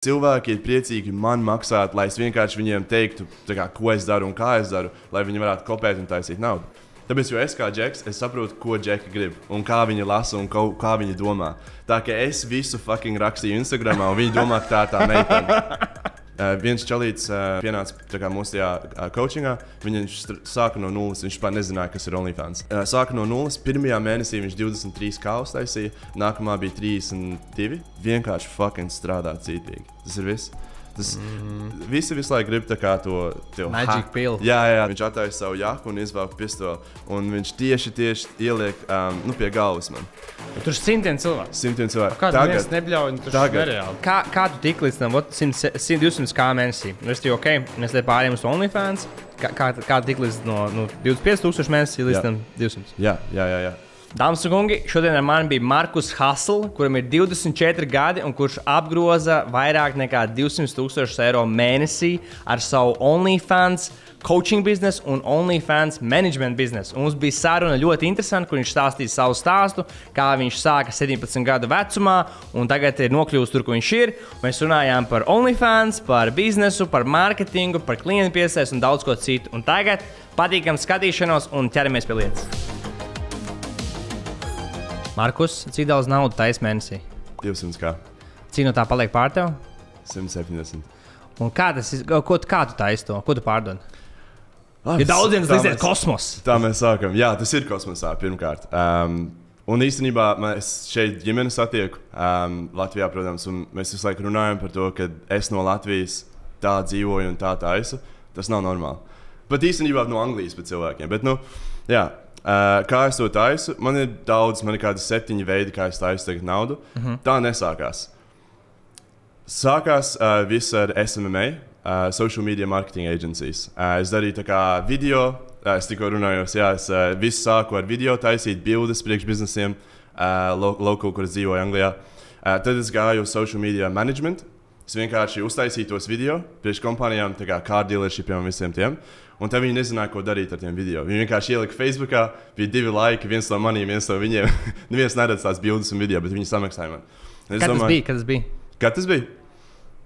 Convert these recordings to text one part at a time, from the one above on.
Cilvēki ir priecīgi man maksāt, lai es vienkārši viņiem teiktu, kā, ko es daru un kā es daru, lai viņi varētu kopēt un taisīt naudu. Tāpēc, jo es kā džeks, es saprotu, ko džeki grib un kā viņi lasa un ko, kā viņi domā. Tā kā es visu fucking rakstīju Instagram, un viņi domā, ka tā tā meitene. Uh, viens čalīts uh, pienāca mūsu tajā uh, coachingā. Viņš sāka no nulles. Viņš pat nezināja, kas ir OnlyFans. Uh, sāka no nulles. Pirmajā mēnesī viņš 23 kausus taisīja, nākamā bija 32. Vienkārši fucking strādā cītīgi. Tas ir viss. Tas mm. Visi visu laiku grib to Magic pill. Jā, jā, viņš attaisno savu jaku un izvelk pistoli. Un viņš tieši, tieši ieliek um, nu, pie galvas man. Bet tur ir simtiem cilvēku. Simtiem cilvēku. Tagad nebļauj, tur tagad. Kā, kā tu tik līdz tam 100, 100 200 kā mēnesī? Nu, es teiktu, ok, mēs te pārējām uz OnlyFans. Kā, kā, kā tik līdz no nu, 25,000 mēnesī līdz jā. 200? Jā, jā, jā. jā. Dāmas un kungi, šodien ar mani bija Markus Hasls, kuram ir 24 gadi un kurš apgroza vairāk nekā 200 tūkstošus eiro mēnesī ar savu OnlyFans coaching biznesu un OnlyFans management biznesu. Un mums bija saruna ļoti interesanta, kur viņš stāstīja savu stāstu, kā viņš sāka 17 gadu vecumā un tagad ir nokļuvis tur, kur viņš ir. Mēs runājām par OnlyFans, par biznesu, par mārketingu, par klientu piesaistību un daudz ko citu. Un tagad patīkam skatīšanos un ķeramies pie lietas. Markus, cik daudz naudas taisa mēnesī? 200 kā. Cik no tā paliek pār tev? 170. Un kā tas ir? Ko, kā tu taisi to? Ko tu pārdod? Ah, ir daudziem tas ir kosmos. Tā mēs sākam. Jā, tas ir kosmosā pirmkārt. Um, un īstenībā mēs šeit ģimeni satieku um, Latvijā, protams, un mēs visu laiku runājam par to, ka es no Latvijas tā dzīvoju un tā taisu. Tas nav normāli. Pat īstenībā no Anglijas pēc cilvēkiem. Bet, nu, jā, Uh, kā es to taisu? Man ir daudz, man ir kādi septiņi veidi, kā es taisu naudu. Uh mhm. -huh. Tā nesākās. Sākās uh, viss ar SMMA, uh, Social Media Marketing Agencies. Uh, es darīju tā kā video, uh, es tikko runāju, jā, es uh, visu sāku ar video, taisīt bildes priekš biznesiem, uh, lo lokāli, kur dzīvoju Anglijā. Uh, tad es gāju uz social media management. Es vienkārši uztaisīju tos video priekš kompānijām, kā car dealershipiem un visiem tiem. Un tad viņi nezināja, ko darīt ar tiem video. Viņi vienkārši ielika Facebookā, bija divi laiki, viens no maniem, viens no viņiem. Neviens neredz tās bildes un video, bet viņi samaksāja man. Es Kad domāju, tas bija? Kad tas bija? Kad tas bija?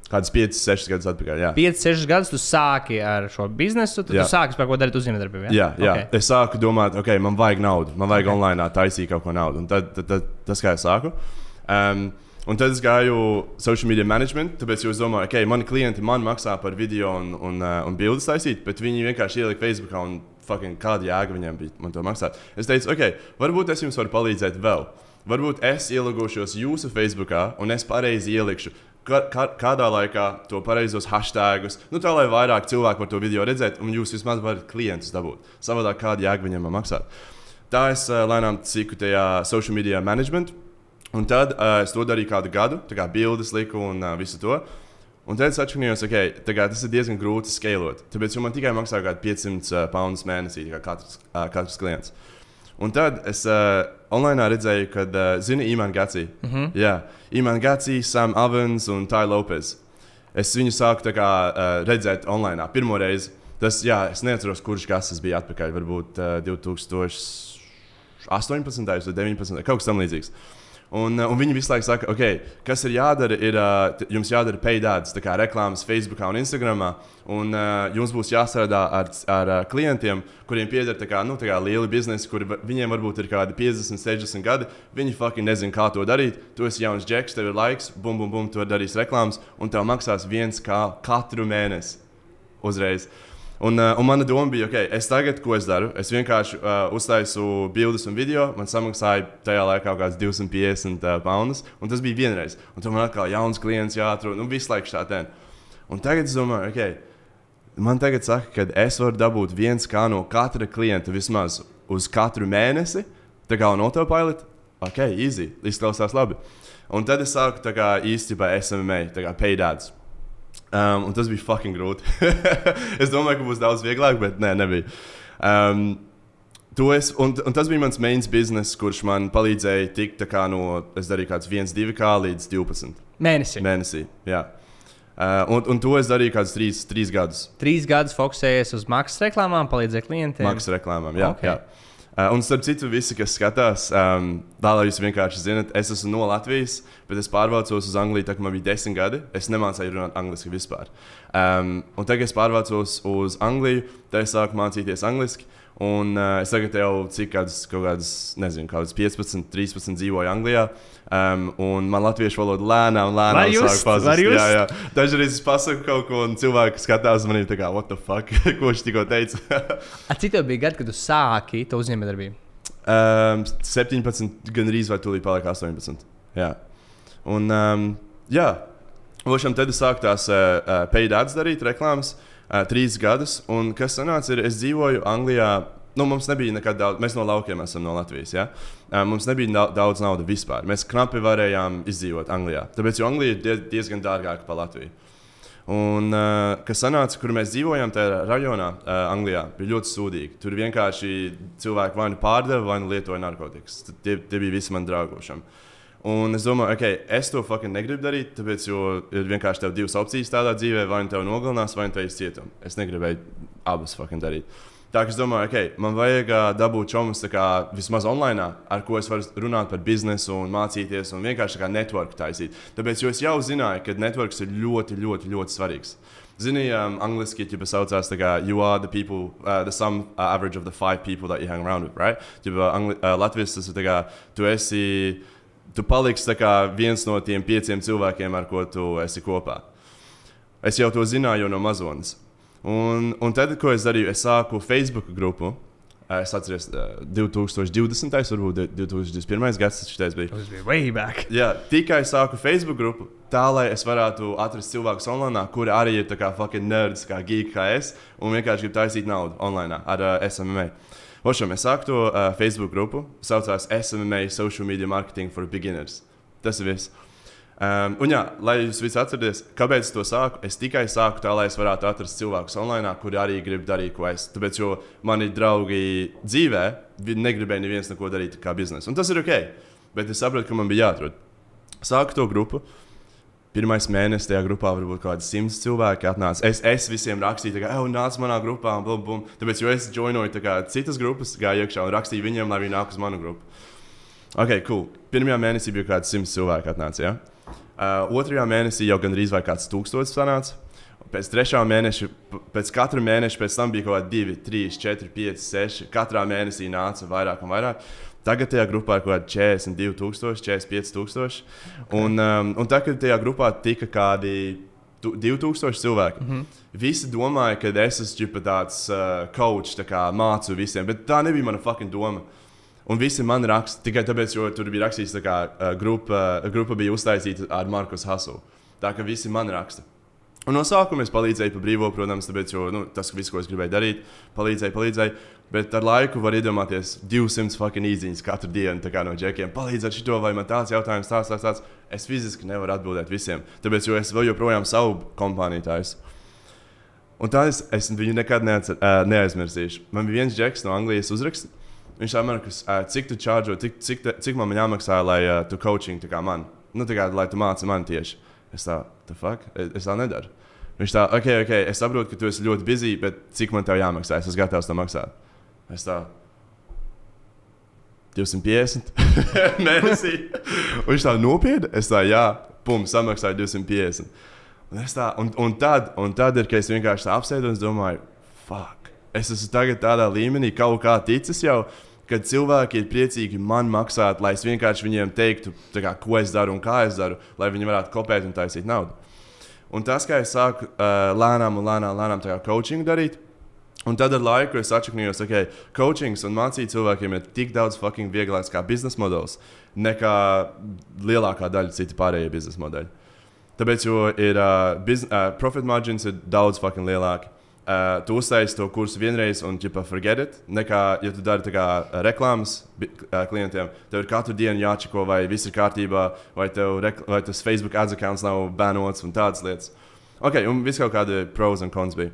Kādas 5, 6 gadus atpakaļ. Jā. 5, 6 gadus tu sāki ar šo biznesu, tad jā. tu sāki par ko darīt uzņēmējdarbību. Jā, jā, jā. Okay. es sāku domāt, ok, man vajag naudu, man vajag okay. online taisīt kaut ko naudu. Un tad, tad, tad tas, kā es sāku. Um, Un tad es gāju social media management, tāpēc es domāju, ka okay, mani klienti man maksā par video un, un, uh, un bildes taisīt, bet viņi vienkārši ielika Facebookā un fucking, kāda jēga viņiem bija man to maksāt. Es teicu, ok, varbūt es jums varu palīdzēt vēl. Varbūt es ielūgošos jūsu Facebookā un es pareizi ielikšu. Kā, kā, kādā laikā to pareizos hashtagus, nu tā lai vairāk cilvēku var to video redzēt, un jūs vismaz varat klientus dabūt. Savādāk kāda jēga viņiem maksāt. Tā es uh, lēnām ciku tajā social media management. Un tad uh, es to darīju kādu gadu, tā kā bildes liku un uh, visu to. Un tad es atšķirījos, ka okay, tas ir diezgan grūti skalot. Tāpēc man tikai maksā kaut kādi 500 uh, pounds mēnesī, kā katrs, uh, katrs klients. Un tad es uh, online redzēju, ka, uh, zini, Iman Gatsī. Mm -hmm. Jā, Iman Gatsī, Sam Avans un Tai Lopes. Es viņu sāku kā, uh, redzēt online pirmo reizi. Tas, jā, es neatceros, kurš gads tas bija atpakaļ. Varbūt uh, 2018 vai 2019, kaut kas tamlīdzīgs. Un, uh, un viņi visu laiku saka, okay, kas ir jādara, ir uh, jums jādara paid ads, kā reklāmas Facebook un Instagram. Un uh, jums būs jāstrādā ar, ar klientiem, kuriem pieder kā, nu, kā lieli biznesi, kuri viņiem varbūt ir kādi 50, 60 gadi. Viņi fucking nezina, kā to darīt. Tu esi jauns džeks, tev ir laiks, bum, bum, bum, tu darīsi reklāmas, un tev maksās viens kā katru mēnesi uzreiz. Un, uh, un mana doma bija, ok, es tagad, ko es daru, es vienkārši uh, uztaisu bildes un video. Man samaksāja tajā laikā kaut kāds 250 uh, pounds, un tas bija vienreiz. Un tur man atkal jauns klients jāatrod, nu visu laiku šādi. Un tagad es domāju, ok, man tagad saka, ka es varu dabūt viens kā no katra klienta vismaz uz katru mēnesi, tā kā un autopilot. Ok, easy, izklausās labi. Un tad es sāku tā kā īstenībā SMA, tā kā paid Um, tas bija fucking grūti. es domāju, ka būs daudz vieglāk, bet nē, nebija. Um, Es, un, un tas bija mans mains bizness, kurš man palīdzēja tikt no, es darīju kāds 1, 2 kā līdz 12. Mēnesī. Mēnesī, jā. Uh, un, un to es darīju kādus 3, 3 gadus. 3 gadus fokusējies uz maksas reklāmām, palīdzēju klientiem. Maksas reklāmām, jā. Okay. jā. Uh, un starp citu, visi, kas skatās, um, tā lai jūs vienkārši zinat, es esmu no Latvijas, bet es pārvācos uz Angliju, tad, kad man bija desmit gadi. Es nemācīju runāt angliski vispār. Um, un tagad es pārvācos uz Angliju, tad es sāku mācīties angliski. Un uh, es tagad jau cik kādas, kādas, nezinu, kādas 15, 13 dzīvoju Anglijā. Um, un man latviešu valoda lēnām, lēnām sāk pazust. Jā, jā. Dažreiz es pasaku kaut ko, un cilvēki skatās uz mani tā kā, what the fuck, ko viņš tikko teica. A, cik tev bija gadi, kad tu sāki to uzņēmējdarbību? um, 17, gan arī vai tūlīt paliek 18. Jā. Un, um, jā, Vošam tad es sāku tās uh, uh, paid ads darīt, reklāmas, uh, trīs gadus. Un kas sanāca, ir, es dzīvoju Anglijā. Nu, mums nebija nekad daudz, mēs no laukiem esam no Latvijas. Ja? Uh, mums nebija da daudz naudas vispār. Mēs knapi varējām izdzīvot Anglijā. Tāpēc, jo Anglija ir die diezgan dārgāka par Latviju. Un, uh, kas sanāca, kur mēs dzīvojam, tajā rajonā, uh, Anglijā, bija ļoti sūdīgi. Tur vienkārši cilvēki vai nu pārdeva, vai nu lietoja narkotikas. Tie, tie bija visi mani draugošami. Un es domāju, ok, es to fucking negribu darīt, tāpēc, jo ir vienkārši tev divas opcijas tādā dzīvē, vai nu tev nogalinās, vai nu tev ir cietums. Es negribēju abas fucking darīt. Tā kā es domāju, ok, man vajag ā, dabūt čomus kā vismaz online, ar ko es varu runāt par biznesu un mācīties un vienkārši kā networku taisīt. Tāpēc, es jau zināju, ka networks ir ļoti, ļoti, ļoti svarīgs. Zini, um, angliski jau saucās, kā you are the people, uh, the sum uh, average of the five people that you hang around with, right? Ģipa, angli, uh, Latvijas tas ir tā kā, tu esi, tu paliksi kā viens no tiem pieciem cilvēkiem, ar ko tu esi kopā. Es jau to zināju no mazonas. Un, un tad, ko es darīju, es sāku Facebook grupu. Es atceros, uh, 2020. varbūt 2021. gads tas bija. Tas bija way back. Jā, tikai sāku Facebook grupu, tā lai es varētu atrast cilvēkus online, kuri arī ir tā kā fucking nerds, kā geek, kā es, un vienkārši grib taisīt naudu online ar uh, SMMA. Ošam, es sāku to uh, Facebook grupu, saucās SMMA Social Media Marketing for Beginners. Tas ir viss. Um, un, jā, lai jūs visi atcerieties, kāpēc es to sāku, es tikai sāku tā, lai es varētu atrast cilvēkus online, kuri arī grib darīt, ko es. Tāpēc, jo mani draugi dzīvē negribēja neviens neko darīt kā biznesu. Un tas ir ok, bet es sapratu, ka man bija jāatrod. Sāku to grupu. Pirmais mēnesis tajā grupā varbūt kaut kādi simts cilvēki atnāca. Es, es visiem rakstīju, ka, ej, nāc manā grupā, un blum, blum. Tāpēc, jo es joinoju kā citas grupas, gāju iekšā un rakstīju viņiem, lai viņi nāk uz manu grupu. Ok, cool. Pirmajā mēnesī bija kaut kāds simts cilvēku atnāca. Ja? Uh, otrajā mēnesī jau gandrīz vai kāds tūkstotis sanāca. Pēc trešā mēneša, pēc katra mēneša, pēc tam bija kaut kādi 2, 3, 4, 5, 6. Katrā mēnesī nāca vairāk un vairāk. Tagad tajā grupā ir kaut kādi 42,000, 45,000. Un, um, un tagad tajā grupā tika kādi tu- 2000 cilvēki. Mm -hmm. Visi domāja, ka es esmu tāds uh, coach, tā kā mācu visiem, bet tā nebija mana fucking doma. Un visi man raksta tikai tāpēc, jo tur bija rakstīts, ka uh, grupa, uh, grupa bija uztaisīta ar Markus Hasu. Tā kā visi man raksta. Un no sākuma es palīdzēju pa brīvo, protams, tāpēc, jo nu, tas viss, ko es gribēju darīt, palīdzēju, palīdzēju. Bet ar laiku var iedomāties 200 fucking īziņas katru dienu no džekiem. Palīdziet šito, vai man tāds jautājums, tāds, tāds, tāds. Es fiziski nevaru atbildēt visiem. Tāpēc, jo es vēl joprojām savu kompāniju taisu. Un tā es, es viņu nekad neatcer, uh, neaizmirsīšu. Man bija viens džeks no Anglijas uzraksts. Viņš teica, uh, cik tu čārģo, cik, cik, te- cik man jāmaksā, lai uh, tu coaching tā kā man. Nu, tā kā, lai tu māci man tieši. Es tā, the fuck? Es, tā nedaru. Viņš tā, ok, ok, es saprotu, ka tu esi ļoti busy, bet cik man tev jāmaksā? Es esmu gatavs tam maksāt. Es tā, 250 mēnesī. Viņš tā nopietni. Es tā, jā, pum, samaksāju 250. Un, tā, un, un, tad, un tad ir, kad es vienkārši tā apsēdu un domāju, fuck. Es esmu tagad tādā līmenī, kaut kā ticis jau, kad cilvēki ir priecīgi man maksāt, lai es vienkārši viņiem teiktu, kā, ko es daru un kā es daru, lai viņi varētu kopēt un taisīt naudu. Un tas, kā es sāku uh, lēnām un lēnām, lēnām tā kā coaching darīt, Un tad ar laiku es atšķirījos, ka okay, coaching un mācīt cilvēkiem ir tik daudz fucking vieglāks kā biznesa modelis, nekā lielākā daļa citu pārējie biznesa modeļi. Tāpēc, jo ir uh, bizn, uh, profit margins ir daudz fucking lielāki. Uh, tu uztaisīji to kursu vienreiz un ķipa forget it, nekā, ja tu dari kā uh, reklāmas uh, klientiem. Tev ir katru dienu jāčeko, vai viss ir kārtībā, vai, vai tas Facebook ads accounts nav banots un tādas lietas. Ok, un viss kaut kādi pros un cons bija.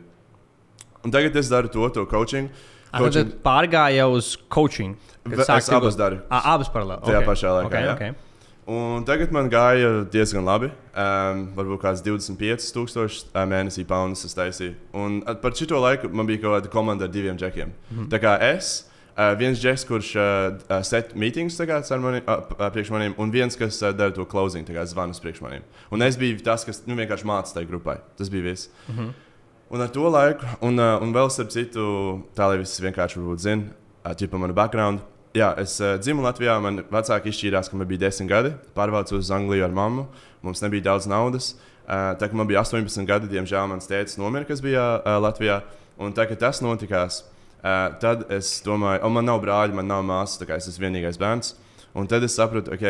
Un tagad es daru to, to coaching. Tad coaching pārgāja uz coaching. es abas daru. Ā, Abas paralēli. Tajā ok. pašā laikā, Ok, jā. ok. Un tagad man gāja diezgan labi. Um, varbūt kāds 25,000 uh, mēnesī paunus es taisīju. Un par šito laiku man bija kaut kāda komanda ar diviem džekiem. Mm. Tā kā es. Uh, viens džeks, kurš uh, set meetings tagad ar mani, uh, priekš maniem, un viens, kas uh, dara to closing, tagad zvanus priekš maniem. Un es biju tas, kas nu, vienkārši mācīja tajā grupai. Tas bija viss. Mm -hmm. Un ar to laiku, un, uh, un vēl starp citu, tā lai viss vienkārši zina, uh, par manu background. Jā, es uh, dzimu Latvijā, man vecāki izšķīrās, ka man bija 10 gadi. Pārvācu uz Angliju ar mammu. Mums nebija daudz naudas. Uh, tā kā man bija 18 gadi, diemžēl mans tēvs nomira, kas bija uh, Latvijā. Un tā kā tas notikās, Uh, tad es domāju, o, man nav brāļa, man nav māsas, tā kā es esmu vienīgais bērns. Un tad es sapratu, ok,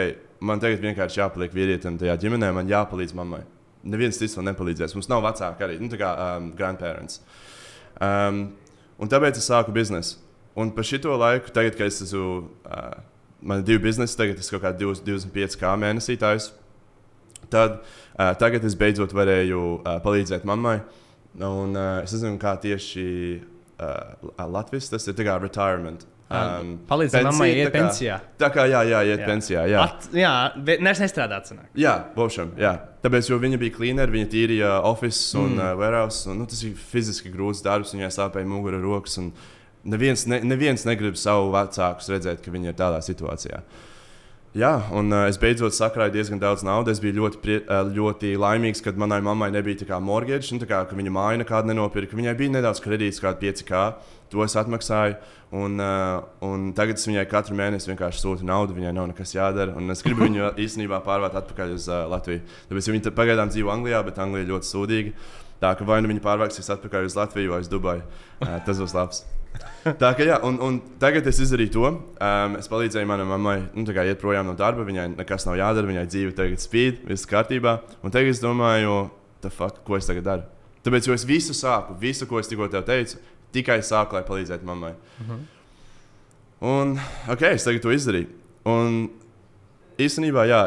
man tagad vienkārši jāpaliek vīrietim tajā ģimenē, man jāpalīdz mammai. Neviens cits man nepalīdzēs. Mums nav vecāki arī, nu, tā kā um, grandparents. Um, un tāpēc es sāku biznesu. Un par šito laiku, tagad, kad es esmu, uh, man ir divi biznesi, tagad es kaut kādā 25 kā mēnesī taisu. Tad uh, tagad es beidzot varēju uh, palīdzēt mammai. Un uh, es nezinu, kā tieši uh, Latvijas tas ir kā retirement. Um, Palīdzēt mammai iet tā kā, pensijā. Tā kā jā, jā, iet jā. pensijā. Jā, At, jā nes nestrādāt. Sanāk. Jā, bošam, jā. Tāpēc, jo viņa bija cleaner, viņa tīrīja office un mm. uh, warehouse. Un, nu, tas bija fiziski grūts darbs, viņai sāpēja mugura rokas. Neviens, ne, neviens negrib savu vecāku redzēt, ka viņi ir tādā situācijā. Jā, un uh, es beidzot sakrāju diezgan daudz naudas. Es biju ļoti, prie, uh, ļoti laimīgs, kad manai mammai nebija mortgage, nu, kā, ka viņa māja nekādu nenopirka. Viņai bija nedaudz kredīts, kāda 5K. To es atmaksāju. Un, uh, un tagad es viņai katru mēnesi vienkārši sūtu naudu. Viņai nav nekas jādara. Es gribu viņu īstenībā pārvākt atpakaļ uz uh, Latviju. Tāpēc viņa pagaidām dzīvo Anglijā, bet Anglija ir ļoti sūdīga. Tā ka vai nu viņa pārvāksies atpakaļ uz Latviju vai uz Dubaju. Uh, tas būs labs. Tā kā jā, un, un tagad es izdarīju to. Um, es palīdzēju manai mammai, nu, tā kā iet projām no darba. Viņai nekas nav jādara, viņai dzīve tagad spīd, viss kārtībā. Un tagad es domāju, fuck, ko es tagad daru. Tāpēc es visu sāku, visu, ko es tikko teicu, tikai sāku, lai palīdzētu mammai. Uh mhm. -huh. Un ok, es tagad to izdarīju. Un īstenībā, jā,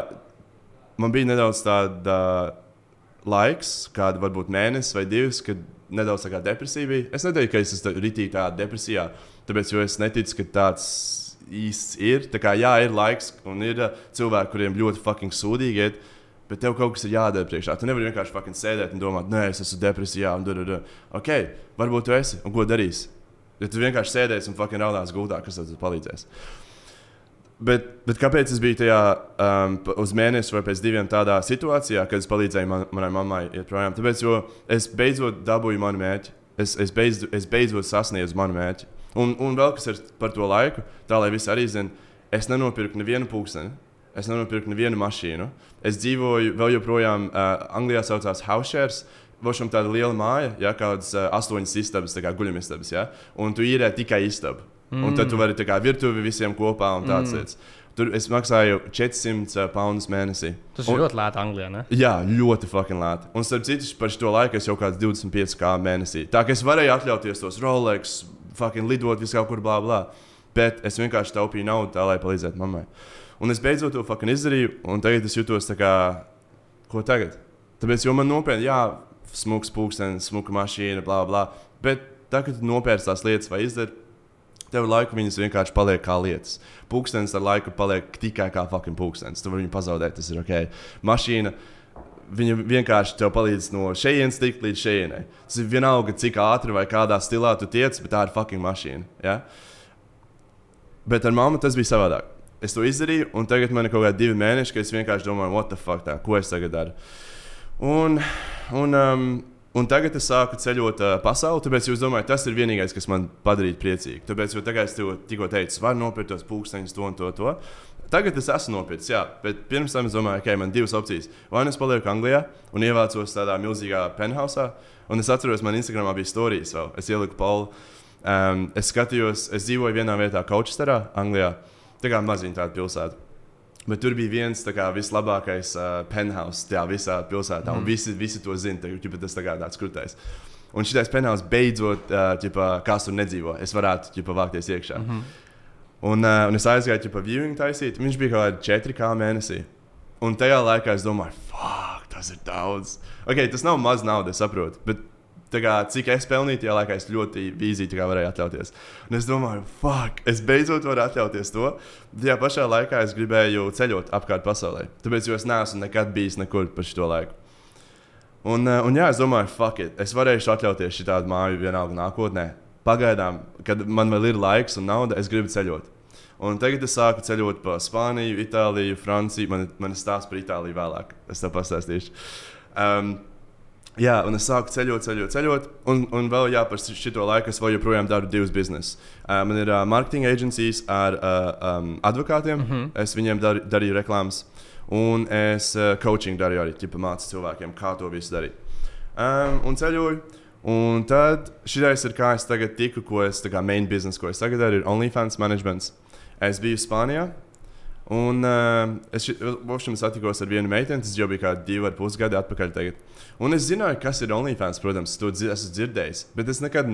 man bija nedaudz tāda laiks, kāda varbūt mēnesis vai divs, kad nedaudz depresija bija. Es neteiktu, ka es esmu ritīgi tādā depresijā, tāpēc es neticu, ka tāds īsts ir. Tā kā jā, ir laiks, un ir uh, cilvēki, kuriem ļoti fucking sūdīgi iet. Bet tev kaut kas ir jādara priekšā. Tu nevari vienkārši sēdēt un domāt, nē, es esmu depresijā. Un, un, un. Ok, varbūt tu esi. Un ko darīsi? Ja tu vienkārši sēdēsi un fucking raudās gultā, kas tev palīdzēs? Bet, bet kāpēc es biju tajā um, uz mēnesi vai pēc diviem tādā situācijā, kad es palīdzēju man, manai mammai iet projām? Tāpēc, jo es beidzot dabūju manu mērķi. Es, es, beidz, es beidzot sasniedzu manu mērķi. Un, un vēl kas ir par to laiku, tā lai visi arī zinātu, es nenopirku nevienu pulksteni. Es nenopirku nevienu mašīnu. Es dzīvoju vēl joprojām, uh, Anglijā saucās house shares. Vošam tāda liela māja, ja kādas uh, astoņas istabas, tā kā guļamistabas, ja? un tu īrē tikai istabu. Mm. Un tad tu vari kā virtuvi visiem kopā un tāds mm. lietas. Tur es maksāju 400 poundus mēnesī. Tas ir un, ļoti lēti Anglijā. Ne? Jā, ļoti fucking lēti. Un starp citu, par šo laiku es jau kāds 25 kā mēnesī. Tā kā es varēju atļauties tos Rolex, fucking lidot visur kaut kur, bla, bla. Bet es vienkārši taupīju naudu tā, lai palīdzētu mammai. Un es beidzot to fucking izdarīju, un tagad es jutos tā kā, ko tagad? Tāpēc, jo man nopietni, jā, smūgs pūkstens, smuka mašīna, bla, bla. Bet tagad, kad nopērts tās lietas vai izdara, Tev laiku viņas vienkārši paliek kā lietas. Pūkstens ar laiku paliek tikai kā fucking pūkstens. Tu vari viņu pazaudēt, tas ir ok. Mašīna. Viņa vienkārši tev palīdz no šejienes tikt līdz šejienei. Tas ir vienalga, cik ātri vai kādā stilā tu tiec, bet tā ir fucking mašīna. Ja? Bet ar mammu tas bija savādāk. Es to izdarīju, un tagad man ir kaut kādi divi mēneši, kad es vienkārši domāju, what the fuck, tā, ko es tagad daru. Un, un um, Un tagad es sāku ceļot uh, pasauli, tāpēc es domāju, tas ir vienīgais, kas man padarīja priecīgu. Tāpēc, jo tagad es tev tikko teicu, var nopirkt tos pūksteņus, to un to. to. Tagad es esmu nopircis, jā, bet pirms tam es domāju, ka okay, man ir divas opcijas. Vai nu es palieku Anglijā un ievācos tādā milzīgā penthouse, un es atceros, man Instagramā bija stāstījis vēl. Es ieliku Paulu. Um, es skatījos, es dzīvoju vienā vietā, Kaučsterā, Anglijā. Tā kā maziņa tāda pilsēta. Bet tur bija viens kā, vislabākais uh, penthouse tajā visā pilsētā, mm. un visi, visi to zina. Tad, tas tā kā tāds krūtais. Un šis penthouse beidzot, uh, ģipa, kāds tur nedzīvo, es varētu ģipa, vākties iekšā. Mm -hmm. un, uh, un es aizgāju ģipa, viewing taisīt, viņš bija kaut kādi 4 kā mēnesī. Un tajā laikā es domāju, fuck, tas ir daudz. Okay, tas nav maz naudas, saprotu. Bet kā, cik es pelnīju, tajā laikā es ļoti vīzīgi varēju atļauties. Un es domāju, fuck, es beidzot varu atļauties to. Tajā pašā laikā es gribēju ceļot apkārt pasaulē. Tāpēc es neesmu nekad bijis nekur pa šo laiku. Un, eh, un jā, es domāju, fuck it, es varēšu atļauties šādu māju vienalga nākotnē. pagaidām, kad man vēl ir laiks un nauda, es gribu ceļot. Un tagad es sāku ceļot pa Spāniju, Itāliju, Franciju. Man, man ir stāsts par Itāliju vēlāk. Es tev pastāstīšu. Um, Jā, un es sāku ceļot, ceļot, ceļot. Un, un vēl jā, par šo laiku es joprojām daru divus biznesus. Uh, man ir uh, marketing aģentūras ar uh, um, advokātiem. Mm -hmm. Es viņiem dar, darīju reklāmas. Un es uh, coaching darīju arī, ja mācīju cilvēkiem, kā to visu darīt. Um, un ceļoju. Un tad šis ir kā es tagad tiku, ko es tā kā main business, ko es tagad daru, ir OnlyFans management. Es biju Spānijā. Un uh, es šim satikos ar vienu meiteni, tas jau bija kā divi ar pus gadi atpakaļ. Tagad. Un es zināju, kas ir OnlyFans, protams, to dzir esmu dzirdējis. Bet es nekad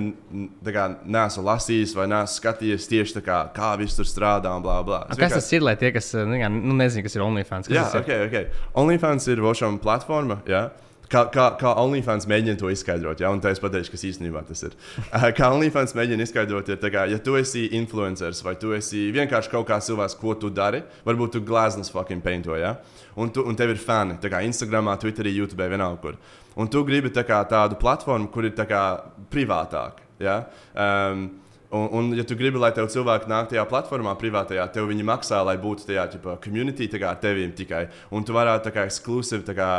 kā, neesmu lasījis vai neesmu skatījies tieši kā, kā viss tur strādā. Blah, blah. Kas vienkārši... tas ir, lai tie, kas nu, nu, nezina, kas ir OnlyFans? Kas jā, ok, ok. OnlyFans ir Vošam platforma. Jā. Kā, kā, kā OnlyFans mēģina to izskaidrot, ja? tā es pateikšu, kas īstenībā tas ir. kā OnlyFans mēģina izskaidrot, ir, kā, ja tu esi influenceris vai tu esi vienkārši kaut kāds cilvēks, ko tu dari, varbūt tu gleznas fucking painto, ja? un, tu, un tev ir fani, kā Instagram, Twitterī, YouTube, vienalga kur. Un tu gribi tā kā, tādu platformu, kur ir kā, privātāk. Ja? Um, Un, un, ja tu gribi, lai tev cilvēki nāk tajā platformā, privātajā, tev viņi maksā, lai būtu tajā ģipa, community, tā kā tevim tikai. Un tu varētu tā kā ekskluzīvi tā kā,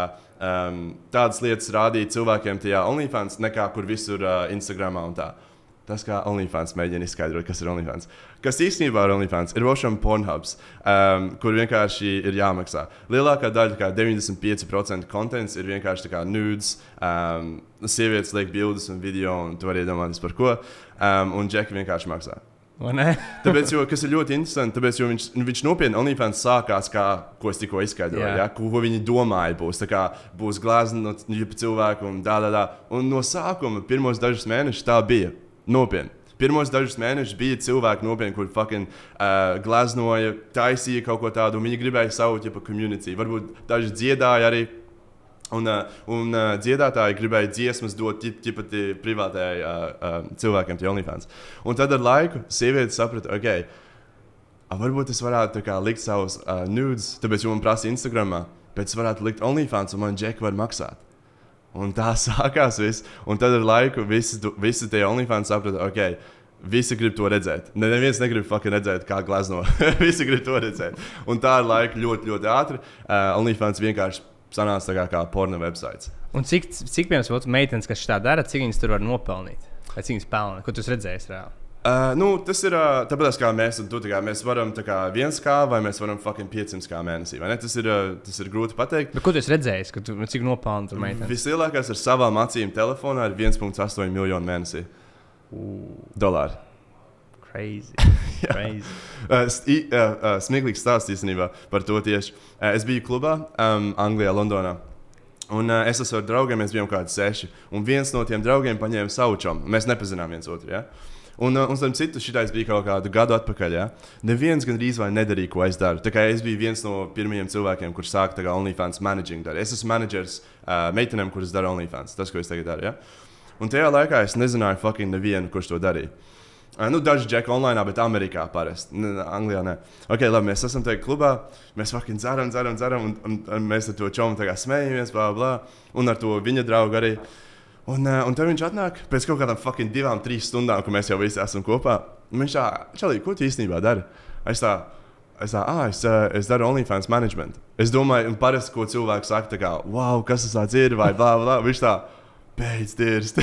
um, tādas lietas rādīt cilvēkiem tajā OnlyFans, nekā kur visur uh, Instagramā un tā. Tas kā OnlyFans mēģina izskaidrot, kas ir OnlyFans. Kas īstenībā ir OnlyFans? Ir Vošam Pornhubs, um, kur vienkārši ir jāmaksā. Lielākā daļa, kā 95% kontents, ir vienkārši nudes. Um, sievietes liek bildes un video, un tu vari iedomāties par ko. Um, un Džeki vienkārši maksā. tāpēc, jo, kas ir ļoti interesanti, tāpēc, viņš, viņš nopietni OnlyFans sākās, kā, ko es tikko izskaidroju, yeah. ja, ko, ko viņi domāja. Būs, kā, būs glāzta no cilvēku un tā, tā, tā. Un no sākuma, pirmos dažus mēnešus tā bija. Nopietni. Pirmos dažus mēnešus bija cilvēki, nopietni, kur fucking uh, glaznoja, taisīja kaut ko tādu, un viņi gribēja savu tipu komunitī. Varbūt daži dziedāja arī. Un, uh, un uh, dziedātāji gribēja dziesmas dot ģipati privātajai uh, uh, cilvēkiem, tie OnlyFans. Un tad ar laiku sieviete saprata, ok, varbūt es varētu kā, likt savus uh, nudes, tāpēc, jo man prasa Instagram, bet es varētu likt OnlyFans, un man džeki var maksāt. Un tā sākās viss. Un tad ar laiku visi, visi tie OnlyFans saprata, ok, visi grib to redzēt. Neviens negrib redzēt, kā glazno. visi grib to redzēt. Un tā ar laiku ļoti, ļoti ātri. Uh, OnlyFans vienkārši sanāca kā, kā porno websites. Un cik, cik piemēram, meitenes, kas tā dara, cik viņas tur var nopelnīt? Vai cik viņas pelna? Ko tu redzēji reāli? Uh, nu, tas ir uh, tāpēc, kā mēs, tu, tā kā mēs varam kā, viens kā vai mēs varam fucking 500 kā mēnesī. Tas ir, uh, tas ir grūti pateikt. Bet, ko tu esi redzējis? Tu, cik nopelnīji tur meitene? Vislielākais ar savām acīm telefonā ir 1,8 miljonu mēnesī. Dolāri. Crazy. Crazy. uh, sti, uh, uh, smieklīgs stāsts īstenībā par to tieši. Uh, es biju klubā um, Anglijā, Londonā. Un, uh, es esmu ar draugiem, mēs bijām kādi seši. Un viens no tiem draugiem paņēma savu čomu. Mēs nepazinām viens otru. Ja? Un, uh, un starp citu, šis bija kaut kādu gadu atpakaļ. Ja? Neviens gandrīz vai nedarīja, ko es daru. Es biju viens no pirmajiem cilvēkiem, kurš sāka OnlyFans managing. Darīt. Es esmu menedžers uh, meitenēm, kuras dara OnlyFans. Tas, ko es tagad daru. Ja? Un tajā laikā es nezināju fucking nevienu, kurš to darīja. Uh, nu, daži džeki online, bet Amerikā parasti. Anglijā nē. Ok, labi, mēs esam tajā klubā, mēs fucking dzeram, dzeram, dzeram, un, un, un mēs ar to čomu smējamies, bla, bla. Un ar to viņa draugu arī. Un, uh, un tad viņš atnāk pēc kaut kādām fucking divām, trīs stundām, kad mēs jau visi esam kopā. Viņš tā, Čelī, ko tu īstenībā dari? Es tā, es, tā, ah, es, uh, es daru OnlyFans management. Es domāju, un parasti, ko cilvēks saka, tā kā, wow, kas tas ir, vai blā, blā. Viņš tā, beidz dirst.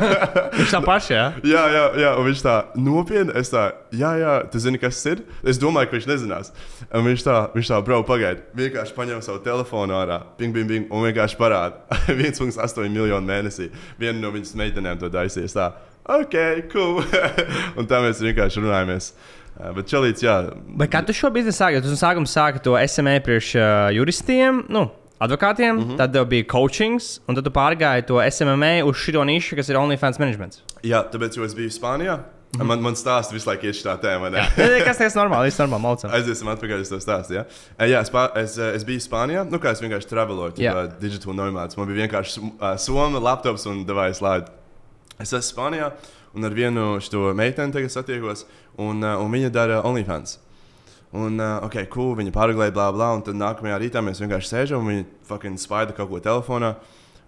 viņš tā pašā, jā? jā, jā, jā, un viņš tā nopietni, es tā, jā, jā, tu zini, kas tas ir? Es domāju, ka viņš nezinās. Un viņš tā, viņš tā, brau, pagaidi, vienkārši paņem savu telefonu ārā, ping, ping, ping, un vienkārši parāda 1,8 miljonu mēnesī. Viena no viņas meitenēm to taisīs tā, ok, cool. un tā mēs vienkārši runājamies. Bet čelīts, jā. Bet kā tu šo biznesu sāki? Tu sākumā sāki to SME priekš uh, juristiem. Nu, advokātiem, mm -hmm. tad tev bija coachings, un tad tu pārgāji to SMMA uz šo nišu, kas ir OnlyFans management. Jā, tāpēc, jo es biju Spānijā. Mm -hmm. Man, man stāsta visu laiku šī tēma. kas tas ir normāli? Ir normāli. Maucam. Aiziesim atpakaļ uz to stāstu. Jā, es, pār, es, es biju Spānijā. Nu, kā es vienkārši traveloju, yeah. digital nomāds. Man bija vienkārši uh, soma, laptops un devais lādi. Es esmu Spānijā un ar vienu šo meiteni tagad satiekos, un, uh, un viņa dara OnlyFans. Un, uh, ok, cool, viņa pārgāja, bla, bla. Un tad nākamajā rītā mēs vienkārši sēžam un viņa fucking spaida kaut ko telefonā.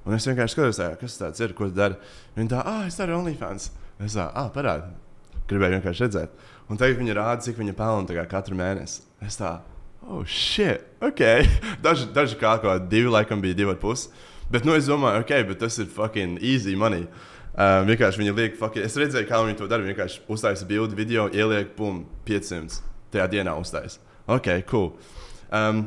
Un es vienkārši skatos, tā, kas tas ir, ko tu dari. Viņa tā, ah, es daru OnlyFans. Es tā, ah, parādi. Gribēju vienkārši redzēt. Un tagad viņa rāda, cik viņa pelna katru mēnesi. Es tā, oh, shit, ok. Daži, daži kā kaut divi, laikam bija divi ar pusi. Bet, nu, es domāju, ok, bet tas ir fucking easy money. Um, vienkārši viņi liek, fucking, es redzēju, kā viņi to dara. Vienkārši uztaisa bildi, video, ieliek, pum, 500 tajā dienā uztaisa. Ok, cool. Um,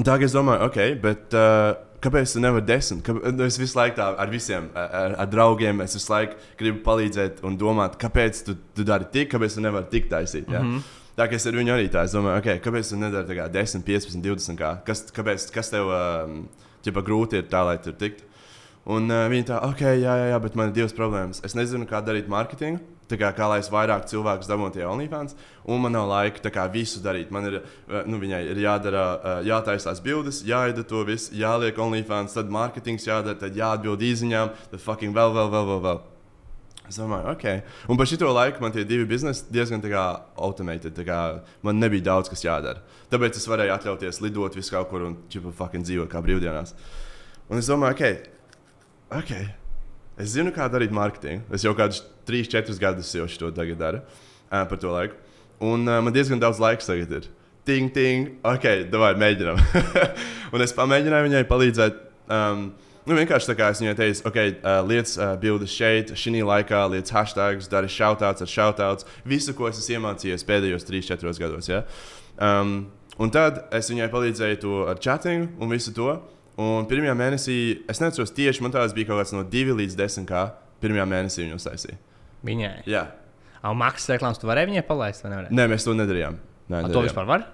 kā es domāju, ok, bet. Uh, Kāpēc tu nevari desmit? Kāpēc, es visu laiku tā ar visiem, ar, ar draugiem, es visu laiku gribu palīdzēt un domāt, kāpēc tu, tu dari tik, kāpēc tu nevari tik taisīt. Ja? Mm -hmm. Tā kā es ar viņu arī tā domāju, okay, kāpēc tu nedari tā kā 10, 15, 20? Kā? Kas, kāpēc, kas tev um, ķipa, grūti ir tā, lai tur tiktu? Un uh, viņi tā, ok, jā, jā, jā, bet man ir divas problēmas. Es nezinu, kā darīt mārketingu kā, kā lai es vairāk cilvēku dabūtu tie OnlyFans, un man nav laika kā, visu darīt. Man ir, eh, nu, viņai ir jādara, eh, jātaisās bildes, jāida to visu, jāliek OnlyFans, tad mārketings jādara, tad jāatbild īsiņām, tad fucking vēl, vēl, vēl, vēl. vēl. Es domāju, ok. Un par šo laiku man tie divi biznesi diezgan automated. Kā, man nebija daudz, kas jādara. Tāpēc es varēju atļauties lidot visu kaut kur un čipa fucking dzīvot kā brīvdienās. Un es domāju, ok, ok. Es zinu, kā darīt mārketingu. Es jau kādus 3, 4 gadus jau to daru par to laiku. Un uh, man diezgan daudz laika tagad ir. Ting, ting, ok, davai, mēģinām. un es pamēģināju viņai palīdzēt. Um, nu, vienkārši tā kā es viņai teicu, ok, uh, lietas uh, bildes šeit, šī laikā, lietas hashtags, dari shoutouts ar shoutouts. Visu, ko es esmu iemācījies pēdējos 3, 4 gados. Ja? Um, un tad es viņai palīdzēju to ar chatting un visu to. Un pirmajā mēnesī, es neatceros tieši, man tās bija kaut kāds no 2 līdz 10, kā pirmajā mēnesī viņa uztaisīja. Viņai? Jā. Au maksas reklāmas tu varēji viņai palaist? Nē, mēs to nedarījām. Nē, A, to vispār var?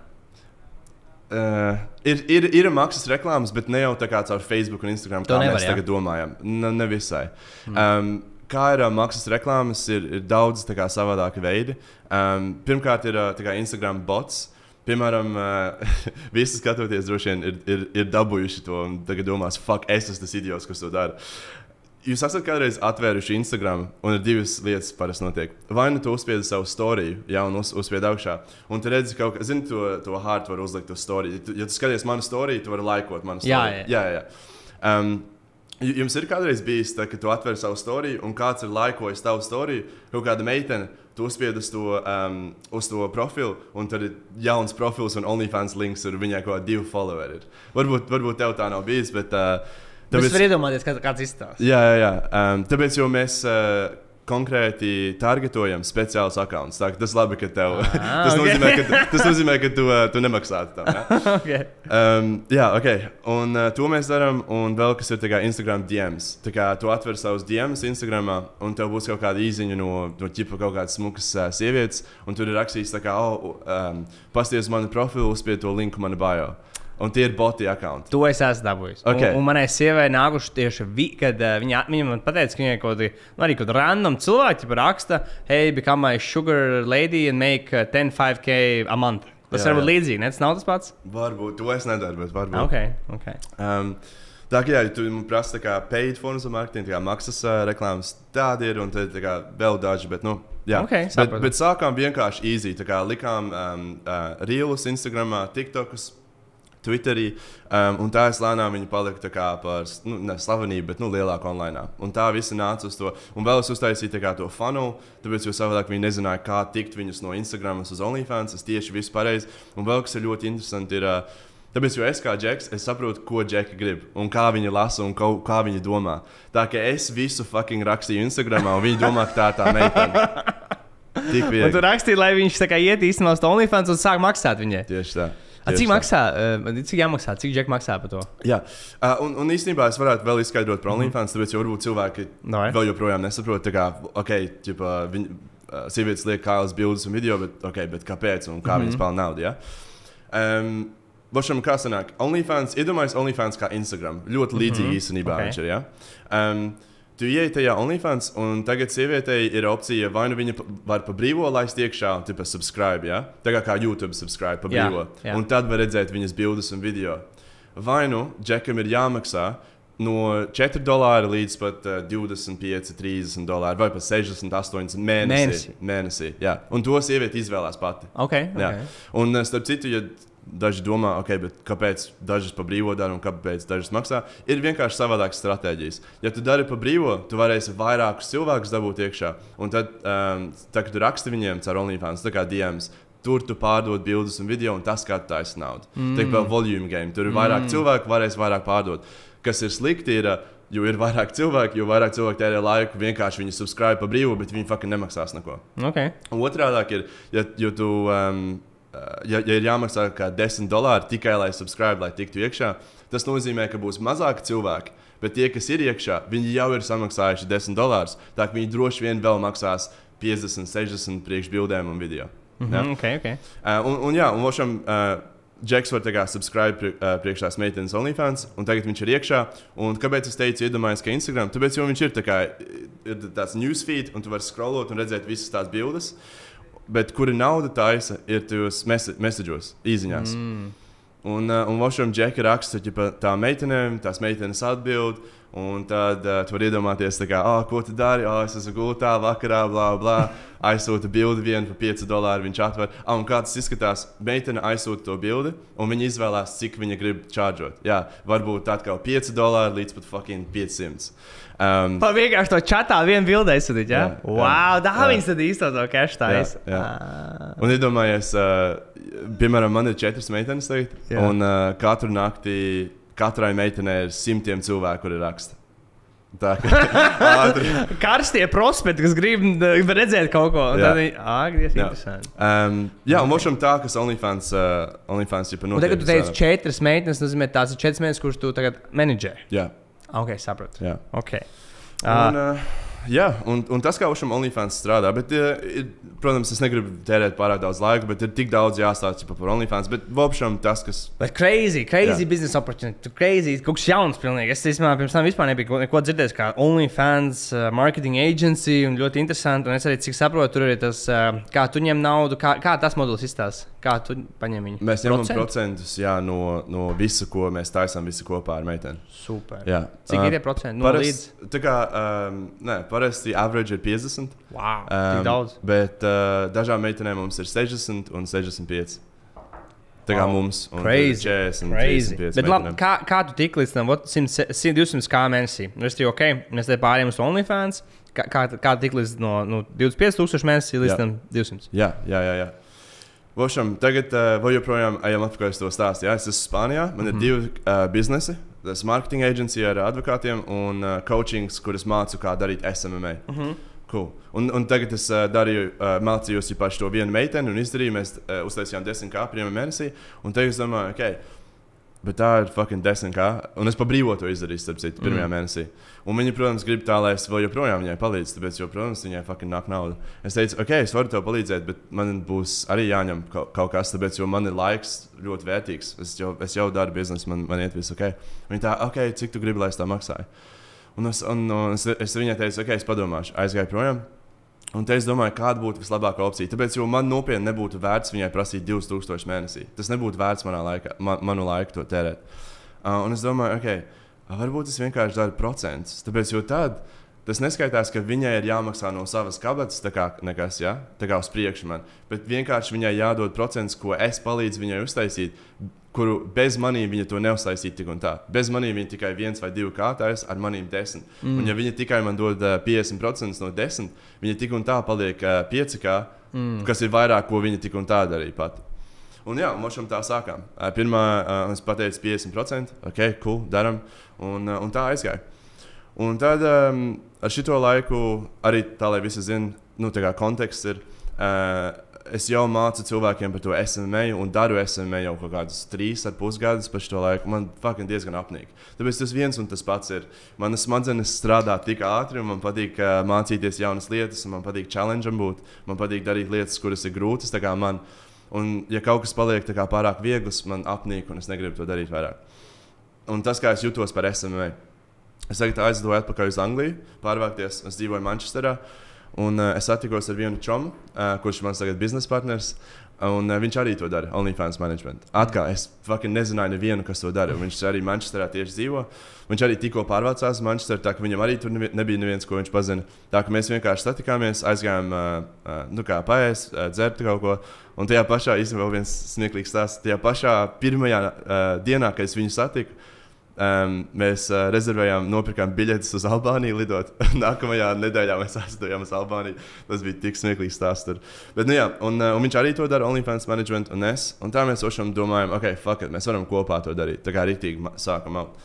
Uh, ir, ir, ir maksas reklāmas, bet ne jau tā kā caur Facebook un Instagram, kā nevar, mēs jā? tagad domājam. Ne, ne visai. Mm. Um, kā ir uh, maksas reklāmas, ir, ir daudz kā, savādāki veidi. Um, pirmkārt, ir uh, Instagram bots. Piemēram, uh, visi skatoties, droši vien ir, ir, ir dabūjuši to un tagad domās, fuck, es esmu tas idiots, kas to dara. Jūs esat kādreiz atvēruši Instagram, un ir divas lietas, kas parasti notiek. Vai nu tu uzspiedi savu storiju, ja un uz, uzspiedi augšā, un tu redzi, ka, zini, to, to hārtu var uzlikt uz storiju. Ja tu, ja tu skaties manu storiju, tu vari laikot manu storiju. Jā, jā, jā. jā. Um, Jums ir kādreiz bijis tā, ka tu atver savu storiju, un kāds ir laikojis tavu storiju, kaut kāda meitene, tu uzspied uz to, um, uz to profilu, un tad ir jauns profils un OnlyFans links, un viņai kaut kādi divi followeri. Varbūt, varbūt tev tā nav bijis, bet. Uh, Tāpēc, es varu iedomāties, kā, kāds izstāsta. Jā, jā, jā. Um, tāpēc jau mēs. Uh, konkrēti targetojam speciālus akkontus. Tas labi, ka tev ah, tas, okay. nozīmē, ka, tas nozīmē, ka tu, uh, tu nemaksātu tam. Ja? okay. um, jā, ok. Un uh, to mēs darām. Un vēl kas ir kā, Instagram DMs. Tā kā tu atver savus DMs Instagram, un tev būs kaut kāda īziņa no, no ķipa kaut kādas smukas uh, sievietes, un tur ir rakstīts, ka, oh, um, pasties manu profilu, uzspied to linku manā bio. Un tie ir boti akkonti. To es esmu dabūjis. Okay. Un, un manai sievai nākuši tieši, vi, kad uh, viņa, viņa man teica, ka viņai kaut kādi nu, arī kaut random cilvēki raksta, hey, become my sugar lady and make uh, 10, 5k a month. Tas jā, varbūt jā. līdzīgi, ne? Tas nav tas pats. Varbūt, to es nedaru, bet varbūt. Okay, okay. Um, Tā kā jā, tu prasa kā paid formas of marketing, tā kā maksas uh, reklāmas, tādi ir un tad kā, vēl daži. Bet, nu, jā, okay, bet, bet sākām vienkārši easy. Tā kā likām um, uh, reels, Instagram, TikTokus, Twitterī. Um, un tā es lēnām viņa palika par nu, ne slavenību, bet nu, lielāku online. Un tā visi nāca uz to. Un vēl es uztaisīju to fanu, tāpēc, jo savādāk viņi nezināja, kā tikt viņus no Instagram uz OnlyFans. Tas tieši viss pareizi. Un vēl kas ir ļoti interesanti. Ir, uh, Tāpēc, jo es kā džeks, es saprotu, ko džeki grib un kā viņi lasa un kā, kā viņi domā. Tā kā es visu fucking rakstīju Instagram, un viņi domā, ka tā ir tā meitene. Tik viegli. Un tu rakstīji, lai viņš tā kā iet īstenībā uz OnlyFans un sāk maksāt viņai. Tieši tā. A, cik maksā? Uh, cik jāmaksā? Cik džek maksā par to? Jā, uh, un, un īstenībā es varētu vēl izskaidrot par mhm. OnlyFans, tāpēc, jo varbūt cilvēki no, ja. vēl joprojām nesaprot, kā, ok, ģipa, viņi, uh, sievietes liek kājas bildes un video, bet, okay, bet kāpēc un kā mm -hmm. viņas pelna naudu? Ja? Um, Bošam, kā sanāk? OnlyFans, iedomājieties, OnlyFans kā Instagram. Ļoti līdzīgi mm -hmm. īstenībā okay. viņš ir. Ja? Um, Tu ienāc tajā OnlyFans, un tagad sievietei ir opcija, vai nu viņa var pa brīvo laist iekšā, tipa subscribe, ja? tā kā, YouTube subscribe pa brīvo. Jā, jā. Un tad var redzēt viņas bildes un video. Vai nu Džekam ir jāmaksā no 4 dolāri līdz pat uh, 25, 30 dolāri, vai pat 68 mēnesī. mēnesī. mēnesī jā. Un to sieviete izvēlās pati. Okay, okay. Jā. Un starp citu, ja daži domā, okay, kāpēc dažas pa brīvo dara un kāpēc dažas maksā. Ir vienkārši savādākas stratēģijas. Ja tu dari pa brīvo, tu varēsi vairākus cilvēkus dabūt iekšā. Un tad, um, tā, kad tu raksti viņiem caur OnlyFans, tā kā DMs, Tur tu pārdod bildes un video, un tas kā taisa naudu. Mm. Tā kā volume game. Tur ir vairāk mm. cilvēku, varēs vairāk pārdot. Kas ir slikti, ir, jo ir vairāk cilvēku, jo vairāk cilvēku tērē laiku, vienkārši viņi subscribe pa brīvu, bet viņi fucking nemaksās neko. Okay. Otrādi ir, ja, ja tu. Um, ja, ja ir jāmaksā kā 10 dolāri tikai lai subscribe, lai tiktu iekšā, tas nozīmē, ka būs mazāk cilvēki. Bet tie, kas ir iekšā, viņi jau ir samaksājuši 10 dolārus. Tā kā viņi droši vien vēl maksās 50, 60 priekšbildēm un video. Mm -hmm, ja? okay, okay. Uh, un, un, jā, un mošam, uh, Džeks var kā subscribe pri, uh, priekš tās meitenes OnlyFans, un tagad viņš ir iekšā. Un kāpēc es teicu, iedomājieties, ka Instagram, tāpēc, jo viņš ir, tā kā, ir tāds newsfeed, un tu vari scrollot un redzēt visas tās bildes. Bet kura nauda taisa, ir tajos messageos, īsiņās. Mm. Un, uh, un Vošam Džeka raksta, ka tā meitenēm, tās meitenes atbild. Un tad uh, tu vari iedomāties, kā, oh, ko tu dari. Oh, es esmu gultā vakarā, bla, bla. Aizsūta bildi vienu par 5 dolāru. Viņš atver, ah, un kā tas izskatās. Meitene aizsūta to bildi, un viņa izvēlās, cik viņa grib čārģot. Jā, varbūt atkal 5 dolāri līdz pat fucking 500. Um, pa vienkārši to čatā vienu bildi aizsūtīt. Ja? Jā, wow, tā viņas tad īstenībā to cash taisa. Ah. Un iedomājies, uh, piemēram, man ir četras meitenes tagad, jā. un uh, katru nakti katrai meitenei ir simtiem cilvēku, kuri raksta. Tā kā karstie prospekti, kas grib redzēt kaut ko tādu, agri, ir interesanti. Um, jā, un mošam tā, kas OnlyFans, uh, OnlyFans ir panākts. Tagad tu teici, četras meitenes, nozīmē tās ir četras meitenes, kuras tu tagad menedžē. Jā. Ok, sapratu. Jā. Okay. Un, uh, jā, un, un tas, kā Ušam OnlyFans strādā, bet, ir, protams, es negribu tērēt pārāk daudz laika, bet ir tik daudz jāstāsta par OnlyFans. Bet Vopšam tas, kas. Bet crazy, crazy jā. business opportunity, crazy, kaut kas jauns pilnīgi. Es īstenībā pirms tam vispār nebiju neko dzirdējis, kā OnlyFans uh, marketing agency, un ļoti interesanti. Un es arī, cik saprotu, tur ir tas, uh, kā tu ņem naudu, kā, kā tas modelis izstāsta. Kā tu paņem viņu? Mēs ņemam Procent? procentus jā, no, no visa, ko mēs taisām visi kopā ar meiteni. Super. Jā. Cik uh, ir tie procenti? No parasti, līdz? Tā kā, um, nē, parasti average ir 50. Wow, um, daudz. Bet uh, dažām meitenēm mums ir 60 un 65. Tā kā wow. mums ir 40, crazy. 35. Bet, labi, kā, kā tu tik līdz tam 100, 100 200 kā mēnesī? Nu, es teiktu, ok, mēs te pārējām uz OnlyFans. Kā, kā, kā tik līdz no, no 25,000 mēnesī līdz jā. 200? Jā, jā, jā. jā. Vošam, tagad uh, joprojām ejam atpakaļ uz to stāstu. Jā, es esmu Spānijā. Man mm -hmm. ir mhm. divi uh, biznesi. Tas marketing aģentūra ar advokātiem un uh, coachings, kuras mācu, kā darīt SMMA. Mm -hmm. Cool. Un, un tagad es uh, darīju, uh, mācījos īpaši to vienu meiteni un izdarīju. Mēs uh, uztaisījām desmit kā pirmā mēnesī. Un tagad es domāju, ok, Bet tā ir fucking desmit kā. Un es pa brīvo to izdarīju, starp citu, pirmajā mm. mēnesī. Un viņi, protams, grib tā, lai es vēl joprojām viņai palīdzu. Tāpēc, jo, protams, viņai fucking nāk nauda. Es teicu, ok, es varu tev palīdzēt, bet man būs arī jāņem kaut, kas, tāpēc, jo man ir laiks ļoti vērtīgs. Es jau, es jau daru biznesu, man, man iet viss ok. Viņi tā, ok, cik tu gribi, lai es tā maksāju? Un es, un, un es, es viņai teicu, ok, es padomāšu. Aizgāju projām. Un te es domāju, kāda būtu vislabākā opcija. Tāpēc, man nopietni nebūtu vērts viņai prasīt 2000 mēnesī. Tas nebūtu vērts manā laikā, man, manu laiku to tērēt. Uh, un es domāju, ok, varbūt es vienkārši daru procentus. Tāpēc, jo tad tas neskaitās, ka viņai ir jāmaksā no savas kabatas, tā kā nekas, ja? tā kā uz priekšu man. Bet vienkārši viņai jādod procents, ko es palīdzu viņai uztaisīt kuru bez maniem viņa to neuztaisīja tik un tā. Bez maniem viņa tikai viens vai divi kārtājs, ar maniem desmit. Mm. Un, ja viņa tikai man dod uh, 50% no desmit, viņa tik un tā paliek uh, 5, kā, mm. kas ir vairāk, ko viņa tik un tā darīja pati. Un jā, mums tā sākām. Uh, pirmā uh, es pateicu 50%, ok, cool, darām. Un, uh, un tā aizgāja. Un tad um, ar šo laiku arī tā, lai visi zinātu, nu, kā konteksts ir. Uh, es jau mācu cilvēkiem par to SMA un daru SMA jau kaut kādus trīs ar pusgadus par šo laiku. Man fucking diezgan apnīk. Tāpēc tas viens un tas pats ir. Manas smadzenes strādā tik ātri, un man patīk uh, mācīties jaunas lietas, un man patīk challenge būt. Man patīk darīt lietas, kuras ir grūtas. Man, un, ja kaut kas paliek pārāk viegls, man apnīk, un es negribu to darīt vairāk. Un tas, kā es jutos par SMA. Es tagad aizlidoju atpakaļ uz Angliju, pārvākties. Es dzīvoju Manchesterā. Uh, Un uh, es satikos ar vienu čomu, uh, kurš ir mans biznesa partners. Un uh, viņš arī to dara, OnlyFans management. Atkal es fucking nezināju, nevienu, kas to dara. Viņš arī Manchesterā tieši dzīvo. Viņš arī tikko pārvācās uz Manchesteru, tā ka viņam arī tur nebija neviens, ko viņš pazina. Tā kā mēs vienkārši satikāmies, aizgājām, uh, uh, nu kā paēst, uh, dzert kaut ko. Un tajā pašā, īstenībā, viens smieklīgs stāsts. Tajā pašā pirmajā uh, dienā, kad es viņu satiku, Um, mēs uh, rezervējām, nopirkām biļetes uz Albāniju lidot. Nākamajā nedēļā mēs aizstāvām uz Albāniju. Tas bija tik smieklīgs stāsts. Tur. Bet, nu, jā, un, uh, un viņš arī to dara, OnlyFans management un es. Un tā mēs ošam domājam, ok, fuck it, mēs varam kopā to darīt. Tā kā rītīgi sākam out.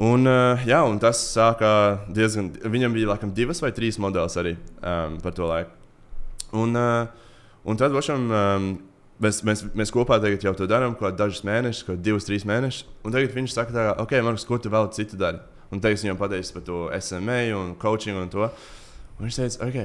Un, uh, jā, un tas sākā diezgan. Viņam bija laikam divas vai trīs modelis arī um, par to laiku. Un, uh, un tad ošam. Um, Mēs, mēs, mēs kopā tagad jau to darām, kaut dažus mēnešus, kaut divus, trīs mēnešus. Un tagad viņš saka, tā, ok, Markus, ko tu vēl citu dari? Un te es viņam pateicu par to SMA un coaching un to. Un viņš teica, ok,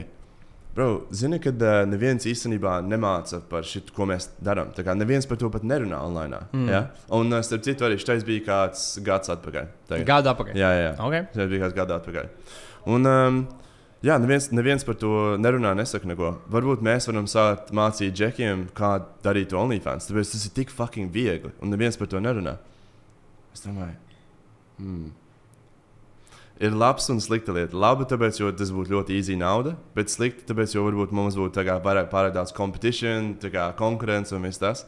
bro, zini, ka uh, neviens īstenībā nemāca par šo, ko mēs darām. Tā kā neviens par to pat nerunā online. Mm. Ja? Un, uh, starp citu, arī šis bija kāds gads atpakaļ. Tagad. Gadu atpakaļ. Jā, jā. Okay. Tas bija kāds gads atpakaļ. Un, um, jā, neviens, neviens par to nerunā, nesaka neko. Varbūt mēs varam sākt mācīt džekiem, kā darīt OnlyFans. Tāpēc tas ir tik fucking viegli, un neviens par to nerunā. Es domāju, hmm. Ir labs un slikta lieta. Labi, tāpēc, jo tas būtu ļoti īsi nauda, bet slikti, tāpēc, jo varbūt mums būtu pārāk, pārāk daudz competition, konkurence un viss tas.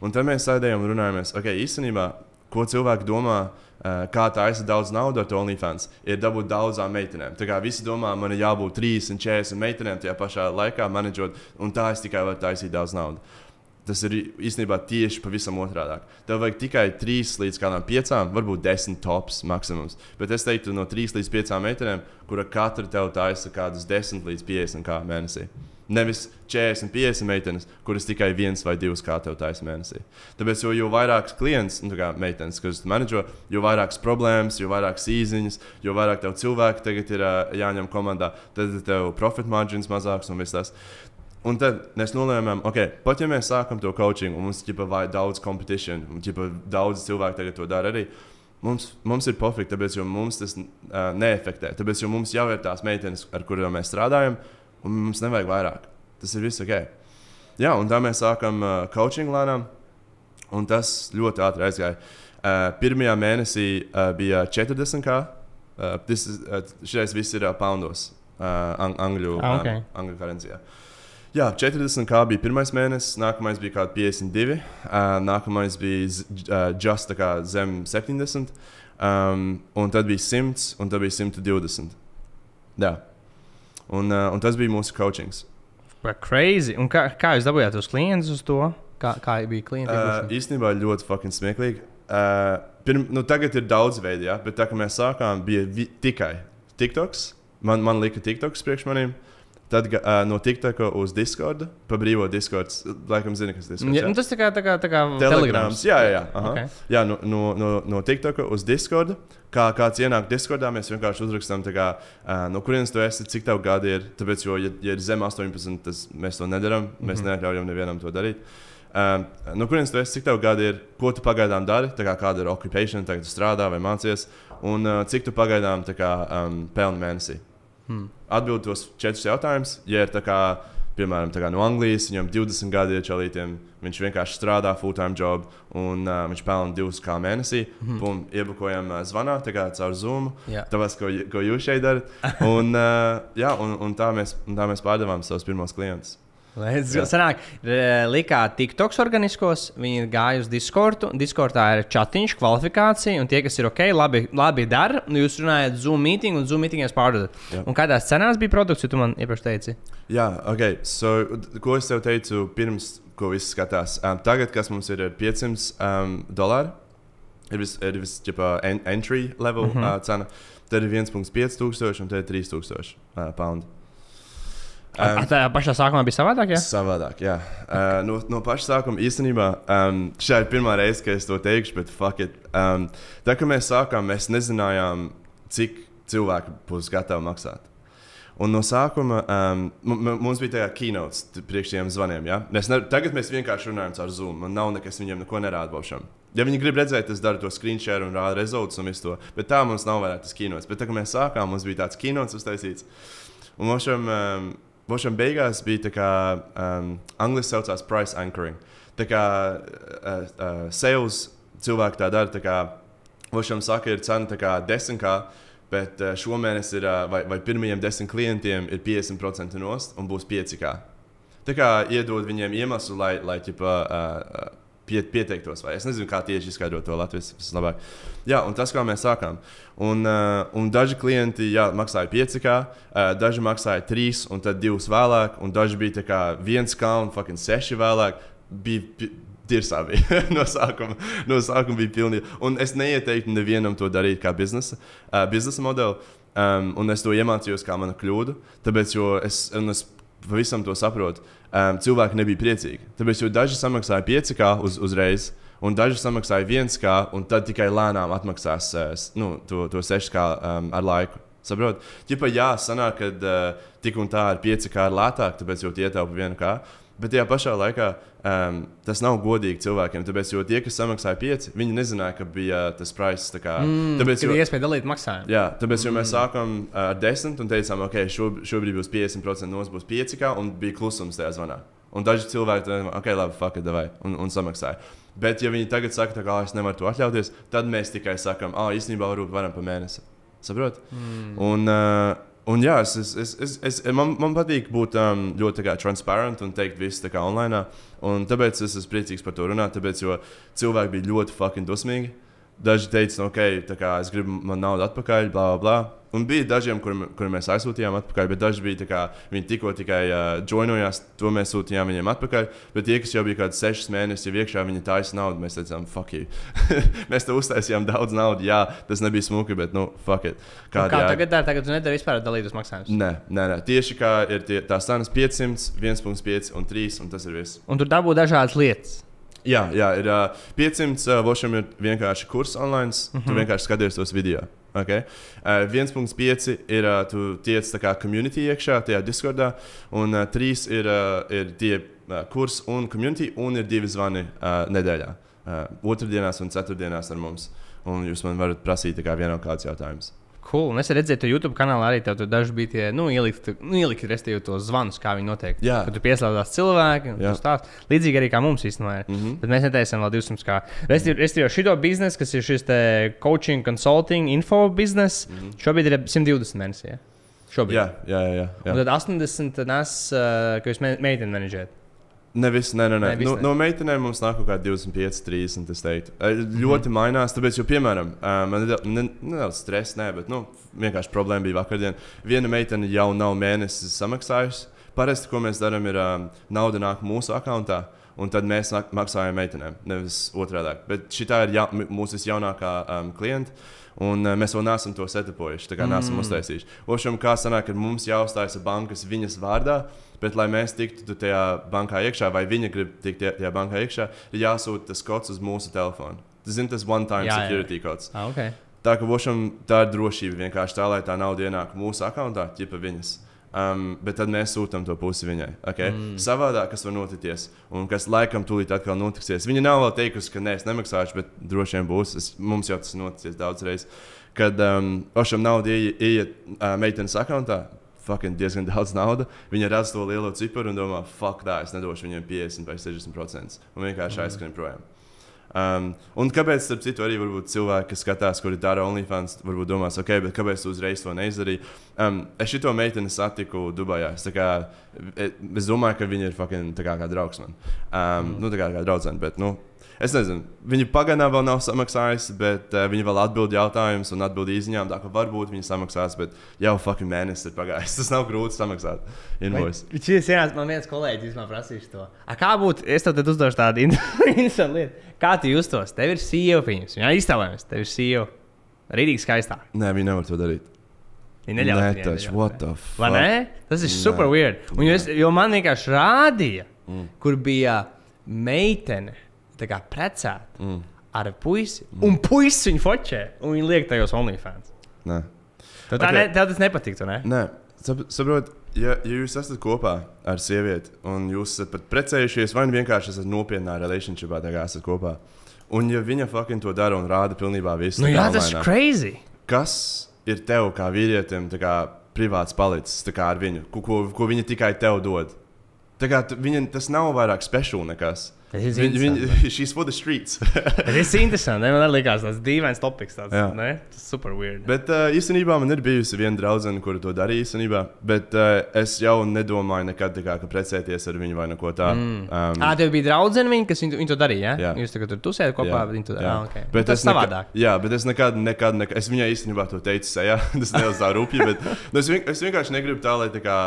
Un tad mēs sēdējām un runājāmies, ok, īstenībā, ko cilvēki domā, uh, kā tā aizsaka daudz naudas ar to OnlyFans, ir dabūt daudzām meitenēm. Tā kā visi domā, man ir jābūt 30, 40 meitenēm tajā pašā laikā, menedžot, un tā es tikai varu taisīt daudz naudas. Tas ir īstenībā tieši pavisam otrādi. Tev vajag tikai 3 līdz 5, varbūt 10 tops maksimums. Bet es teiktu, no 3 līdz 5 meitenēm, kura katra tev taisa kādus 10 līdz 50 kā mēnesī. Nevis 40, 50 meitenes, kuras tikai viens vai divas kā tev taisa mēnesī. Tāpēc, jo, jo vairāk klients, nu, kā meitenes, kas menedžo, jo vairāk problēmas, jo vairāk īziņas, jo vairāk tev cilvēku tagad ir uh, jāņem komandā, tad tev profit margins mazāks un viss tas. Un tad mēs nolēmām, ok, pat ja mēs sākam to coaching, un mums ir daudz competition, un ģipa, daudz cilvēku tagad to dara arī. Mums, mums ir pofīgi, tāpēc, mums tas uh, neefektē. Tāpēc, mums jau ir tās meitenes, ar kurām mēs strādājam, un mums nevajag vairāk. Tas ir viss ok. Jā, un tā mēs sākam uh, coaching lēnām, un tas ļoti ātri aizgāja. Uh, pirmajā mēnesī uh, bija 40 kā. Uh, is- uh, šis viss ir uh, poundos, uh, ang angļu, Ah, ok. um, angļu karencijā. Jā, 40 kā bija pirmais mēnesis, nākamais bija kaut kāds 52, uh, nākamais bija uh, just kā zem 70, um, un tad bija 100, un tad bija 120. Jā. Un, uh, un tas bija mūsu coachings. Crazy. Un kā, kā jūs dabūjāt tos klientus uz to? Kā, kā bija klienti? Uh, Uh, īstenībā ļoti fucking smieklīgi. Uh, pirm, nu, tagad ir daudz veidu, ja? bet tā kā mēs sākām, bija tikai TikToks. Man, man lika TikToks priekš maniem. Tad uh, no TikToka uz Discord, pa brīvo Discord. Laikam, zini, kas ir. ja, nu, tas tā kā, tā kā, tā kā Telegrams. Jā, jā, jā. Aha. Okay. jā no, no, no, no TikToka uz Discord. Kā kāds ienāk Discordā, mēs vienkārši uzrakstām, kā, uh, no kurienes tu esi, cik tev gadi ir. Tāpēc, jo, ja, ja ir zem 18, tas mēs to nedarām. Mēs mm -hmm. neatļaujam nevienam to darīt. Um, no kurienes tu esi, cik tev gadi ir, ko tu pagaidām dari, kā kāda ir occupation, tagad strādā vai mācies, un uh, cik tu pagaidām kā, um, pelni mēnesī. Hmm. Atbild tos četrus jautājumus. Ja ir tā kā, piemēram, tā kā no Anglijas, viņam 20 gadi ir čalītiem, viņš vienkārši strādā full-time job un uh, viņš pelna divus kā mēnesī. Mm -hmm. Pum, iebukojam uh, zvanā, tā kā caur Zoom. Jā. Tāpēc, ko, ko jūs šeit darat. Un, uh, jā, un, un, tā mēs, un tā mēs pārdevām savus pirmos klientus. Go. Sanāk, likā TikToks organiskos, viņi gāja uz Discordu. Discordā ir chatiņš, kvalifikācija, un tie, kas ir ok, labi, labi dara. Nu, jūs runājat Zoom meeting, un Zoom meetingos pārdodat. Jā. Un kādās cenās bija produkts, jo tu man iepriekš teici? Jā, ok. So, ko es tev teicu pirms, ko viss skatās? Um, tagad, kas mums ir, ir 500 um, dolāri, ir vis, ir vis ģipa, en, entry level mm. -hmm. uh, cena. Tad ir 1,5 tūkstoši un tad ir 3,000 uh, pounds. Um, tā pašā sākumā bija savādāk, jā? Savādāk, jā. Uh, no, no paša sākuma īstenībā um, šī ir pirmā reize, kad es to teikšu, bet fuck it. Um, tā kā mēs sākām, mēs nezinājām, cik cilvēki būs gatavi maksāt. Un no sākuma um, mums bija tāda keynote priekš tiem zvaniem. Ja? Mēs ne, tagad mēs vienkārši runājam ar Zoom. Man nav nekas viņiem neko nerāda baušam. Ja viņi grib redzēt, es daru to screenshare un rādu rezultātus un visu to. Bet tā mums nav vairāk tas keynote. Bet tā kā mēs sākām, mums bija tāds keynote uztaisīts. Un mums šim, um, Bošam beigās bija tā kā, um, angļuiski saucās price anchoring. Tā kā uh, uh, sales cilvēki tā dara, tā kā Bošam saka, ir cena tā kā 10 kā. Bet uh, šomēnes ir, uh, vai, vai pirmajiem desmit klientiem ir 50% nost un būs 5 kā. Tā kā iedod viņiem iemeslu, lai, lai ķipa, uh, pie, pieteiktos. Vai es nezinu, kā tieši izskaidrot to Latvijas vislabāk. Jā, un tas, kā mēs sākām. Un, uh, un daži klienti jā, maksāja 5, uh, daži maksāja 3, un tad 2 vēlāk, un daži bija 1 kā un 6 vēlāk. Bija, Tirsā bija. no, sākuma, no sākuma bija pilnīgi. Un es neieteiktu nevienam to darīt kā biznesa, uh, biznesa modeli. Um, un es to iemācījos kā mana kļūda. Tāpēc, es, es pavisam to saprotu, um, cilvēki nebija priecīgi. Tāpēc, daži samaksāja 5K uz, uzreiz. Un daži samaksāja viens kā, un tad tikai lēnām atmaksās uh, nu, to, to 6K um, ar laiku. Saprotiet, ja jā, sanāk, ka uh, tik un tā ar 5K ir lētāk, tāpēc jau tie ietaupa vienu kā. Bet tajā pašā laikā um, tas nav godīgi cilvēkiem. Tāpēc, jo tie, kas samaksāja 5, viņi nezināja, ka bija tas price. Kā, mm, tāpēc, jo, iespēja dalīt maksājumu. Jā, tāpēc, mm. mēs sākām ar 10 un teicām, ok, šo, šobrīd būs 50% no mums būs 5, kā, un bija klusums tajā zvanā. Un daži cilvēki teica, ok, labi, fuck, it, davai, un, un samaksāja. Bet, ja viņi tagad saka, ka es nevaru to atļauties, tad mēs tikai sakām, ah, īstenībā varbūt varam pa mēnesi. Saprotiet? Mm. Un, uh, Un jā, es, es, es, es, es, man, man patīk būt um, ļoti transparent un teikt visu tā kā online. Un tāpēc es esmu priecīgs par to runāt, tāpēc, jo cilvēki bija ļoti fucking dusmīgi. Daži teica, nu, ok, kā, es gribu man naudu atpakaļ, bla, bla. bla. Un bija dažiem, kuriem kur mēs aizsūtījām atpakaļ, bet daži bija kā, viņi tikko tikai uh, joinojās, to mēs sūtījām viņiem atpakaļ. Bet tie, kas jau bija kaut kāds sešus mēnešus jau iekšā, viņi taisa naudu. Mēs teicām, fuck you. mēs te uztaisījām daudz naudas. Jā, tas nebija smuki, bet, nu, fuck it. Kā, kā jā. tagad, tagad tu nedari vispār dalītus maksājumus? Nē, nē, nē, tieši kā ir tie, tās cenas 500, 1,5 un 3, un tas ir viss. Un tur dabū dažādas lietas. Jā, jā ir uh, 500. Uh, Vošam ir vienkārši kurs online. Mm -hmm. Tu mhm. vienkārši skaties tos video. Okay? Uh, 1,5 ir uh, tu tiec tā kā community iekšā, tajā Discordā, un uh, 3 ir, uh, ir tie uh, kurs un community, un ir divi zvani uh, nedēļā. Uh, otrdienās un ceturtdienās ar mums. Un jūs man varat prasīt, kā vienam kāds jautājums. Cool. Un es redzēju, ka YouTube kanālā arī tur daži bija tie, nu, ielikt, nu, ielikt restīvi tos zvanus, kā viņi notiek. Jā. Kad tu pieslēdzās cilvēki, un tas tāds līdzīgi arī kā mums īstenībā ir. Mm -hmm. Bet mēs neteicām vēl 200 kā. Restīvi, šito biznesu, kas ir šis coaching, consulting, info bizness, mm -hmm. šobrīd ir 120 mēnesi. Ja? Šobrīd. Jā, jā, jā. jā. Un tad 80 nes, uh, ka jūs meiteni menedžējat. Nevis, nē, nē, nē. nē no, no meitenēm mums nāk kaut kāda 25, 30. Es teiktu, ļoti mm. mainās. Tāpēc, jo, piemēram, man ir nedaudz stress, nē, bet nu, vienkārši problēma bija vakardien. Viena meitene jau nav mēnesis samaksājusi. Parasti, ko mēs darām, ir um, nauda nāk mūsu akkontā. Un tad mēs maksājam meitenēm, nevis otrādi. Bet šī ir ja, mūsu visjaunākā um, klienta. Un uh, mēs vēl neesam to setapojuši, tā kā mm. neesam uztaisījuši. Ošam, kā sanāk, ka mums jāuzstājas bankas viņas vārdā, bet lai mēs tiktu tajā bankā iekšā, vai viņa grib tikt tajā bankā iekšā, ir jāsūta tas kods uz mūsu telefonu. Tas ir tas one-time security jā. kods. Ah, okay. Tā ka Vošam tā ir drošība vienkārši tā, lai tā nauda ienāk mūsu akkontā, ķipa viņas. Um, bet tad mēs sūtām to pusi viņai. Okay? Mm. Savādāk, kas var notikties, un kas laikam tūlīt atkal notiksies. Viņa nav vēl teikusi, ka nē, es nemaksāšu, bet droši vien būs. Es, mums jau tas noticis daudz reizes. Kad um, Ošam nauda ieiet uh, meitenes akkontā, diezgan daudz naudas. Viņa redz to lielo ciparu un domā, fuck, tā, es nedošu viņiem 50 vai 60%. Un vienkārši mm. aizskrien projām. Um, un kāpēc, starp citu, arī cilvēki, kas skatās, kuri dara OnlyFans, varbūt domās, ok, bet kāpēc tu uzreiz to neizdarīji? Um, es šo meiteni satiku Dubajā. Es, kā, e, es domāju, ka viņa ir fucking, kā, kā draugs man. Um, mm. Nu, tā kā, kā draudzene, bet, nu, Es nezinu, viņi pagaidām vēl nav samaksājusi, bet uh, viņi vēl atbild jautājumus un atbild īsiņām. Tā kā varbūt viņi samaksās, bet jau fucking mēnesis ir pagājis. Tas nav grūti samaksāt. Šis ir man viens kolēģis, man prasīs to. A, kā būtu, es tev uzdošu tādu interesantu lietu. Kā tu justos? Tev ir sieva, viņas. Jā, iztēlojamies, tev ir sieva. Rītīgi skaistā. Nē, viņi nevar to darīt. Nē, ir what the fuck. Vai ne? Tas ir super weird. Un, jo, es, jo man vienkārši rādīja, mm. kur bija meitene kā, precēta mm. ar puisi, mm. un puisis viņu fočē, un viņi liek tajos OnlyFans. Nē. Tev, okay. ne, tev tas nepatiktu, ne? Nē, saprotiet. Ja, ja jūs esat kopā ar sievieti un jūs esat pat precējušies, vai nu vienkārši esat nopietnā relationshipā, tā kā esat kopā, un ja viņa fucking to dara un rāda pilnībā visu, nu, jā, tas ir crazy. Kas ir tev kā vīrietim kā privāts palicis tā kā ar viņu, ko, ko, ko viņa tikai tev dod. Tā kā tu- viņa, tas nav vairāk speciāls. Tas ir Viņa, interesanti. viņa, she's for the streets. Tas ir interesanti. Man likās tas dīvains. Tāds, Jā. ne? tas super weird. Bet uh, īstenībā man ir bijusi viena draudzene, kura to darīja īstenībā. Bet uh, es jau nedomāju nekad, kā, ka precēties ar viņu vai neko tādu. Mm. Um, Ah, tev bija draudzene, viņa, kas viņu, viņu to darīja. Ja? Jā. Jūs tagad tur tusējat kopā, Jā, bet viņi to jā. darīja. Ah, okay. Bet tas es ir savādāk. Jā, bet es nekad, nekad, nekad es viņai īstenībā to teicu, sejā. tas nedaudz tā rupji, bet nu, es, vien, es vienkārši negribu tā, lai tā kā.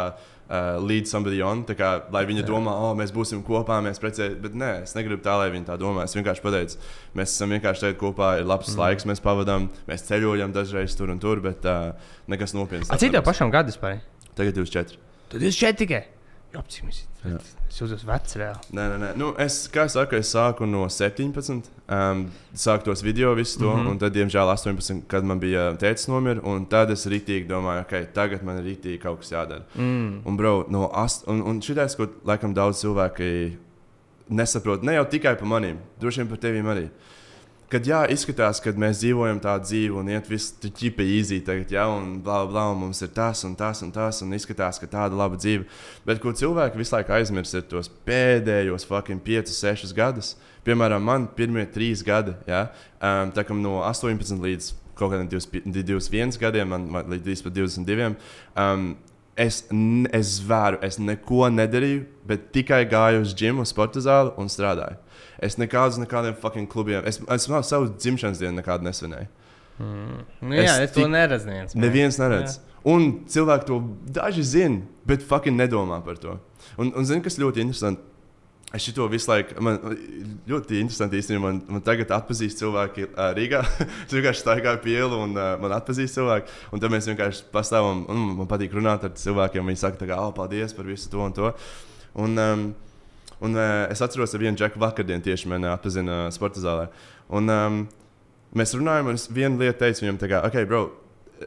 Uh, lead somebody on, kā, lai viņa domā, oh, mēs būsim kopā, mēs precēsimies. Bet nē, es negribu tā, lai viņa tā domā. Es vienkārši pateicu, mēs esam vienkārši šeit kopā, ir labs mm. laiks, mēs pavadām, mēs ceļojam dažreiz tur un tur, bet uh, nekas nopietns. A, cik tev pašam gadus pāri? Tagad 24. Tad jūs šeit tikai. Jā, cik mēs Jā. Es jūtos vecs reāli. Nē, nē, nē. Nu, es, kā jau saku, es sāku no 17. Um, sāku tos video, visu to, mm. -hmm. un tad, diemžēl, 18. kad man bija tēvs nomira, un tad es rītīgi domāju, ok, tagad man ir rītīgi kaut kas jādara. Mm. Un, bro, no ast, un, un šitais, ko laikam daudz cilvēki nesaprot, ne jau tikai par maniem, droši vien par tevīm arī. Kad jā, izskatās, ka mēs dzīvojam tādu dzīvi un iet viss ķipa īzī, tagad, jā, un blā, blā, un mums ir tas un tas un tas, un izskatās, ka tāda laba dzīve. Bet ko cilvēki visu laiku aizmirst, ir tos pēdējos fucking 5, 6 gadus. Piemēram, man pirmie trīs gadi, jā, um, tā kā no 18 līdz kaut kādiem 20 21 gadiem, man, man līdz pat 22. Um, Es, es zvēru, es neko nedarīju, bet tikai gāju uz džimu, sporta zāli un strādāju. Es nekādus, nekādiem fucking klubiem, es, es vēl savu dzimšanas dienu nekādu nesvinēju. Nu, jā, Es es to neredzu. Neviens, Neviens neredz. Un cilvēki to daži zina, bet fucking nedomā par to. Un, un zini, kas ļoti interesanti? Es šito visu laiku, man ļoti interesanti īstenībā, man, man tagad atpazīst cilvēki uh, Rīgā. es vienkārši staigāju pie ielu un uh, man atpazīst cilvēki. Un tad mēs vienkārši pastāvam, un man patīk runāt ar cilvēkiem. Viņi saka, kā, oh, paldies par visu to un to. Un, um, un uh, es atceros, ka vienu džeku vakardienu tieši mani atpazina uh, sporta zālē. Un, um, mēs runājam, un es vienu lietu teicu viņam, tā kā, ok, bro,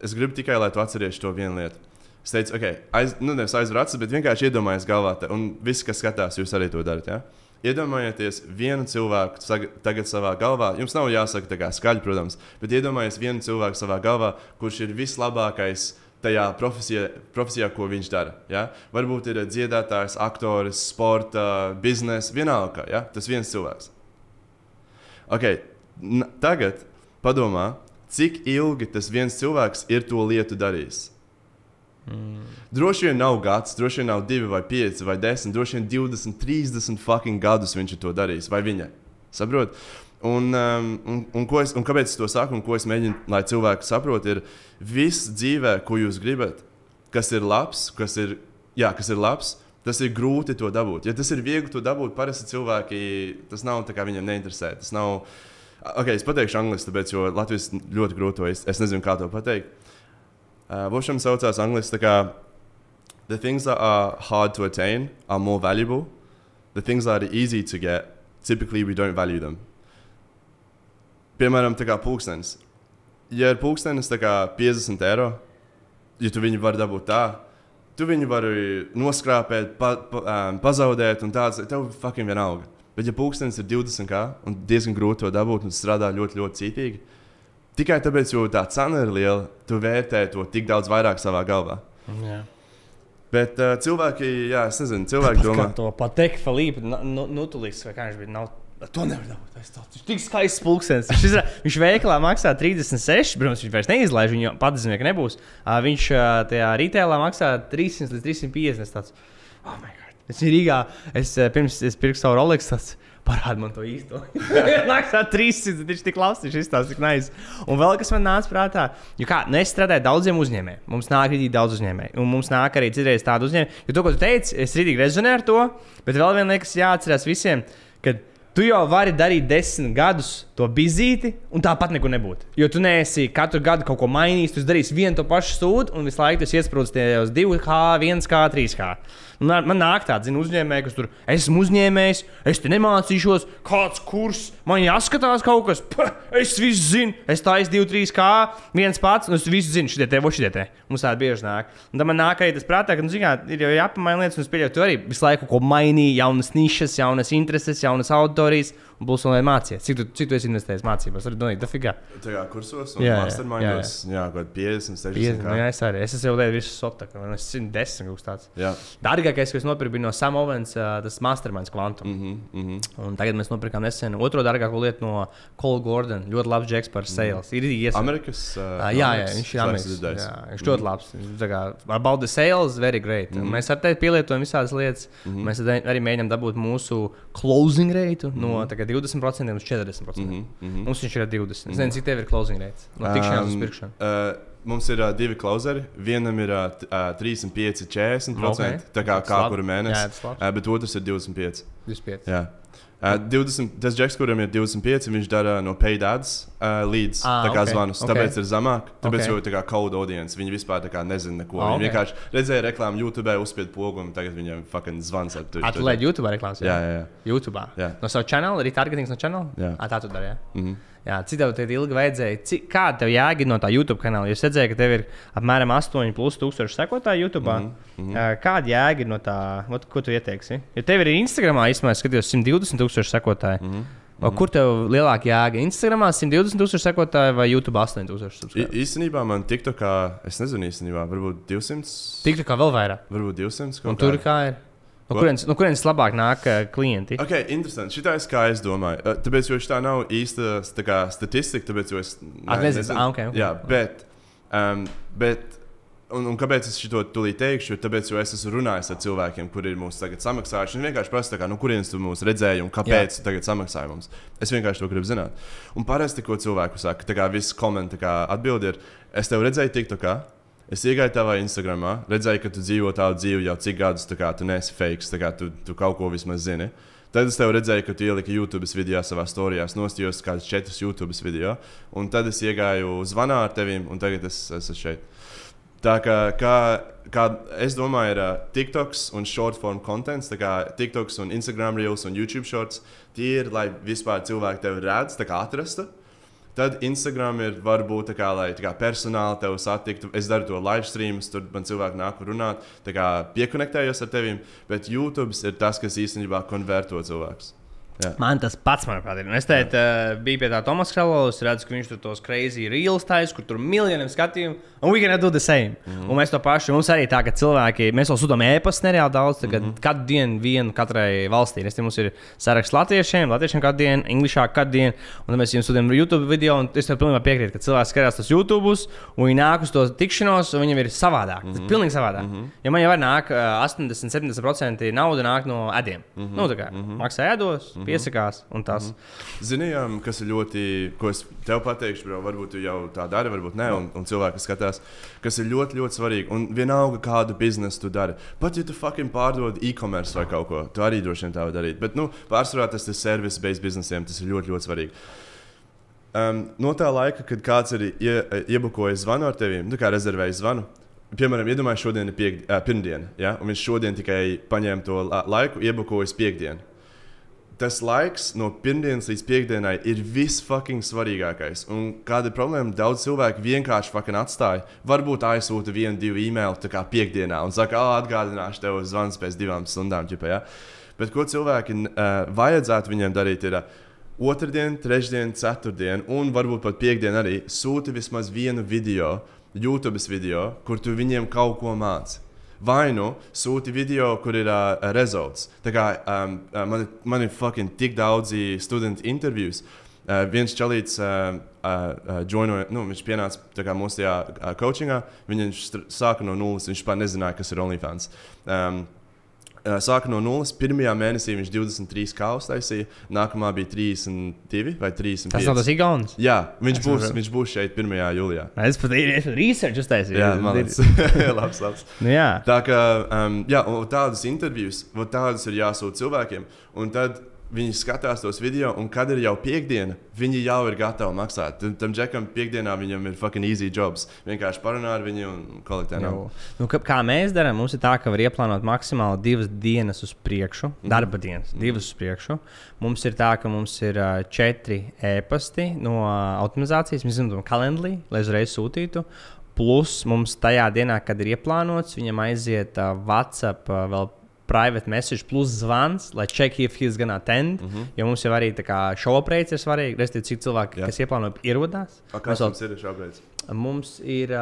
es gribu tikai, lai tu atceries to vienu lietu. Es teicu, ok, aiz, nu, nevis aizver acis, bet vienkārši iedomājieties galvā, te, un visi, kas skatās, jūs arī to darat. Ja? Iedomājieties vienu cilvēku tagad savā galvā. Jums nav jāsaka tā kā skaļi, protams, bet iedomājieties vienu cilvēku savā galvā, kurš ir vislabākais tajā profesijā, profesijā ko viņš dara. Ja? Varbūt ir dziedātājs, aktors, sporta, biznesa, vienalga. Ja? Tas viens cilvēks. Okay, tagad padomā, cik ilgi tas viens cilvēks ir to lietu darījis. Mm. Droši vien nav gads, droši vien nav divi vai pieci vai desmit, droši vien 20, 30 fucking gadus viņš to darījis, vai viņa. Saprot? Un, um, un, un, es, un kāpēc es to saku, un ko es mēģinu, lai cilvēki saprotu, ir viss dzīvē, ko jūs gribat, kas ir labs, kas ir, jā, kas ir labs, tas ir grūti to dabūt. Ja tas ir viegli to dabūt, parasti cilvēki tas nav tā kā viņiem neinteresē. Tas nav. Ok, es pateikšu angliski, tāpēc, jo Latvijas ļoti grūti to izteikt. Es nezinu, kā to pateikt. Uh, Vošam saucās angliski kā The things that are hard to attain are more valuable. The things that are easy to get, typically we don't value them. Piemēram, tā kā pulkstenis. Ja ir pulkstenis tā kā 50 eiro, ja tu viņu vari dabūt tā, tu viņu vari noskrāpēt, pa, pa, um, pazaudēt, un tāds tev fucking vienalga. Bet, ja pulkstenis ir 20 kā, un diezgan grūti to dabūt, un strādā ļoti, ļoti cītīgi, tikai tāpēc, jo tā cena ir liela, tu vērtē to tik daudz vairāk savā galvā. Jā. Bet uh, cilvēki, jā, es nezinu, cilvēki domā, Kā to pateikt, Filipa, nu, nutulīgs vai kā viņš bija. Nav... To nevar dabūt. Tas ir tik skaists pulkstenis. Viņš, izrā- viņš veikalā maksā 36. Protams, viņš vairs neizlaiž, viņa pats zina, ka nebūs. Uh, viņš uh, tajā retailā maksā 300 līdz 350. Es tāds, oh, my God. Es biju Rīgā, es uh, pirms es pirku savu Rolex. Tas, Parādi man to īsto. Maksā 300, viņš tik labs, viņš izstāsta, cik nice. Un vēl kas man nāca prātā, jo kā, nu, es strādāju daudziem uzņēmējiem. Mums nāk arī daudz uzņēmēju. Un mums nāk arī citreiz tādu uzņēmēju. Jo to, ko tu teici, es rītīgi rezonēju ar to, bet vēl viena lieta, kas jāatcerās visiem, kad tu jau vari darīt desmit gadus to bizīti, un tāpat neko nebūtu. Jo tu neesi katru gadu kaut ko mainījis, tu darīsi vienu to pašu sūdu, un visu laiku tas iesprūdis tajos 2K, 1K, 3K. Un man nāk tāds zinu, uzņēmēji, kas tur esmu uzņēmējs, es te nemācīšos, kāds kurs, man jāskatās kaut kas, pa, es visu zinu, es taisu 2, 3 kā, viens pats, un es visu zinu, šitie te, voši te. Mums tāda bieži nāk. Un tad man nāk arī tas prātā, ka, nu, zin kā, ir jau jāpamaina lietas, un es pieļauju, tu arī visu laiku ko mainīji, jaunas nišas, jaunas intereses, jaunas auditorijas būs vēl mācīties. Cik tu, cik tu esi investējis mācībās? Arī donīt, dafigā. Tā kā kursos un Jā, jā, mastermindos, jā, jā, kaut 50, 60. 50, kā. nu, jā, es arī. Es esmu jau lietuvs visu sotu, man ir 110 kaut tāds. Jā. Dārgākais, ko es nopirku, bija no Sam Owens, uh, tas Masterminds Quantum. Mm Mhm, mhm. -hmm. Un tagad mēs nopirkām nesen otro dārgāko lietu no Cole Gordon. Ļoti labs džeks par sales. Ir ies... Amerikas. Uh, jā, jā, viņš ir Amerikas. Jā, viņš ļoti labs. Tā kā about the sales, very great. Mm -hmm. Mēs ar tevi pielietojam visādas lietas. Mm -hmm. Mēs arī mēģinām dabūt mūsu closing rate no mm -hmm. 20% līdz 40%. Mm mhm. Mums viņš ir 20. Es nezinu, cik tev ir closing rate no tikšanās uz Um, pirkšanu. Uh, mums ir uh, divi klauzeri. Vienam ir uh, t- uh, 35, 40%. Ok. Tā kā kā kuru Jā, mēnesi. labs. Uh, bet otrs ir 25. 25. Jā. Uh, 20, tas džeks, kuram ir 25, viņš dara no paid ads uh, līdz Ah, tā kā ok, zvanus. ok. Tāpēc ir zemāk. Tāpēc Ok. jau tā kā code audience. Viņi vispār kā nezina neko. Ah, Viņi ok. vienkārši redzēja reklāmu YouTube, uzspied pogu un tagad viņiem fucking zvans. ar Ah, tu lēji YouTube reklāmas? Jā, jā, jā. YouTube. Jā. No sava kanāla, arī targetings no kanāla? Jā. Ah, tā tu dari. Jā. Mhm. Jā, cik tev tad ilgi vajadzēja? Cik, kāda tev jēga no tā YouTube kanāla? Jūs redzējāt, ka tev ir apmēram 8,5 tūkstoši sekotāju YouTube. Mm Mhm, -hmm. Kāda jēga no tā? Ot, ko tu ieteiksi? Ja tev ir Instagramā, īstenībā, skatījos 120 tūkstoši sekotāju. Mm mhm. -hmm. Kur tev lielāka jēga? Instagramā 120 tūkstoši sekotāju vai YouTube 8 tūkstoši I- sekotāju? Īstenībā man TikTokā, es nezinu īstenībā, varbūt 200. Tik tā kā vēl vairāk. Varbūt 200. kaut Un tur kā ir? No kurienes, no kurienes labāk nāk eh, klienti? Ok, interesanti. Šitā ir kā es domāju. Uh, Tāpēc, jo tā nav īsta kā, statistika, tāpēc, es. Ah, nezinu. Ah, ok, ok. Jā, bet. Um, bet un, un kāpēc es šo tūlīt teikšu? Tāpēc, jo es esmu runājis ar cilvēkiem, kuri ir mūs tagad samaksājuši. Viņi vienkārši prasa, kā, no kurienes tu mūs redzēji un kāpēc tu tagad samaksāji mums. Es vienkārši to gribu zināt. Un parasti, ko cilvēku saka, tā kā viss komentārs atbild ir, es tev redzēju TikTokā. Es iegāju tavā Instagramā, redzēju, ka tu dzīvo tādu dzīvi jau cik gadus, tā kā tu neesi fake, tā kā tu, tu kaut ko vismaz zini. Tad es tev redzēju, ka tu ieliki YouTube video savā storijā, nostājos kādus četrus YouTube video, un tad es iegāju zvanā ar tevi, un tagad es esmu šeit. Tā kā, kā, kā es domāju, ir uh, TikToks un short form contents, tā kā TikToks un Instagram reels un YouTube shorts, tie ir, lai vispār cilvēki tevi redz, tā kā atrastu. Tad Instagram ir varbūt tā kā, lai tā kā personāli tevi satiktu. Es daru to live stream, tur man cilvēki nāk runāt, tā kā piekonektējos ar tevi. Bet YouTube ir tas, kas īstenībā konverto cilvēkus. Jā. Man tas pats, manuprāt, ir. Un Es teicu, uh, biju pie tā Tomas Kralovas, redzu, ka viņš tur tos crazy reels taisa, kur tur miljoniem skatījumu, un we can do the same. Mm -hmm. Un mēs to pašu, mums arī tā, ka cilvēki, mēs vēl sūtām e-pastu nereāli daudz, tagad mm -hmm. katru dienu vienu katrai valstī. Es te mums ir saraksts latviešiem, latviešiem katru dienu, anglišā katru dienu, un tad mēs jums sūtām YouTube video, un es tev pilnībā piekrītu, ka cilvēks skatās tos YouTube, un viņi nāk uz to tikšanos, un viņiem ir savādāk. Mm -hmm. Tas ir pilnīgi savādāk. Mm -hmm. Ja man jau var nāk uh, 80-70% nauda nāk no ēdiem. Mm -hmm. Nu, tā kā mm -hmm. maksā ēdos, mm -hmm. Piesakās, un tas. -hmm. Zinījām, kas ir ļoti, ko es tev pateikšu, bro, varbūt tu jau tā dari, varbūt ne, un, un cilvēki skatās, kas ir ļoti, ļoti svarīgi. Un vienalga, kādu biznesu tu dari. Pat ja tu fucking pārdod e-commerce vai kaut ko, tu arī droši vien tā vari darīt. Bet, nu, pārsvarā tas ir service-based biznesiem, tas ir ļoti, ļoti svarīgi. Um, no tā laika, kad kāds arī ie, iebukojis zvanu ar tevi, nu, kā rezervējis zvanu. Piemēram, iedomājieties, šodien ir piek, uh, pirmdiena, ja? un viņš šodien tikai paņēma to la laiku, iebukojis piekdienu tas laiks no pirmdienas līdz piekdienai ir visfucking svarīgākais. Un kāda ir problēma? Daudz cilvēku vienkārši fucking atstāja. Varbūt aizsūta vienu, divu e-mailu tā kā piekdienā un saka, ah, atgādināšu tev zvans pēc divām stundām. Ķipa, ja? Bet ko cilvēki uh, vajadzētu viņiem darīt? Ir, uh, Otradien, trešdien, ceturtdien, un varbūt pat piekdien arī sūti vismaz vienu video, YouTube video, kur tu viņiem kaut ko māci. Vai nu sūti video, kur ir uh, rezultāts. Tā kā um, uh, man, ir- man ir fucking tik daudzi studentu intervijas. Uh, viens čalīts uh, uh, uh, joinoja, nu, viņš pienāca kā mūsu tajā uh, coachingā. Viņš sāka no nulles, viņš pat nezināja, kas ir OnlyFans. Um, Uh, Sāka no nulles. Pirmajā mēnesī viņš 23 kā uztaisīja, nākamā bija 32 vai 35. Tas nav tas Igaunis. Jā, viņš Es būs, saprotu. viņš būs šeit 1. jūlijā. Es pat īstenībā uztaisīju. Jā, man liekas, labs, labs. Nu, jā. Tā kā um, jā, intervijas, vot tādas ir jāsūta cilvēkiem. Un tad viņi skatās tos video, un kad ir jau piekdiena, viņi jau ir gatavi maksāt. Tam, tam džekam piekdienā viņam ir fucking easy jobs. Vienkārši parunā ar viņu un kolektē naudu. Nu, kā, kā mēs darām, mums ir tā, ka var ieplānot maksimāli divas dienas uz priekšu, mm. darba dienas, mm. divas uz priekšu. Mums ir tā, ka mums ir uh, četri e-pasti no uh, automatizācijas, mēs zinām, kalendārī, lai uzreiz sūtītu. Plus mums tajā dienā, kad ir ieplānots, viņam aiziet uh, WhatsApp uh, vēl private message plus zvans, lai check if he's gonna attend. Mm -hmm. Jo mums jau arī tā kā show upgrades ir svarīgi. Respektīvi, cik cilvēki, Jā. kas ieplāno, ierodās. A, Kas mums ir šobrīd? Mums ir,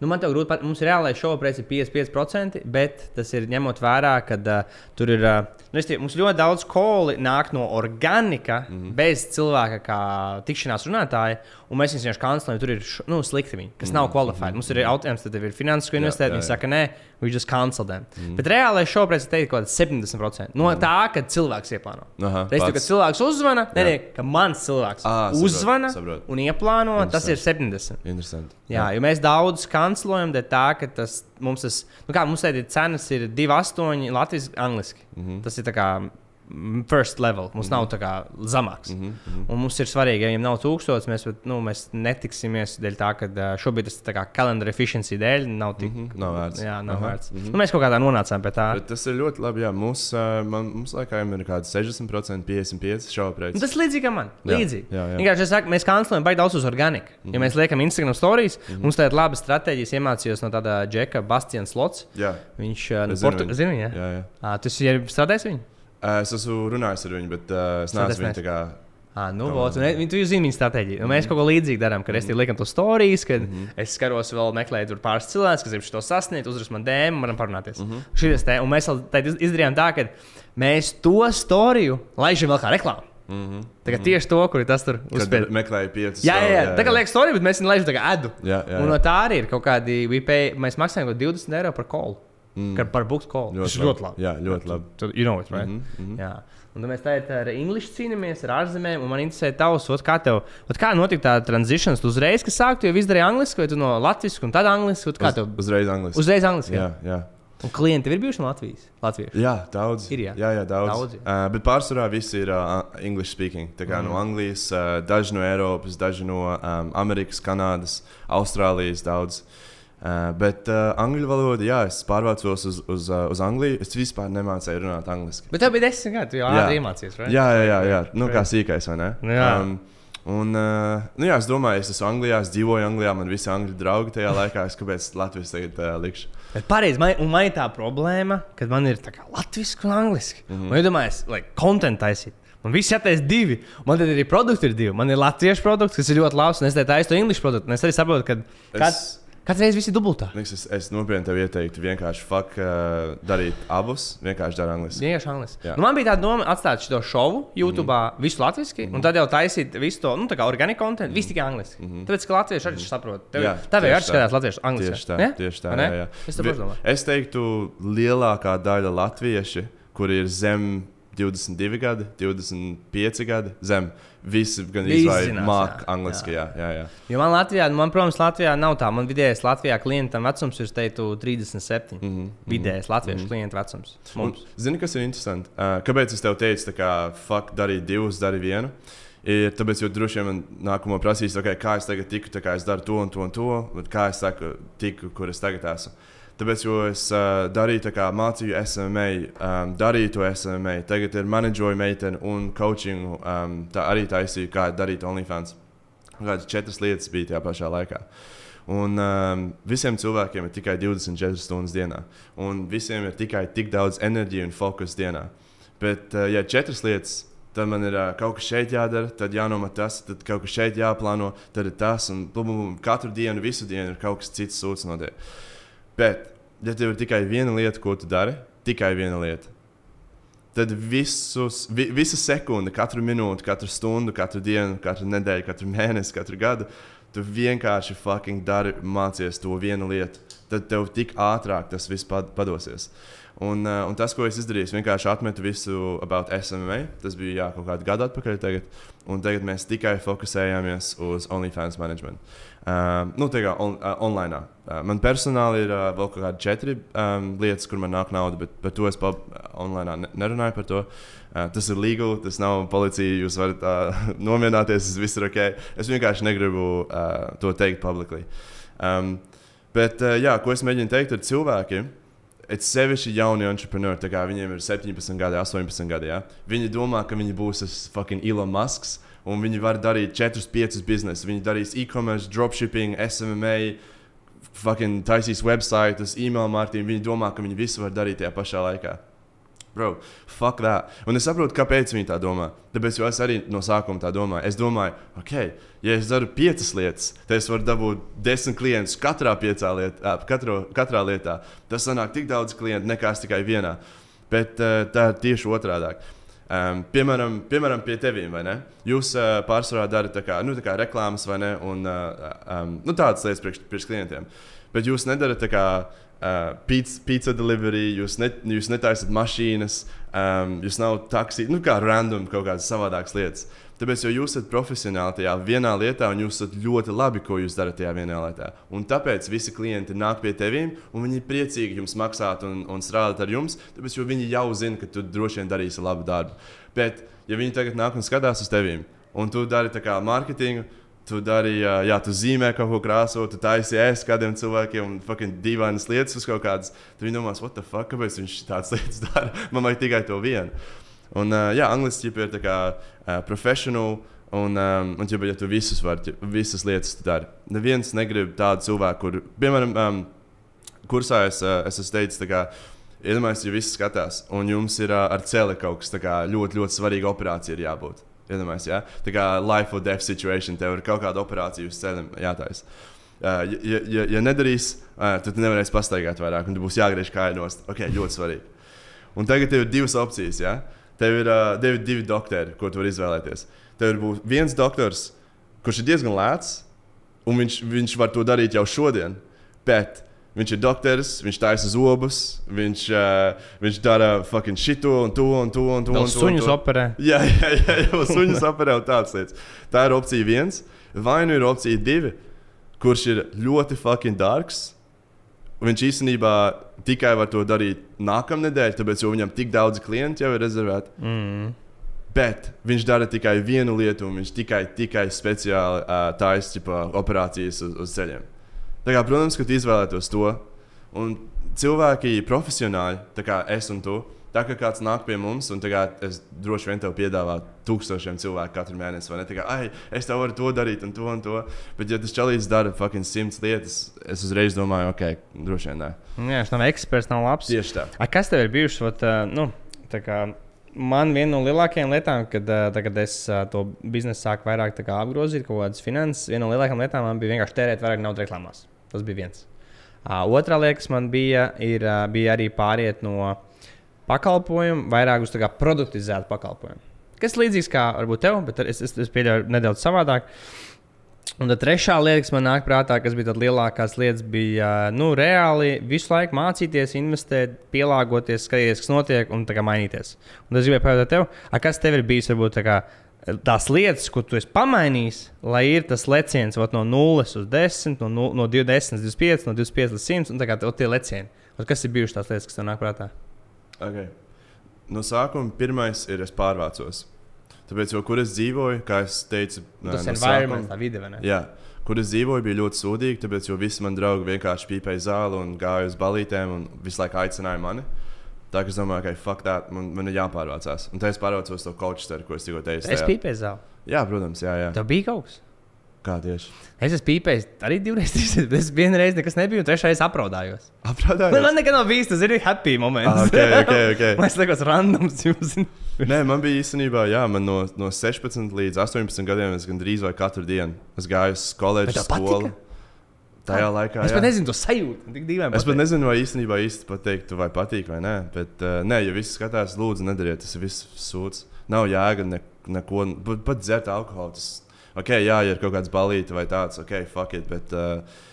nu man te grūti pateikt, mums reālais šova preis ir 55%, bet tas ir ņemot vērā, ka uh, tur ir, ā, nu, tie, mums ļoti daudz koli nāk no organika, mm -hmm. bez cilvēka kā tikšanās runātāja, un mēs viņus vienkārši kancelējam, tur ir nu, slikti viņi, kas nav kvalificēti. Mums ir jautājums, tad tev ir finanses, ko investēt, jā, viņi jā. saka, nē, we just cancel them. Mm. Bet reālais šova preis ir teikt, kaut kāds 70% no tā, kad cilvēks ieplāno. Reizē, kad cilvēks uzvana, nē, Jā. nē, ka mans cilvēks saprotu, uzvana saprotu. un ieplāno, tas ir 70%. Interesanti. Jā, jo mēs daudz kancelējam, dēļ tā, ka tas mums, tas, nu kā, mums ir cenas, ir 2,8 latviešu, angliski. Mm. -hmm. Tas ir tā kā first level, mums mm -hmm. nav tā kā zemāks. Mm -hmm. Un mums ir svarīgi, ja viņam nav tūkstots, mēs, bet, nu, mēs netiksimies dēļ tā, ka šobrīd tas tā kā calendar efficiency dēļ nav tik. Mm Mhm, nav vērts. Jā, nav Aha, vērts. Mm -hmm. nu, mēs kaut kādā nonācām pie tā. Bet tas ir ļoti labi. Jā, mums, uh, man, mums laikam ir kaut kāds 60%, 55% šobrīd. Nu, tas ir līdzīgi kā man. Jā, Līdzīgi. jā, jā. Vienkārši es saku, mēs kancelējam baigi daudz uz organiku. Mm -hmm. Ja mēs liekam Instagram stories, mm -hmm. mums tāda laba stratēģija iemācījos no tāda džeka Bastians Slots. Jā, Viņš uh, no Es zinu jā, jā. Ah, tu esi jau strādājis viņu? Es esmu runājis ar viņu, bet uh, es neesmu viņu tā kā. Ah, nu, vot, un, e- tu zini viņa stratēģiju. Un mēs kaut ko līdzīgu darām, kad es Mhm. liekam to stāstus, kad mm -hmm. es skaros vēl meklēju tur pāris cilvēkus, kas grib to sasniegt, uzrakst man dēmu, varam parunāties. Mm Mhm. -hmm. Šies te, un mēs izdarījām tā, ka mēs to storiju laižam vēl kā reklāmu. Mm -hmm. Tā kā tieši to, kur ir tas tur uzspēlēts. meklēju piecus. Jā, jā, jā. jā, Tā kā liekas, storija, bet mēs viņu laižam tā kā edu. Jā, jā, Un no jā. tā arī ir kaut kādi, pay, mēs maksājam kaut 20 eiro par kolu. Mm. Par booked call. Ļoti Tas ir ļoti labi. Jā, ļoti labi. Tu, you know it, right? Mm -hmm. Jā. Un tad mēs tagad ar Englišu cīnāmies, ar ārzemēm. un Man interesē tavs, ot, kā tev, ot, kā notika tā tranzīcija. Tu uzreiz, kas sāktu, jau izdarīji angliski, vai tu no latviešu, un tad angliski, ot, kā tev Uz, uzreiz angliski. uzreiz angliski. Jā, jā. Un klienti ir bijuši no Latvijas. Latviešu. Jā, daudz. Ir, jā. jā, jā daudz. Daudz, uh, bet pārsvarā visi ir uh, English speaking. Tā kā mm. no Anglijas, uh, daži no Eiropas, daži no um, Amerikas, Kanādas, Austrālijas daudz. Uh, bet uh, angļu valoda, jā, es pārvācos uz, uz, uh, uz Angliju. Es vispār nemācīju runāt angliski. Bet tev bija desmit gadi, tu jau ātri iemācījies, right? Jā, jā, jā, jā. Nu, kā sīkais, vai ne? Jā. Um, un, uh, nu, jā, es domāju, es esmu Anglijā, es dzīvoju Anglijā, man visi angļu draugi tajā laikā. Es kāpēc Latvijas tagad uh, likšu? Bet pareizi, man, man ir tā problēma, ka man ir tā kā latviešu un angļuiski. Mm. -hmm. Un, ja domāju, like, kontekstu taisīt. Man viss jātaisa divi. Man tad arī produkti ir divi. Man ir latviešu produkts, kas ir ļoti labs, un es taisu to angļuiski produktu. Es arī saprotu, ka Es- kāds reizes viss ir dubultā. Liks, Es, es nopietni tev ieteiktu vienkārši fuck, uh, darīt abus. Vienkārši darīt angliski. Vienkārši angļuiski. Nu, man bija tā doma atstāt šo šovu YouTube, mm visu latviešu, mm un tad jau taisīt visu to nu, organiku kontekstu, visu tikai angļuiski. Mm. Tāpēc, ka latvieši arī saprot. Tev, Jā, tev tā. skatās latviešu angļuiski. Tieši tā, Ne? tieši tā. Jā, jā. Es es teiktu, lielākā daļa latvieši, kuri ir zem 22 gadi, 25 gadi, zem visi gan izvairās zinās, māku jā, angliski. Jā, jā, jā. Jo man Latvijā, nu, man, protams, Latvijā nav tā. Man vidējais Latvijā klientam vecums ir, teiktu, 37. Mm -hmm. Vidējais latviešu mm -hmm. klientu vecums. Un, Mums. zini, kas ir interesanti? Uh, kāpēc es tev teicu, kā fuck, darīt divus, darīt vienu? Ir tāpēc, jo droši vien man nākamo prasīs, okay, kā es tagad tiku, kā es daru to un to un to, kā es saku, tiku, kur es tagad esmu. Tāpēc, es uh, darīju, tā kā mācīju SMA, um, darīju to SMA, tagad ir menedžoju meiteni un coachingu, um, tā arī taisīju, kā darīt OnlyFans. Kādas četras lietas bija tajā pašā laikā. Un um, visiem cilvēkiem ir tikai 24 stundas dienā, un visiem ir tikai tik daudz enerģijas un fokus dienā. Bet, uh, ja četras lietas, tad man ir uh, kaut kas šeit jādara, tad jānomet tas, tad kaut kas šeit jāplāno, tad ir tas, un bum, bum, katru dienu, visu dienu ir kaut kas cits sūds notiek. Bet, ja tev ir tikai viena lieta, ko tu dari, tikai viena lieta, tad visus, vi, visu sekundi, katru minūti, katru stundu, katru dienu, katru nedēļu, katru mēnesi, katru gadu, tu vienkārši fucking dari, mācies to vienu lietu. Tad tev tik ātrāk tas viss pad- padosies. Un, uh, un tas, ko es izdarīju, es vienkārši atmetu visu about SMA. Tas bija jā, kaut kādu gadu atpakaļ. Tagad, un tagad mēs tikai fokusējāmies uz OnlyFans management. Um, nu, tā kā on, uh, online. Uh, man personāli ir uh, vēl kaut kādi četri um, lietas, kur man nāk nauda, bet par to es pa, online ne, nerunāju. Par to. Uh, tas ir legāli, tas nav policija. Jūs varat uh, nomierināties, tas viss ir ok. Es vienkārši negribu uh, to teikt publiski. Um, bet, uh, jā, ko es mēģinu teikt ar cilvēkiem? Ir sevišķi jauni entrepreneurs, tā kā viņiem ir 17 gadi, 18 gadi. Ja? Viņi domā, ka viņi būs tas fucking Elon Musk, un viņi var darīt 4, 5 biznesus. Viņi darīs e-commerce, dropshipping, SMA, fucking taisīs websites, email marketing. Viņi domā, ka viņi visu var darīt tajā pašā laikā. bro, fuck that. Un es saprotu, kāpēc viņi tā domā. Tāpēc es arī no sākuma tā domāju. Es domāju, ok, ja es daru piecas lietas, tad es varu dabūt desmit klientus katrā, lietā, katro, katrā lietā. Tas sanāk tik daudz klientu nekā tikai vienā. Bet tā ir tieši otrādi. Um, piemēram, piemēram, pie tevis, vai ne? Jūs uh, pārsvarā kā, nu, kā reklāmas, vai ne? Un uh, um, nu, tādas lietas priekš, priekš klientiem. Bet jūs nedarat tā kā uh, pizza, pizza delivery, jūs, ne, jūs netaisat mašīnas, um, jūs nav taksi, nu kā random kaut kādas savādākas lietas. Tāpēc, jo jūs esat profesionāli tajā vienā lietā, un jūs esat ļoti labi, ko jūs darat tajā vienā lietā. Un tāpēc visi klienti nāk pie tevis, un viņi ir priecīgi jums maksāt un, un strādāt ar jums, tāpēc, jo viņi jau zina, ka tu droši vien darīsi labu darbu. Bet, ja viņi tagad nāk un skatās uz tevi, un tu dari tā kā mārketingu, Tu dari, jā, tu zīmē kaut ko krāso, tu taisi ēst kādiem cilvēkiem, un fucking dīvainas lietas uz kaut kādas. Tad viņi domās, what the fuck, kāpēc viņš tādas lietas dara? Man vajag tikai to vienu. Un, uh, jā, angliski ir tā kā uh, professional. Un, um, un ja, ja tu visus vari, visas lietas dari. Neviens negrib tādu cilvēku, kur, piemēram, um, kursā es, uh, es esmu teicis, ka, iedomājieties, ja visi skatās, un jums ir uh, ar celi kaut kas kā, ļoti, ļoti svarīga operācija ir jābūt. Iedomājieties, ja? tā kā life or death situation, tev ir kaut kāda operācija uz ceļa jātaisa. Uh, ja, ja, ja nedarīs, uh, tad tu nevarēsi pastaigāt vairāk, un tu būsi jāgriež kājas nost. Ok, ļoti svarīgi. Un tagad tev ir divas opcijas. Ja? Tev ir, uh, tev ir divi doktori, ko tu vari izvēlēties. Tev ir viens doktors, kurš ir diezgan lēts, un viņš, viņš var to darīt jau šodien. Bet Viņš ir doktors, viņš taisa zobus, viņš, uh, viņš dara fucking šito un to un to un to. Vēl suņus operē. Jā, jā, jā, jā suņus operē un tādas lietas. Tā ir opcija viens. Vai nu ir opcija divi, kurš ir ļoti fucking dārgs. Viņš īstenībā tikai var to darīt nākamnedēļ, tāpēc, jo viņam tik daudz klientu jau ir rezervēti. Mm. Bet viņš dara tikai vienu lietu, un viņš tikai, tikai speciāli uh, taisa operācijas uz, uz ceļiem. Kā, protams, ka tu izvēlētos to. Un cilvēki, profesionāļi, kā es un tu, tā kā kāds nāk pie mums, un kā, es droši vien tev piedāvāju tūkstošiem cilvēku katru mēnesi, vai ne? Tā kā, ai, es tev varu to darīt, un to un to. Bet, ja tas čalīts dara fucking simts lietas, es uzreiz domāju, ok, droši vien nē. Jā, viņš nav eksperts, nav labs. Tieši tā. A, kas tev ir bijušas? Vat, nu, man viena no lielākajām lietām, kad, kad es to biznesu sāku vairāk apgrozīt, kaut kādas finanses, viena no lielākajām lietām man bija vienkārši tērēt vairāk naudas reklāmās. Tas bija viens. Uh, otra lieta, kas man bija, ir, uh, bija arī pāriet no pakalpojumu vairāk uz produktizētu pakalpojumu. Kas līdzīgs kā varbūt tev, bet es, es, es pieļauju nedaudz savādāk. Un tad trešā lieta, kas man nāk prātā, kas bija tāda lielākās lietas, bija nu, reāli visu laiku mācīties, investēt, pielāgoties, skatīties, kas notiek un mainīties. Un es gribēju pajautāt tev, kas tev ir bijis varbūt tā kā tās lietas, ko tu esi pamainījis, lai ir tas leciens ot, no 0 uz 10, no, 0, no 20 līdz 25, no 25 līdz 100, un tā kā tie lecieni. Ot, kas ir bijušas tās lietas, kas tev nāk prātā? Okay. No sākuma pirmais ir es pārvācos. Tāpēc, jo, kur es dzīvoju, kā es teicu, tas ir environment, tā vide. Jā, kur es dzīvoju, bija ļoti sūdīgi. Tāpēc, jo visi mani draugi vienkārši pīpēja zāli un gāja uz balītēm un visu laiku aicināja mani. Tā kā es domāju, ka fuck that, man, man ir jāpārvācās. Un tā es pārvācos to kočsteru, ko es tikko teicu. Es pīpēju zāli. Jā, protams, jā. jā. Tev bija kaut kas. Kā tieši? Es esmu pīpējis arī divreiz. Es vienreiz nekas nebiju, un trešais apraudājos. Apraudājos? Man, man nekad nav bijis tas ir happy moments. Ah, okay, okay, okay. man liekas, randoms jums. Nē, man bija īstenībā, jā, man no, no 16 līdz 18 gadiem es gandrīz vai katru dienu. Es gāju uz koledžu skolu. Patika? Tajā laikā. Es pat nezinu, to sajūtu. Es pat nezinu, vai īstenībā īsti pateikt, vai patīk vai nē. Bet, uh, nē, ja viss skatās, lūdzu, nedariet. Tas ir viss sūds. Nav jēga ne, neko, pat, pat dzert alkoholu. Tas, ok, jā, ja ir kaut kāds balīti vai tāds, ok, fuck it. Bet, uh,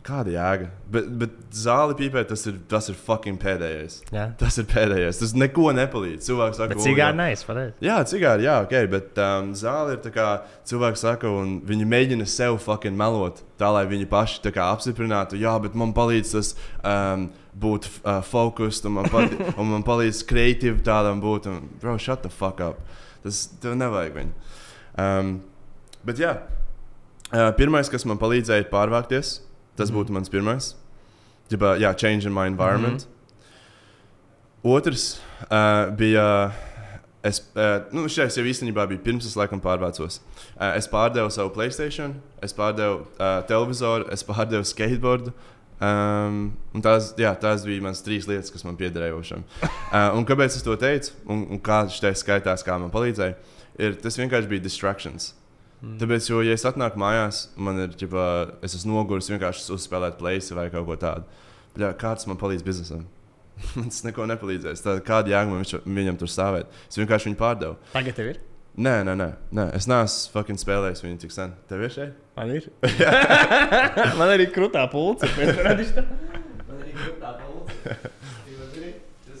Kāda jēga? Bet, bet zāli pīpē, tas ir, tas ir fucking pēdējais. Jā. Tas ir pēdējais. Tas neko nepalīdz. Cilvēks saka, ka cigāri neies, pareizi. Jā, cigāri, jā, ok, bet um, zāli ir tā kā cilvēks saka, un viņi mēģina sev fucking melot, tā lai viņi paši kā apstiprinātu, jā, bet man palīdz tas um, būt uh, fokused, un man, palīdz, un man palīdz kreatīvi tādam būt. Un, bro, shut the fuck up. Tas tev nevajag viņu. Um, bet jā, pirmais, kas man palīdzēja, ir pārvākties. Tas mm. būtu mans pirmais. Ģibā, jā, change in my environment. Mm -hmm. Otrs uh, bija. Es, uh, nu, šis jau īstenībā bija pirms es laikam pārvācos. Uh, es pārdevu savu Playstation, es pārdevu uh, televizoru, es pārdevu skateboardu, Um, un tās, jā, tās bija manas trīs lietas, kas man piederējošam. Uh, un kāpēc es to teicu, un, un kā šis skaitās, kā man palīdzēja, ir tas vienkārši bija distractions. Mm. Tāpēc, jo, ja es atnāku mājās, man ir, ģipa, es esmu noguris vienkārši uzspēlēt plēsi vai kaut ko tādu. Bļā, kāds man palīdz biznesam? Tas neko nepalīdzēs. Tad kāda jēga man viņš, viņam tur stāvēt? Es vienkārši viņu pārdevu. Tagad tev ir. Nē, nē, nē, nē. es neesmu fucking spēlējis viņu tik sen. Tev ir šeit? Man ir. man arī krūtā pulce. Man arī krūtā pulce.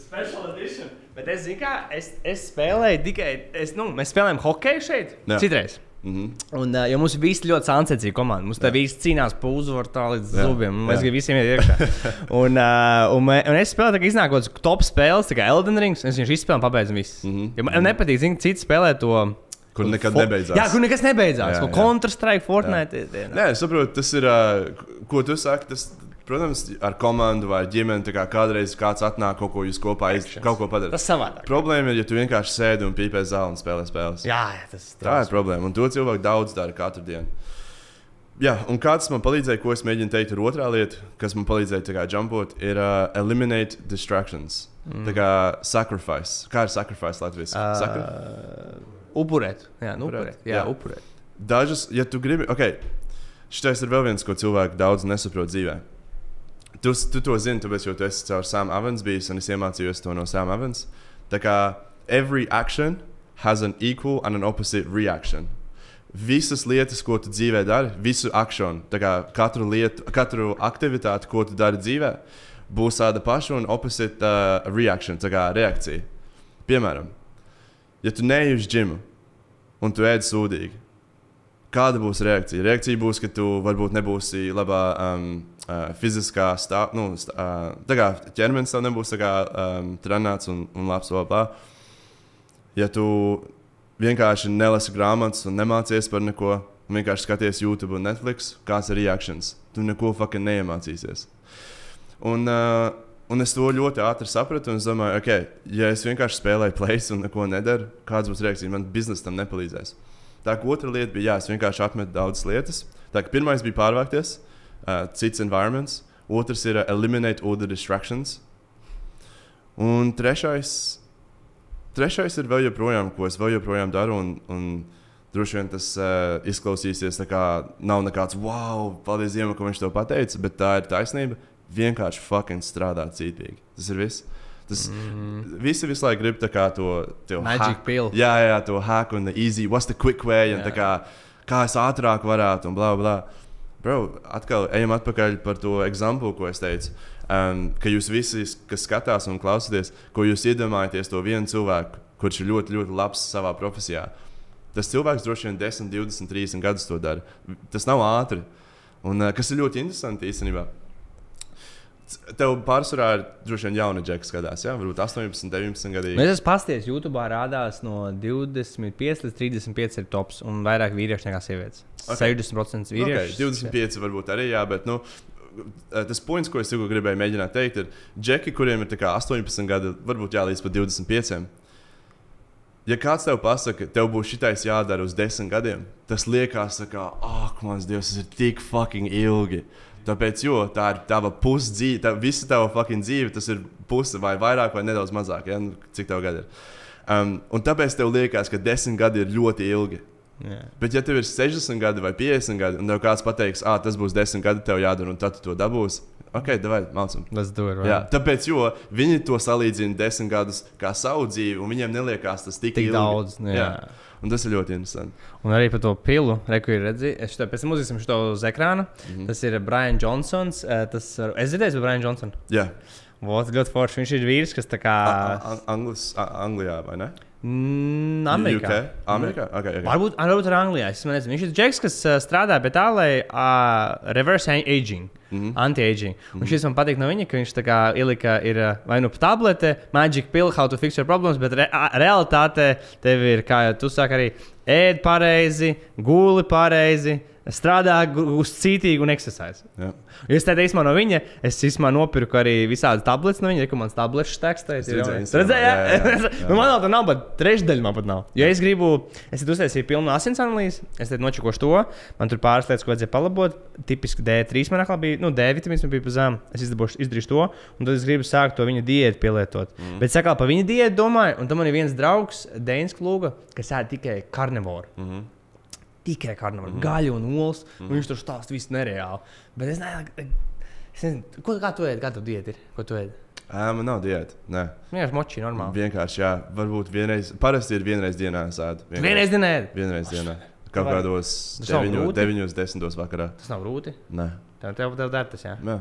Special edition. Bet es zinu, kā es, es spēlēju tikai. Es, nu, mēs spēlējam hokeju šeit. Jā. Citreiz. Mm -hmm. Un, uh, jo mums ir visi ļoti sāncensīga komanda. Mums tā visi cīnās par uzvaru tā līdz Jā. zubiem. Mēs Jā. gribam visiem iet iekšā. un, uh, un, un es spēlēju, tā kā iznākot top spēles, kā Elden Rings. Es viņu izspēlēju, pabeidzu visu. Mm. -hmm. jo man nepatīk, zinu, citi spēlē to. Kur nekad nebeidzās. Jā, kur nekas nebeidzās. Jā, jā. Counter-Strike, Fortnite. tie- tie- Nē, es saprotu, tas ir. Uh, ko tu saki? Tas, protams, ar komandu vai ģimeni. tā Kā kādreiz kāds atnāk, kaut ko jūs kopā iz, kaut ko padarāt. Tas savādāk. Problēma ir, ja tu vienkārši sēdi un pīpē zāli un spēlē spēles. Jā, jā, tas Tā ir problēma. Un to cilvēku daudz dara katru dienu. Jā, un kāds man palīdzēja, ko es mēģinu teikt, ir otrā lieta, kas man palīdzēja kā jumpot, ir uh, eliminate distractions. Mm. Tā kā sacrifice. Kā ir sacrifice Latvijas? Uh, Sakri? Upurēt. Jā, nu, Upurēt, upurēt. Jā, jā. upurēt. Dažas, ja tu gribi, ok, šis ir vēl viens, ko cilvēki daudz nesaprot dzīvē. Tu, tu to zini, tāpēc, jo tu esi caur Sam Evans bijis, un es iemācījos to no Sam Evans. Tā kā every action has an equal and an opposite reaction. Visas lietas, ko tu dzīvē dari, visu akciju, tā kā katru lietu, katru aktivitāti, ko tu dari dzīvē, būs tāda paša un opposite uh, reaction, tā kā reakcija. Piemēram, ja tu neej uz džimu un tu ēd sūdīgi, kāda būs reakcija? Reakcija būs, ka tu varbūt nebūsi labā um, uh, fiziskā stāvoklī, nu, st uh, tā kā ķermenis tev nebūs kā, um, trenēts un, un labs. Bla, bla. Ja tu vienkārši nelasi grāmatas un nemācies par neko, vienkārši skaties YouTube un Netflix, kāds ir reakcijas, tu neko fucking neiemācīsies. Un, uh, un es to ļoti ātri sapratu, es domāju, ok, ja es vienkārši spēlēju plēs un neko nedaru, kādas būs reakcijas, man biznesa tam nepalīdzēs. Tā otra lieta bija, jā, es vienkārši atmetu daudzas lietas. Tā pirmais bija pārvākties, uh, cits environments, otrs ir uh, eliminate all the distractions. Un trešais, trešais ir vēl joprojām, ko es vēl joprojām daru. Un, un droši vien tas uh, izklausīsies tā kā nav nekāds wow, paldies Dievam, ka viņš to pateica, bet tā ir taisnība. Vienkārši fucking strādāt cītīgi. Tas ir viss. Tas mm -hmm. visi visu laiku grib kā to pill. Jā, jā, to hack un the easy, what's the quick way, un Jā. tā kā, kā es ātrāk varētu, un bla, bla. Bro, atkal ejam atpakaļ par to eksemplu, ko es teicu. Um, ka jūs visi, kas skatās un klausāties, ko jūs iedomājaties, to vienu cilvēku, kurš ir ļoti, ļoti labs savā profesijā. Tas cilvēks droši vien 10, 20, 30 gadus to dara. Tas nav ātri. Un, uh, kas ir ļoti interesanti īstenībā. Tev pārsvarā ir droši vien jauna džeka skatās, ja? varbūt 18, 19 gadu. Es esmu pasties, YouTube rādās no 25 līdz 35 ir tops un vairāk vīriešu nekā sievietes. Ok. 60% Okay, vīriešu. 25 varbūt arī, jā, bet nu, tas points, ko es tikko gribēju mēģināt teikt, ir džeki, kuriem ir tā kā 18 gadi, varbūt jā, līdz pat 25. Ja kāds tev pasaka, tev būs šitais jādara uz 10 gadiem, tas liekas, kā, ak, mans dievs, tas ir tik fucking ilgi. Tāpēc, jo tā ir tava pusdzīve, tā, visa tava fucking dzīve, tas ir puse vai vairāk vai nedaudz mazāk, ja? nu, cik tev gadi ir. Um, un tāpēc tev liekas, ka 10 gadi ir ļoti ilgi. Jā. Bet, ja tev ir 60 gadi vai 50 gadi, un tev kāds pateiks, ah, tas būs 10 gadi, tev jādara, un tad tu to dabūsi, ok, davai, mācām. Let's do it. Jā, Right? tāpēc, jo viņi to salīdzina desmit gadus kā savu dzīvi, un viņiem neliekas tas tik, Tik ilgi. daudz. nu, Jā. Un tas ir ļoti interesanti. Un arī par to pilu, reku ir redzējis. Es to pēc tam uzliksim šo uz ekrāna. Mm. -hmm. Tas ir Brian Johnsons. eh, Tas, es dzirdēju par Brian Johnsonu. Jā, Vot, ļoti forši. Viņš ir vīrs, kas tā kā. A- a- Anglis, a- Anglijā vai ne? Mm, Amerikā. UK? Amerikā? Okay, okay. Varbūt, varbūt arī Anglijā. Es nezinu. Viņš ir Džeks, kas strādā pie tā, lai uh, reverse aging, mm Mhm. -hmm. anti-aging. Un šis man patīk no viņa, ka viņš tā kā ielika ir vai nu tablete, magic pill, how to fix your problems, bet re realitāte tev ir, kā jau tu saki, arī ēd pareizi, guli pareizi. Strādā uz cītīgu un exercise. Jā. Es tādu īstenībā no viņa, es īstenībā nopirku arī visādas tabletes no viņa, man tabletes tekstē. Es redzēju. Nu, man tā nav, bet trešdaļa man pat nav. Jo es gribu, es tad uztaisīju pilnu asins analīzi, es tad nočakošu to, man tur pāris lietas, ko vajadzēja palabot. Tipiski D3 man atkal bija, nu, D vitamīns man bija pa zemu. Es izdabūšu, izdarīšu to, un tad es gribu sākt to viņa diētu pielietot. Mm. Bet sakā par viņa diētu domāju, un tam man ir viens draugs, Dēns Klūga, kas ēd tikai karnivoru. Mm -hmm. Tikai karnivoru, mm. gaļu un olas. Mm. Viņš tur stāsta viss nereāli. Bet es nezinu, es nezinu ko, kā tu ēd, kā tu diēti ir, ko tu ēd. Ā, man nav diēta. Nē, Vienkārši moči, normāli. vienkārši, jā, varbūt vienreiz, parasti ir vienreiz dienā sēdu. Vienreiz dienā ēd. Vienreiz dienā. Kaut kādos Tas nav 9, grūti? 9, 10 vakarā. Tas nav grūti. Nē. Tev tev tev dara tas, jā. Jā.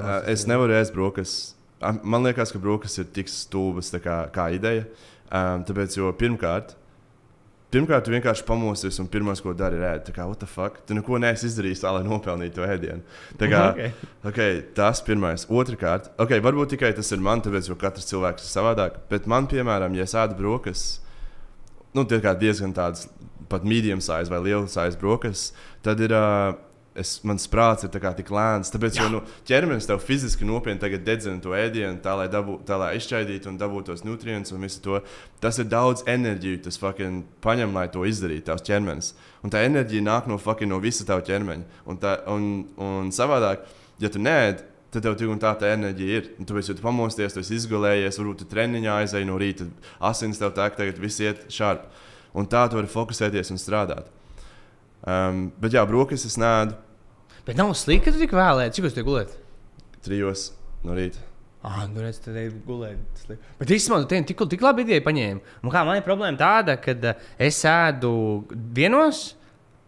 Ā, Es nevaru ēst brokastis. Man liekas, ka brokastis ir tik stulbas kā, kā ideja. Um, tāpēc, jo pirmkārt, pirmkārt, tu vienkārši pamosies un pirmais, ko dari, ir ēst. Tā kā, what the fuck? Tu neko neesi izdarījis tā, lai nopelnītu to ēdienu. Tā kā, Okay. okay, tas pirmais. Otrakārt, okay, varbūt tikai tas ir man, tāpēc, jo katrs cilvēks ir savādāk. Bet man, piemēram, ja es ēdu brokastis, nu, tie kā diezgan tādas pat medium size vai liela size brokastis, tad ir. Uh, Es, mans prāts ir tā tik lēns. Tāpēc, jo nu, ķermenis tev fiziski nopietni dedzina to ēdienu, tā lai, dabū, tā, lai izšķaidītu un dabūtu tos nutrientus un visu to. Tas ir daudz enerģijas, tas fucking paņem, lai to izdarītu, tavs ķermenis. Un tā enerģija nāk no, fucking, no visa tava ķermeņa. Un, tā, un, un savādāk, ja tu nēd, tad tev tik un tā tā enerģija ir. Un tāpēc, ja tu pamosties, tu esi izgulējies, varbūt tu treniņā aizēji no rīta, asins tev tek, tagad viss iet šādi. Un tā tu vari fokusēties un strādāt. Um, bet jā, brokastis nēdu Bet nav slikti, ka tu tik vēlēji. Cik uz te gulēt? trijos no rīta. Ah, nu redz, tad ir gulēt. slikti. Bet īstenībā tu tik, tik labi ideja paņēmi. Un kā man ir problēma tāda, ka es ēdu vienos.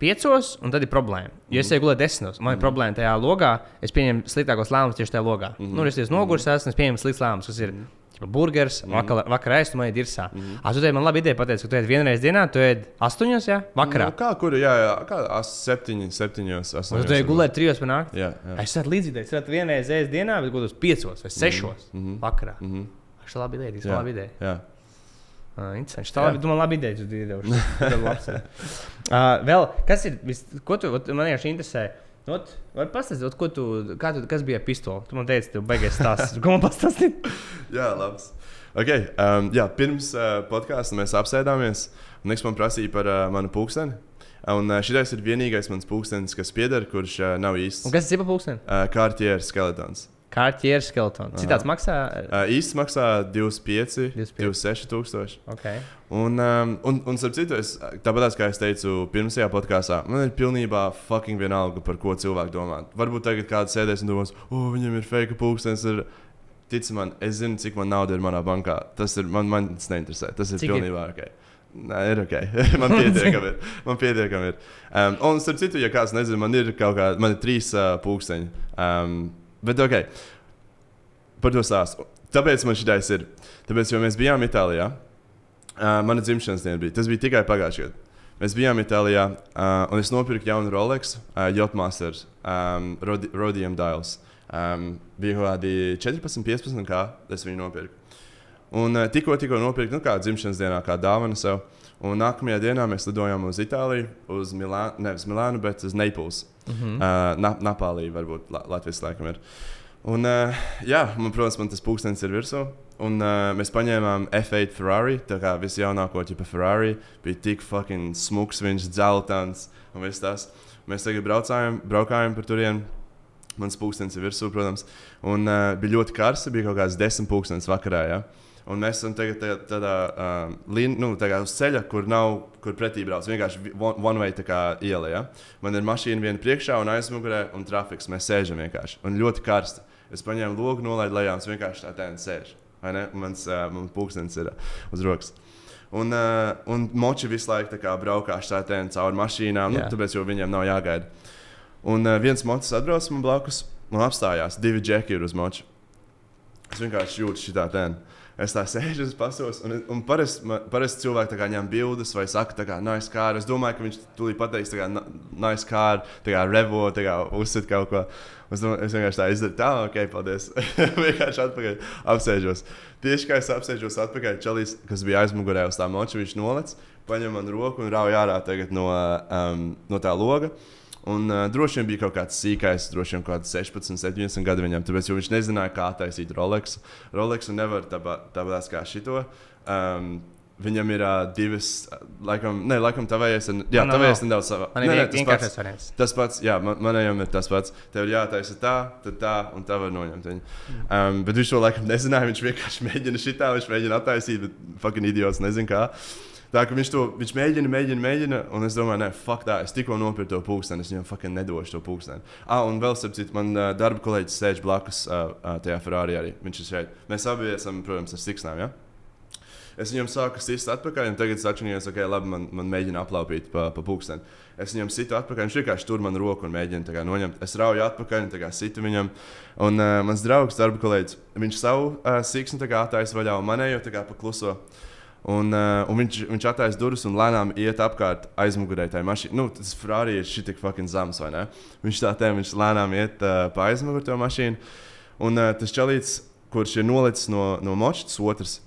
Piecos, un tad ir problēma. Ja es eju gulēt desmitos, man ir problēma tajā logā. Es pieņemu sliktākos lēmumus tieši tajā logā. Mm -hmm. Nu, es esmu noguris, esmu pieņēmis slikts lēmums, kas ir ķipa, burgers, mm -hmm. vakar, vakar man ir dirsā. Mm -hmm. Ah, tu teici, man labi ideja pateikt, ka tu ēd vienreiz dienā, tu ēd astoņos, jā, vakarā. Nu, kā kur, jā, jā, kā as- septiņi, septiņos, astoņos. tu ej gulēt trijos par nakti. Jā, jā. Es esmu līdzīgs. Es esmu vienreiz ēst dienā, bet gulēt piecos vai sešos mm -hmm. vakarā. Mm. -hmm. Tas ir labi ideja. Tas ir labi ideja. jā. Uh, interesanti. Tā labi, man labi ideja. Tu iedevuši. Tas ir labs. uh, vēl, kas ir, vis, ko tu, man vienkārši interesē. Ot, vai pastāstīt, ko tu, kā tu, kas bija ar pistoli? Tu man teici, tu beigās stāstīt. Ko man pastāstīt? Jā, labs. Okay, um, jā, pirms uh, podkāstā mēs apsēdāmies. Niks man prasīja par uh, manu pulksteni. Un uh, šis ir vienīgais mans pulkstenis, kas pieder, kurš uh, nav īsts. Un kas ir pulkstenis? Uh, Kārtieris skeletons. Kārtieris skeletons. Citāds maksā. Uh, īsts maksā 25, 25. 26 tūkstoši. Okay. Un, um, un, un starp citu, es, tāpat kā es teicu pirmajā podkāstā, man ir pilnībā fucking vienalga, par ko cilvēki domā. Varbūt tagad kāds sēdēs un domās, o, oh, viņam ir fake pulkstenis. Ir... Tici man, es zinu, cik man nauda ir manā bankā. Tas ir man, man tas neinteresē. Tas ir Cik ir? pilnībā ok. Nē, ir ok. man pietiekami ir. Man pietiekami ir. Um, un, starp citu, ja kāds nezina, man ir kaut kāda, man ir trīs uh, pulksteņi. Um, bet ok, par to stāstu. Tāpēc man šitais ir. Tāpēc, jo mēs bijām Itālijā, uh, mana dzimšanas diena bija. Tas bija tikai pagājušajā gadā. Mēs bijām Itālijā, uh, un es nopirku jaunu Rolex, uh, Jotmasters, um, Rodi Rodium Dials. Um, bija kaut kādi 14, 15, kā es viņu nopirku. Un uh, tikko, tikko nopirku, nu, kā dzimšanas dienā, kā dāvana sev. Un nākamajā dienā mēs lidojām uz Itāliju, uz Milānu, nevis Milānu, bet uz Naples. Mm -hmm. uh, Na Napālī, varbūt La Latvijas laikam ir. Un, uh, jā, man, protams, man tas pūkstens ir virsū. Un uh, mēs paņēmām F8 Ferrari. Tā kā visjaunāko tipu Ferrari bija tik fucking smuks, viņš dzeltens un viss tas. Mēs tagad braucājām, braukājām par turieni. Mans pūkstens ir virsū, protams. Un uh, bija ļoti karsts, bija kaut kāds desmit pūkstens vakarā. Ja? Un mēs esam tagad tādā, tādā uh, lin, nu, tā uz ceļa, kur nav kur pretī brauc. Vienkārši vi- one, way kā iela. Ja? Man ir mašīna viena priekšā un aizmugurē, un trafiks. Mēs sēžam vienkārši. Un ļoti karsti. Es paņēmu logu, nolaidu lejā, un vienkārši tā ne? Un Mans, uh, mans pulkstenis ir uh, uz rokas. Un, uh, un moči visu laiku kā braukā šādi cauri mašīnām, nu, Jā. tāpēc jau viņiem nav jāgaida. Un uh, viens mocis atbrauc man blakus un apstājās. Divi džeki ir uz moča. Es vienkārši jūtu šitā tēnu. Es tā sēžu uz pasos, un, un parasti parasti cilvēki kā ņem bildes vai saka, tā kā nice car. Es domāju, ka viņš tūlīt pateiks, kā "Na- nice car, tā kā revo, tā kā uzsit kaut ko. Es, domāju, es vienkārši tā izdaru, tā, ok, paldies. vienkārši atpakaļ apsēžos. Tieši kā es apsēžos atpakaļ, Čelīs, kas bija aizmugurē uz tā moča, viņš nolec, paņem man roku un rauj ārā no, um, no tā loga. Un uh, droši vien bija kaut kāds sīkais, droši vien kaut kāds 16, 17 gadu viņam. Tāpēc viņš nezināja, kā taisīt Rolex. Rolex nevar tāpat kā šito. Um, Viņam ir uh, divas, laikam, ne, laikam, tavējais, jā, No, no, tavējais no. nedaudz savā. Man ir vienkāršais pats. variants. Tas pats, jā, man, manējām ir tas pats. Tev ir jātaisa tā, tad tā, un tā var noņemt viņu. Um, bet viņš to laikam nezināja. Viņš vienkārši mēģina šitā, viņš mēģina attaisīt, bet fucking idiots nezina kā. Tā kā viņš to viņš mēģina, mēģina, mēģina, un es domāju, nē, fuck tā, es tikko nopirku to pulksteni, es viņam fucking nedošu to pulksteni. Ah, un vēl, starp citu, man uh, darba kolēģis sēž blakus uh, tajā Ferrari arī. Viņš ir šeit. Mēs abi esam, protams, ar siksnām, ja? Es viņam sāku sist atpakaļ, un tagad es atšķirījos, ka, okay, labi, man, man mēģina aplaupīt pa, pa pulksteni. Es viņam situ atpakaļ, viņš vienkārši tur man roku un mēģina kā noņemt. Es rauju atpakaļ, un situ viņam. Un uh, mans draugs, darba kolēģis, viņš savu uh, siksnu attaisa vaļā, un manējo pakluso. Un, uh, un viņš, viņš attaisa durvis un lēnām iet apkārt aizmugurē tai mašīnai. Nu, tas Ferrari ir tik fucking zems, vai ne? Viņš tā teikt, viņš lēnām iet uh, pa aizmuguri to mašīnu. Un uh, tas čalīts, kurš ir nolicis no, no močas, otrs,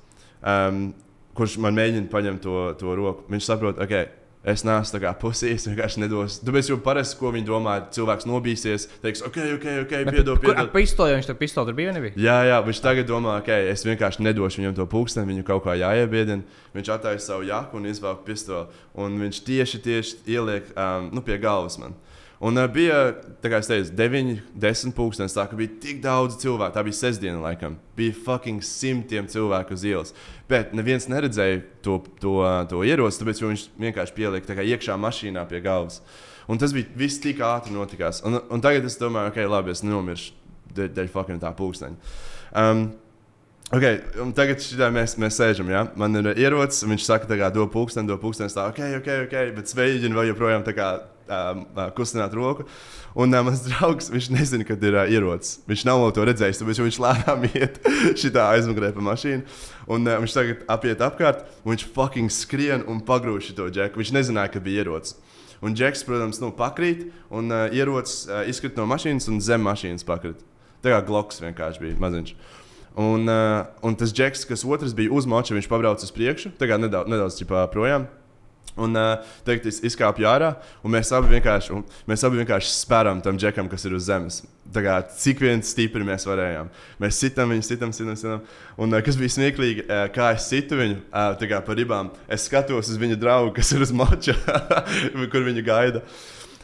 um, kurš man mēģina paņemt to, to roku, viņš saprot, ok. Es neesmu tā kā pusē, es vienkārši nedošu. Tāpēc, jo parasti, ko viņi domā, cilvēks nobīsies, teiks, ok, ok, ok, piedod, piedod. Ar pistoli viņš tur pistoli tur bija nebija? Jā, jā, viņš tagad domā, okay, es vienkārši nedošu viņam to pulksteni, viņu kaut kā jāiebiedina. Viņš attaisa savu jaku un izvelk pistoli. Un viņš tieši, tieši ieliek um, nu, pie galvas man. Un uh, bija, tā kā es teicu, 9, 10 pulkstenis. Tā kā bija tik daudz cilvēku. Tā bija sestdiena, laikam. Bija fucking simtiem cilvēku uz ielas. Bet neviens neredzēja to, to, to ieroci, tāpēc viņš vienkārši pielika tā kā iekšā mašīnā pie galvas. Un tas bija viss tik ātri notikās. Un, un tagad es domāju, ok, labi, es nenomiršu dēļ, dēļ fucking tā pulksteņa. Um, Okay, tagad šitā mēs, mēs sēžam. Ja? Man ir ierocis, viņš saka, ka dod pulksteni, dod pulksteni. Tā, ok, ok, ok, bet sveicina vēl joprojām tā kā kustināt roku. Un uh, mans draugs, viņš nezina, kad ir uh, ierocis. Viņš nav to redzējis, tāpēc viņš lēnām iet šitā aizmugurē pa mašīnu. Un uh, viņš tagad apiet apkārt, un viņš fucking skrien un pagrūž to džeku. Viņš nezināja, ka bija ierocis. Un džeks, protams, nu, pakrīt, un uh, ierocis uh, izkrīt no mašīnas un zem mašīnas pakrīt. Tā kā gloks vienkārši bija maziņš. Un, uh, un tas džeks, kas otrs bija uz mača, viņš pabrauca uz priekšu, tagad nedaudz, nedaudz ķipā, projām. Un uh, teikt, es izkāpu ārā, un mēs abi vienkārši, mēs abi vienkārši spēram tam džekam, kas ir uz zemes. Tā kā, cik vien stipri mēs varējām. Mēs sitam viņu, sitam, sitam. sitam. Un uh, kas bija smieklīgi, uh, kā es situ viņu kā par ribām, es skatos uz viņa draugu, kas ir uz mača, kur viņu gaida.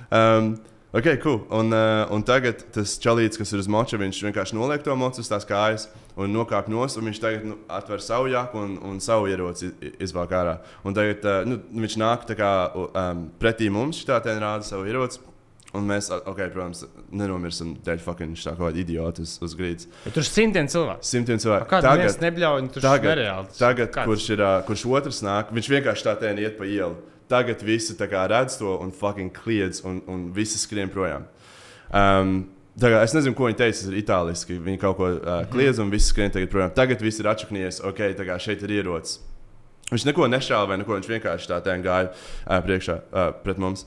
Um, Ok, cool. Un, uh, un tagad tas čalīts, kas ir uz moča, viņš vienkārši noliek to mocu uz tās kājas un nokāp no stūra. Viņš tagad nu, atver savu jaku un, un savu ieroci izvelk ārā. Un tagad uh, nu, viņš nāk tā kā, um, pretī mums, šitā tā rāda savu ieroci. Un mēs, ok, protams, nenomirsim dēļ fucking kaut kāda idiota uz, uz grīdas. Bet tur simtiem cilvēku. Simtiem cilvēku. Kāda tagad, nebļauj, nu, tagad, tagad kurš, ir, ā, kurš otrs nāk, viņš vienkārši tā tēni iet pa ielu. Tagad visi redz to un fucking kliedz un, un visi skrien projām. Um, kā, es nezinu, ko viņi teica, tas ir itāliski. Viņi kaut ko uh, kliedz un visi skrien tagad projām. Tagad viss ir atšaknies, ok, tā kā šeit ir ierocis. Viņš neko nešāva vai neko, viņš vienkārši tā tēni gāja uh, priekšā uh, pret mums.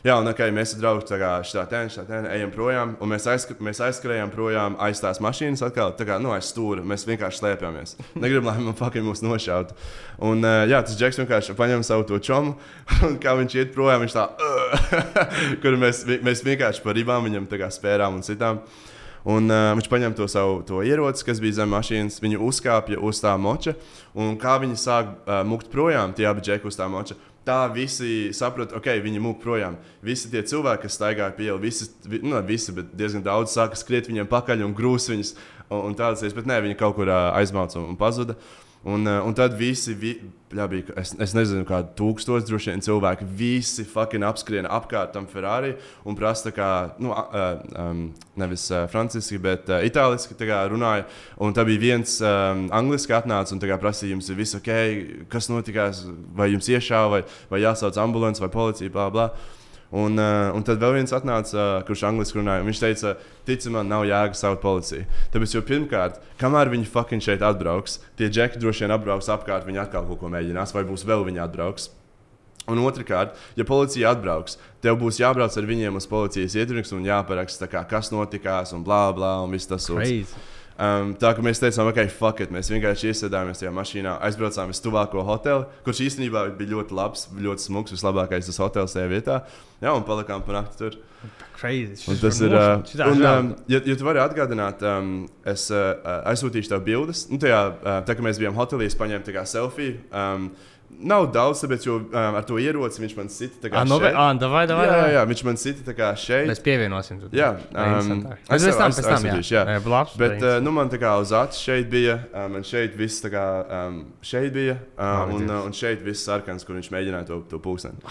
Jā, un okay, mēs ar draugu tā kā šitā tēna, šitā tēna ejam projām, un mēs, aizsk mēs aizskrējām projām aiz tās mašīnas, atkal tā kā nu, aiz stūra. Mēs vienkārši slēpjamies. Negribam, lai man fucking mūs nošautu. Un uh, jā, tas džeks vienkārši paņem savu to čomu, un kā viņš iet projām, viņš tā, kur mēs, mēs vienkārši par ribām viņam tā kā spērām un citām. Un uh, viņš paņem to savu to ieroci, kas bija zem mašīnas, viņu uzkāpja uz tā moča. Un kā viņi sāk uh, mukt projām, tie abi džeki uz tā moča, tā visi saprata, ok, viņi mūk projām. Visi tie cilvēki, kas staigāja pie ielas, visi, vi, nu, visi, bet diezgan daudz sāka skriet viņiem pakaļ un grūst viņus. Un, un tādas lietas, bet nē, viņi kaut kur aizmauca un, pazuda. Uh, un tad visi, vi, jā, bija, es, es nezinu, kādi tūkstoši droši vien cilvēki, visi fucking apskrien apkārt tam Ferrari un prasa, kā, nu, uh, um, nevis uh, franciski, bet uh, itāliski tā kā runāja. Un tā bija viens um, angliski atnācis un kā prasīja, jums ir viss ok, kas notikās, vai jums iešāva, vai, vai jāsauc ambulance vai policija, bla, bla. Un, uh, un tad vēl viens atnāca, uh, kurš angļuiski runāja. un Viņš teica, tic man, nav jēga saukt policiju. Tāpēc, jo pirmkārt, kamēr viņi fucking šeit atbrauks, tie džeki droši vien atbrauks apkārt, viņi atkal kaut ko mēģinās, vai būs vēl viņi atbrauks. Un otrkārt, ja policija atbrauks, tev būs jābrauc ar viņiem uz policijas ietvaru un jāparaksta, kā, kas notikās, un blā, blā, un viss tas sūds. Um, tā kā mēs teicām, ok, fuck it, mēs vienkārši iesēdāmies tajā mašīnā, aizbraucām uz tuvāko hoteli, kurš īstenībā bija ļoti labs, ļoti smags, vislabākais tas hotels tajā vietā. Jā, un palikām pa nakti tur. Crazy. Un tas ir. Uh, un, um, ja, ja tu vari atgādināt, um, es uh, aizsūtīšu tev bildes. Nu, tajā, uh, tā kā mēs bijām hotelī, es paņēmu tā kā selfiju. Um, Nav daudz, tāpēc, jo um, ar to ieroci viņš man sita. Ah, no, ah, davai, davai, jā, jā, jā, viņš man sita kā šeit. Mēs pievienosim. Tad. Jā, um, es pēc tam, pēc tam, jā. jā. jā blabs, Bet, uh, nu, man tā kā uz acis šeit bija, um, un šeit viss tā kā um, šeit bija, um, un, uh, un šeit viss sarkans, kur viņš mēģināja to, to pūksteni.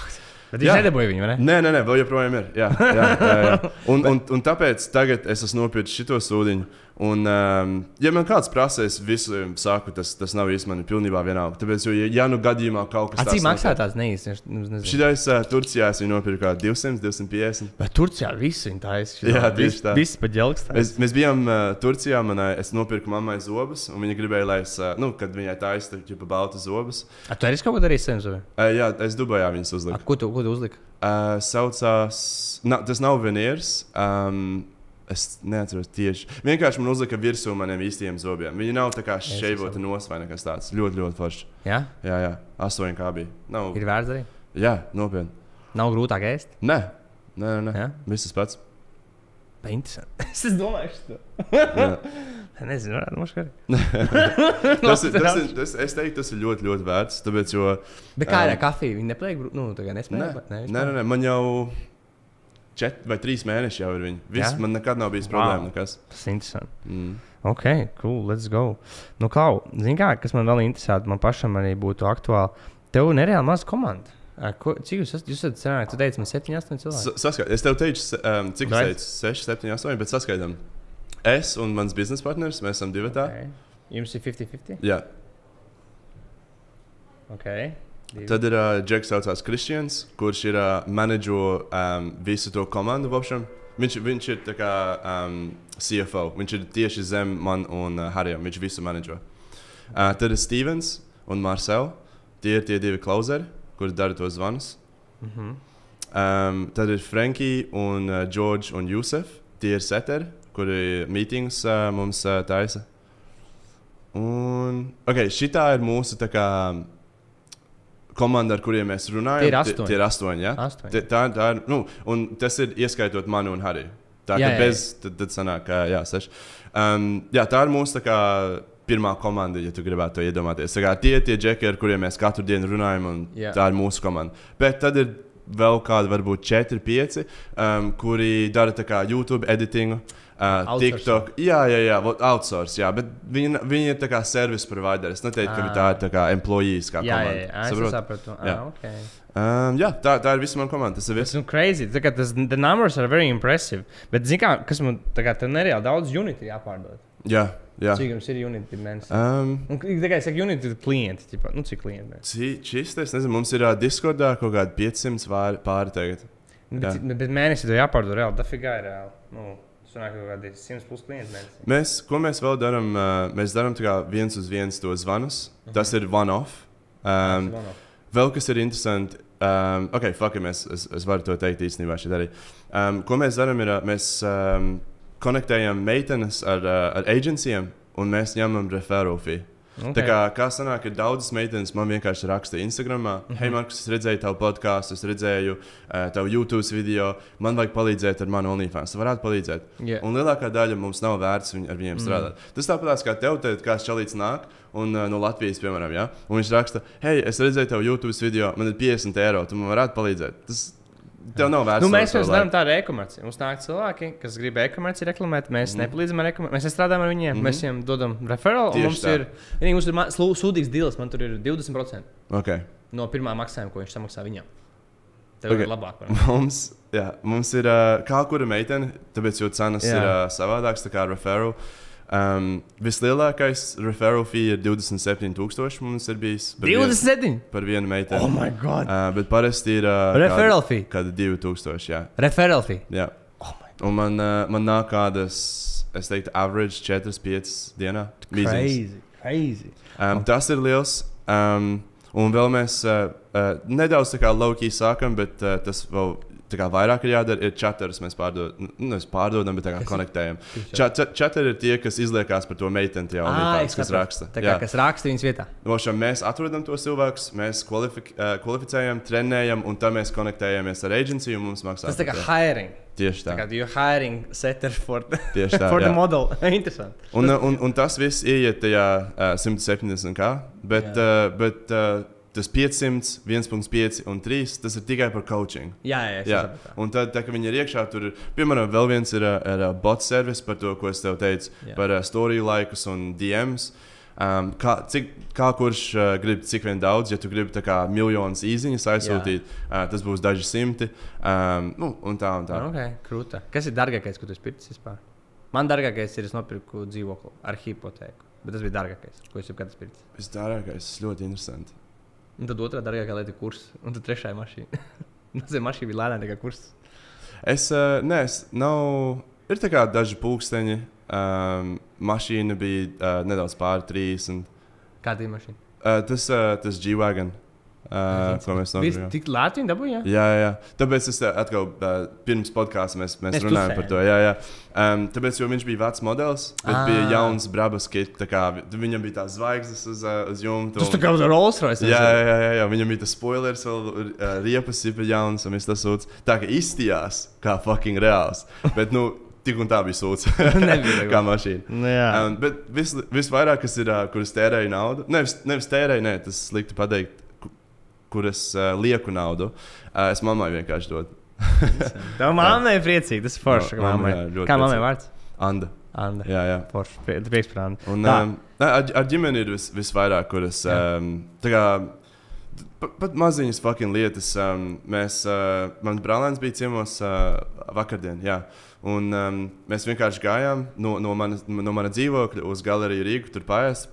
Bet viņš nedabūja viņu, vai ne? Nē, nē, nē vēl joprojām ir. Jā, jā, jā, jā. Un, un, un tāpēc tagad es esmu nopircis šo sūdiņu. Un, um, ja man kāds prasa, es visu saku, tas, tas nav īstenībā pilnībā vienalga. Tāpēc, jo, ja, ja nu gadījumā kaut kas tāds - cik maksā tās neīstenībā? Šitais uh, Turcijā es viņu nopirku kā 200, 250. Bet Turcijā viss ir taisnība. Jā, tieši tā. Viss pat ģelks. Mēs, mēs bijām uh, Turcijā, manai, es nopirku mammai zobus, un viņa gribēja, lai es, uh, nu, kad viņai taisa pa baltu zobus. A, tu arī kaut ko darīji sen? Uh, jā, es Dubajā viņas uzliku. A, ko tu, ko tu uzliki? Uh, saucās, na, tas nav veneers. Um, Es neatceros tieši. Vienkārši man uzlika virsū maniem īstajiem zobiem. Viņi nav tā kā šeivota nos vai nekas tāds. Ļoti, ļoti forši. Jā, jā, jā. astoņi kā bija. Nav... Ir vērts darīt. Jā, nopietni. Nav grūtāk ēst. Nē, nē, nē. nē. Viss tas pats. Interesanti. es domāju, ka nezinu, varētu būt tas. ir, tas, ir, tas, es teiktu, tas ir ļoti, ļoti vērts. Tāpēc, jo, Bet kā ir um, kafija? Viņa nepliek, nu, tā kā nespēja. Nē, nē, nē, nē, man jau četri vai trīs mēneši jau ir viņa. Viss, man nekad nav bijis wow. problēma. Nekas. Tas ir interesanti. Mm. Ok, cool, let's go. Nu, Klau, zini, kā, kas man vēl interesē, man pašam arī būtu aktuāli. Tev ir nereāli maza komanda. Ko, cik jūs esat? Jūs esat cenāki, tu teici, man 7, 8 cilvēki. Saskaitām. Es tev teicu, um, cik es teicu, 6, 7, 8, bet saskaitām. Es un mans biznesa partneris, mēs esam divi. Okay. Jums ir 50-50? Jā. Okay. Divi. Tad ir uh, Džeks, kas saucās Kristians, kurš ir uh, menedžo um, visu to komandu. Vopšam. Viņš, viņš ir kā, um, CFO. Viņš ir tieši zem man un uh, Harijam. Viņš visu menedžo. Uh, tad ir Stevens un Marcel. Tie ir tie divi klauzeri, kuri dara tos zvanus. Mm -hmm. um, tad ir Frankie un uh, George un Jusef. Tie ir seteri, kuri mītings uh, mums uh, taisa. Un okay, šī ir mūsu tā kā komanda, ar kuriem mēs runājam, tie ir astoņi. Tie ir astoņi, ja? astoņi. Tie, tā, tā ir, nu, un tas ir ieskaitot mani un Hariju. Tā kā bez, tad, tad sanāk, jā, seši. Um, jā, tā ir mūsu tā kā pirmā komanda, ja tu gribētu to iedomāties. Tā kā tie ir tie džeki, ar kuriem mēs katru dienu runājam, un jā. tā ir mūsu komanda. Bet tad ir vēl kādi, varbūt 4, 5, um, kuri dara YouTube editingu. Uh, TikTok, jā, jā, jā, outsource, jā, bet viņi, viņi ir tā kā service provider. Es neteiktu, ka tā ir tā kā employees, kā jā, komanda. Jā, jā, es sapratu. Jā. Ah, okay. Um, jā, tā, tā ir visa mana komanda. Tas ir viss. Ir crazy. Tā kā tas, numbers are very impressive. Bet, zini, kā, kas man tā kā tā nereāli daudz unity jāpārdod. Jā, jā. Cik jums ir unity mēnesis? Um, un, tikai es saku, unity klienti, ķipa, nu cik klienti? Šis, es nezinu, mums ir uh, Discordā kaut kādi 500 pāri tagad. Bet, bet, bet mēnesī to jāpārdod reāli, dafigā ir reāli. Nu. Sanāk, kaut kādi 100 plus klienti mēnesī. Mēs, ko mēs vēl darām? Mēs darām viens uz viens to zvanus. Mhm. -huh. Tas ir one-off. Um, one vēl kas ir interesanti. Um, ok, fuck, es, es, es varu to teikt īstenībā šeit arī. Um, ko mēs darām, ir mēs um, konektējam meitenes ar, ar agencijiem un mēs ņemam referālu fee. Okay. Tā kā, kā sanāk, ir daudzas meitenes, man vienkārši raksta Instagram, mm -hmm. hei, Markus, es redzēju tavu podkāstu, es redzēju uh, tavu YouTube video, man vajag palīdzēt ar manu OnlyFans. Tu varētu palīdzēt. Yeah. Un lielākā daļa mums nav vērts viņ, ar viņiem mm. strādāt. Tas tāpat kā tev, te, kāds čalīts nāk. Un, uh, no Latvijas, piemēram, ja? un viņš raksta, hei, es redzēju tavu YouTube video, man ir 50 eiro, tu man varētu palīdzēt. Tas, Tev nav vērts. Nu, mēs jau darām tādu e-komerciju. Mums nāk cilvēki, kas grib e-komerciju reklamēt. Mēs mm. nepalīdzam ar e-komerciju. Mēs strādājam ar viņiem. Mm -hmm. Mēs viņiem dodam referālu. Mums tā. ir, vienīgi, mums ir sūdīgs deals. Man tur ir 20% okay. no pirmā maksājuma, ko viņš samaksā viņam. Tev okay. ir labāk. Mums, jā, mums ir uh, kā kura meitene, tāpēc jau cenas jā. ir uh, savādākas nekā referālu. Um, vislielākais referral fee ir 27,000. Mums ir bijis 27 vien, par vienu meiteni. Oh, my God! Uh, bet parasti ir. Uh, referral fee? Kāda 2,000. Jā. Referral fee? Jā. Oh Un man, uh, man nāk kādas, es teiktu, average 4-5 dienā. Crazy, crazy. Um, oh. Tas ir liels. Um, un vēl mēs uh, uh, nedaudz tā kā low-key sākam, bet uh, tas vēl kā vairāk ir jādara, ir četras mēs pārdodam, nu, nevis pārdodam, bet kā konektējam. Četri ir tie, kas izliekās par to meiteni, jau Ā, tādas, es kas raksta. Tā kā kas raksta viņas vietā. Nošam, mēs atrodam tos cilvēkus, mēs kvalifi eh, kvalificējam, trenējam, un tad mēs konektējamies ar aģentūru, un mums maksā. Tas tā kā hiring. Tieši Tā kā you're hiring setter for the, Tieši tā, for the jā. model. Interesanti. Un, un, un tas viss ieiet tajā uh, 170 kā, bet, uh, bet uh, tas 500, 1,5 un 3 tas ir tikai par coaching. Jā, jā, Jā, sapratu. un tad, tā, kad viņi ir iekšā, tur ir, piemēram, vēl viens ir, uh, ir uh, bot servis par to, ko es tev teicu, Jā. par uh, story laikus un DMs. Um, kā, cik, kā kurš uh, grib, cik vien daudz, ja tu gribi kā miljonus īsiņas aizsūtīt, uh, tas būs daži simti. Um, nu, un tā, un tā. Okay, krūta. Kas ir dārgākais, ko tu esi pircis vispār? Man dārgākais ir, es nopirku dzīvokli ar hipotēku. Bet tas bija dārgākais, ko es jebkad esmu pircis. Visdārgākais, ļoti interesanti. Un tad otrā dārgākā lieta ir kurs. Un tad trešā ir mašīna. Ir mašīna bija lēnāka nekā kurs. Es, uh, nē, es nav. Ir tā kā daži pūksteņi. Um, mašīna bija uh, nedaudz pāri 30. Kāda ir mašīna? Uh, tas, uh, tas G-Wagon, uh, ko mēs Viņš nopirkām. tik lēti viņa dabūja. Jā, jā. Tāpēc es atkal uh, pirms podkāstā mēs, mēs Mēs runājām par to. Jā, jā. Um, tāpēc, jo viņš bija vecs modelis, bet Ah. bija jauns brabas kits. Viņam bija tās zvaigznes uz, uh, uz jumta. Tas tā kā Rolls Royce. Jā, jā, jā, jā, viņam bija tas spoilers, vēl uh, riepas ir jauns, un viss tas sūds. Tā kā izstījās kā fucking reāls. Bet, nu, tik un tā bija sūds. Kā mašīna. Nu. Um, bet vis, visvairāk, kas ir, uh, kur es tērēju naudu, nevis, nevis tērēju, ne, tas slikti pateikt, kur es uh, lieku naudu. Uh, es mammai vienkārši dodu. Tev mammai ir priecīgi. Tas ir forši. Ka mammai, mammai- jā, Kā mammai priecīgi. vārds? Anda. Anda. Jā, jā. Forši. Prie- Prieks par Andu. Un, um, ar, ar ģimeni ir vis, visvairāk, kur es. Jā. Um, pat, pat maziņas fucking lietas. Um, mēs, uh, mans brālēns bija ciemos uh, vakardien. Jā. Un um, mēs vienkārši gājām no, no, mana, no mana dzīvokļa uz galeriju Rīgu, tur pāriest.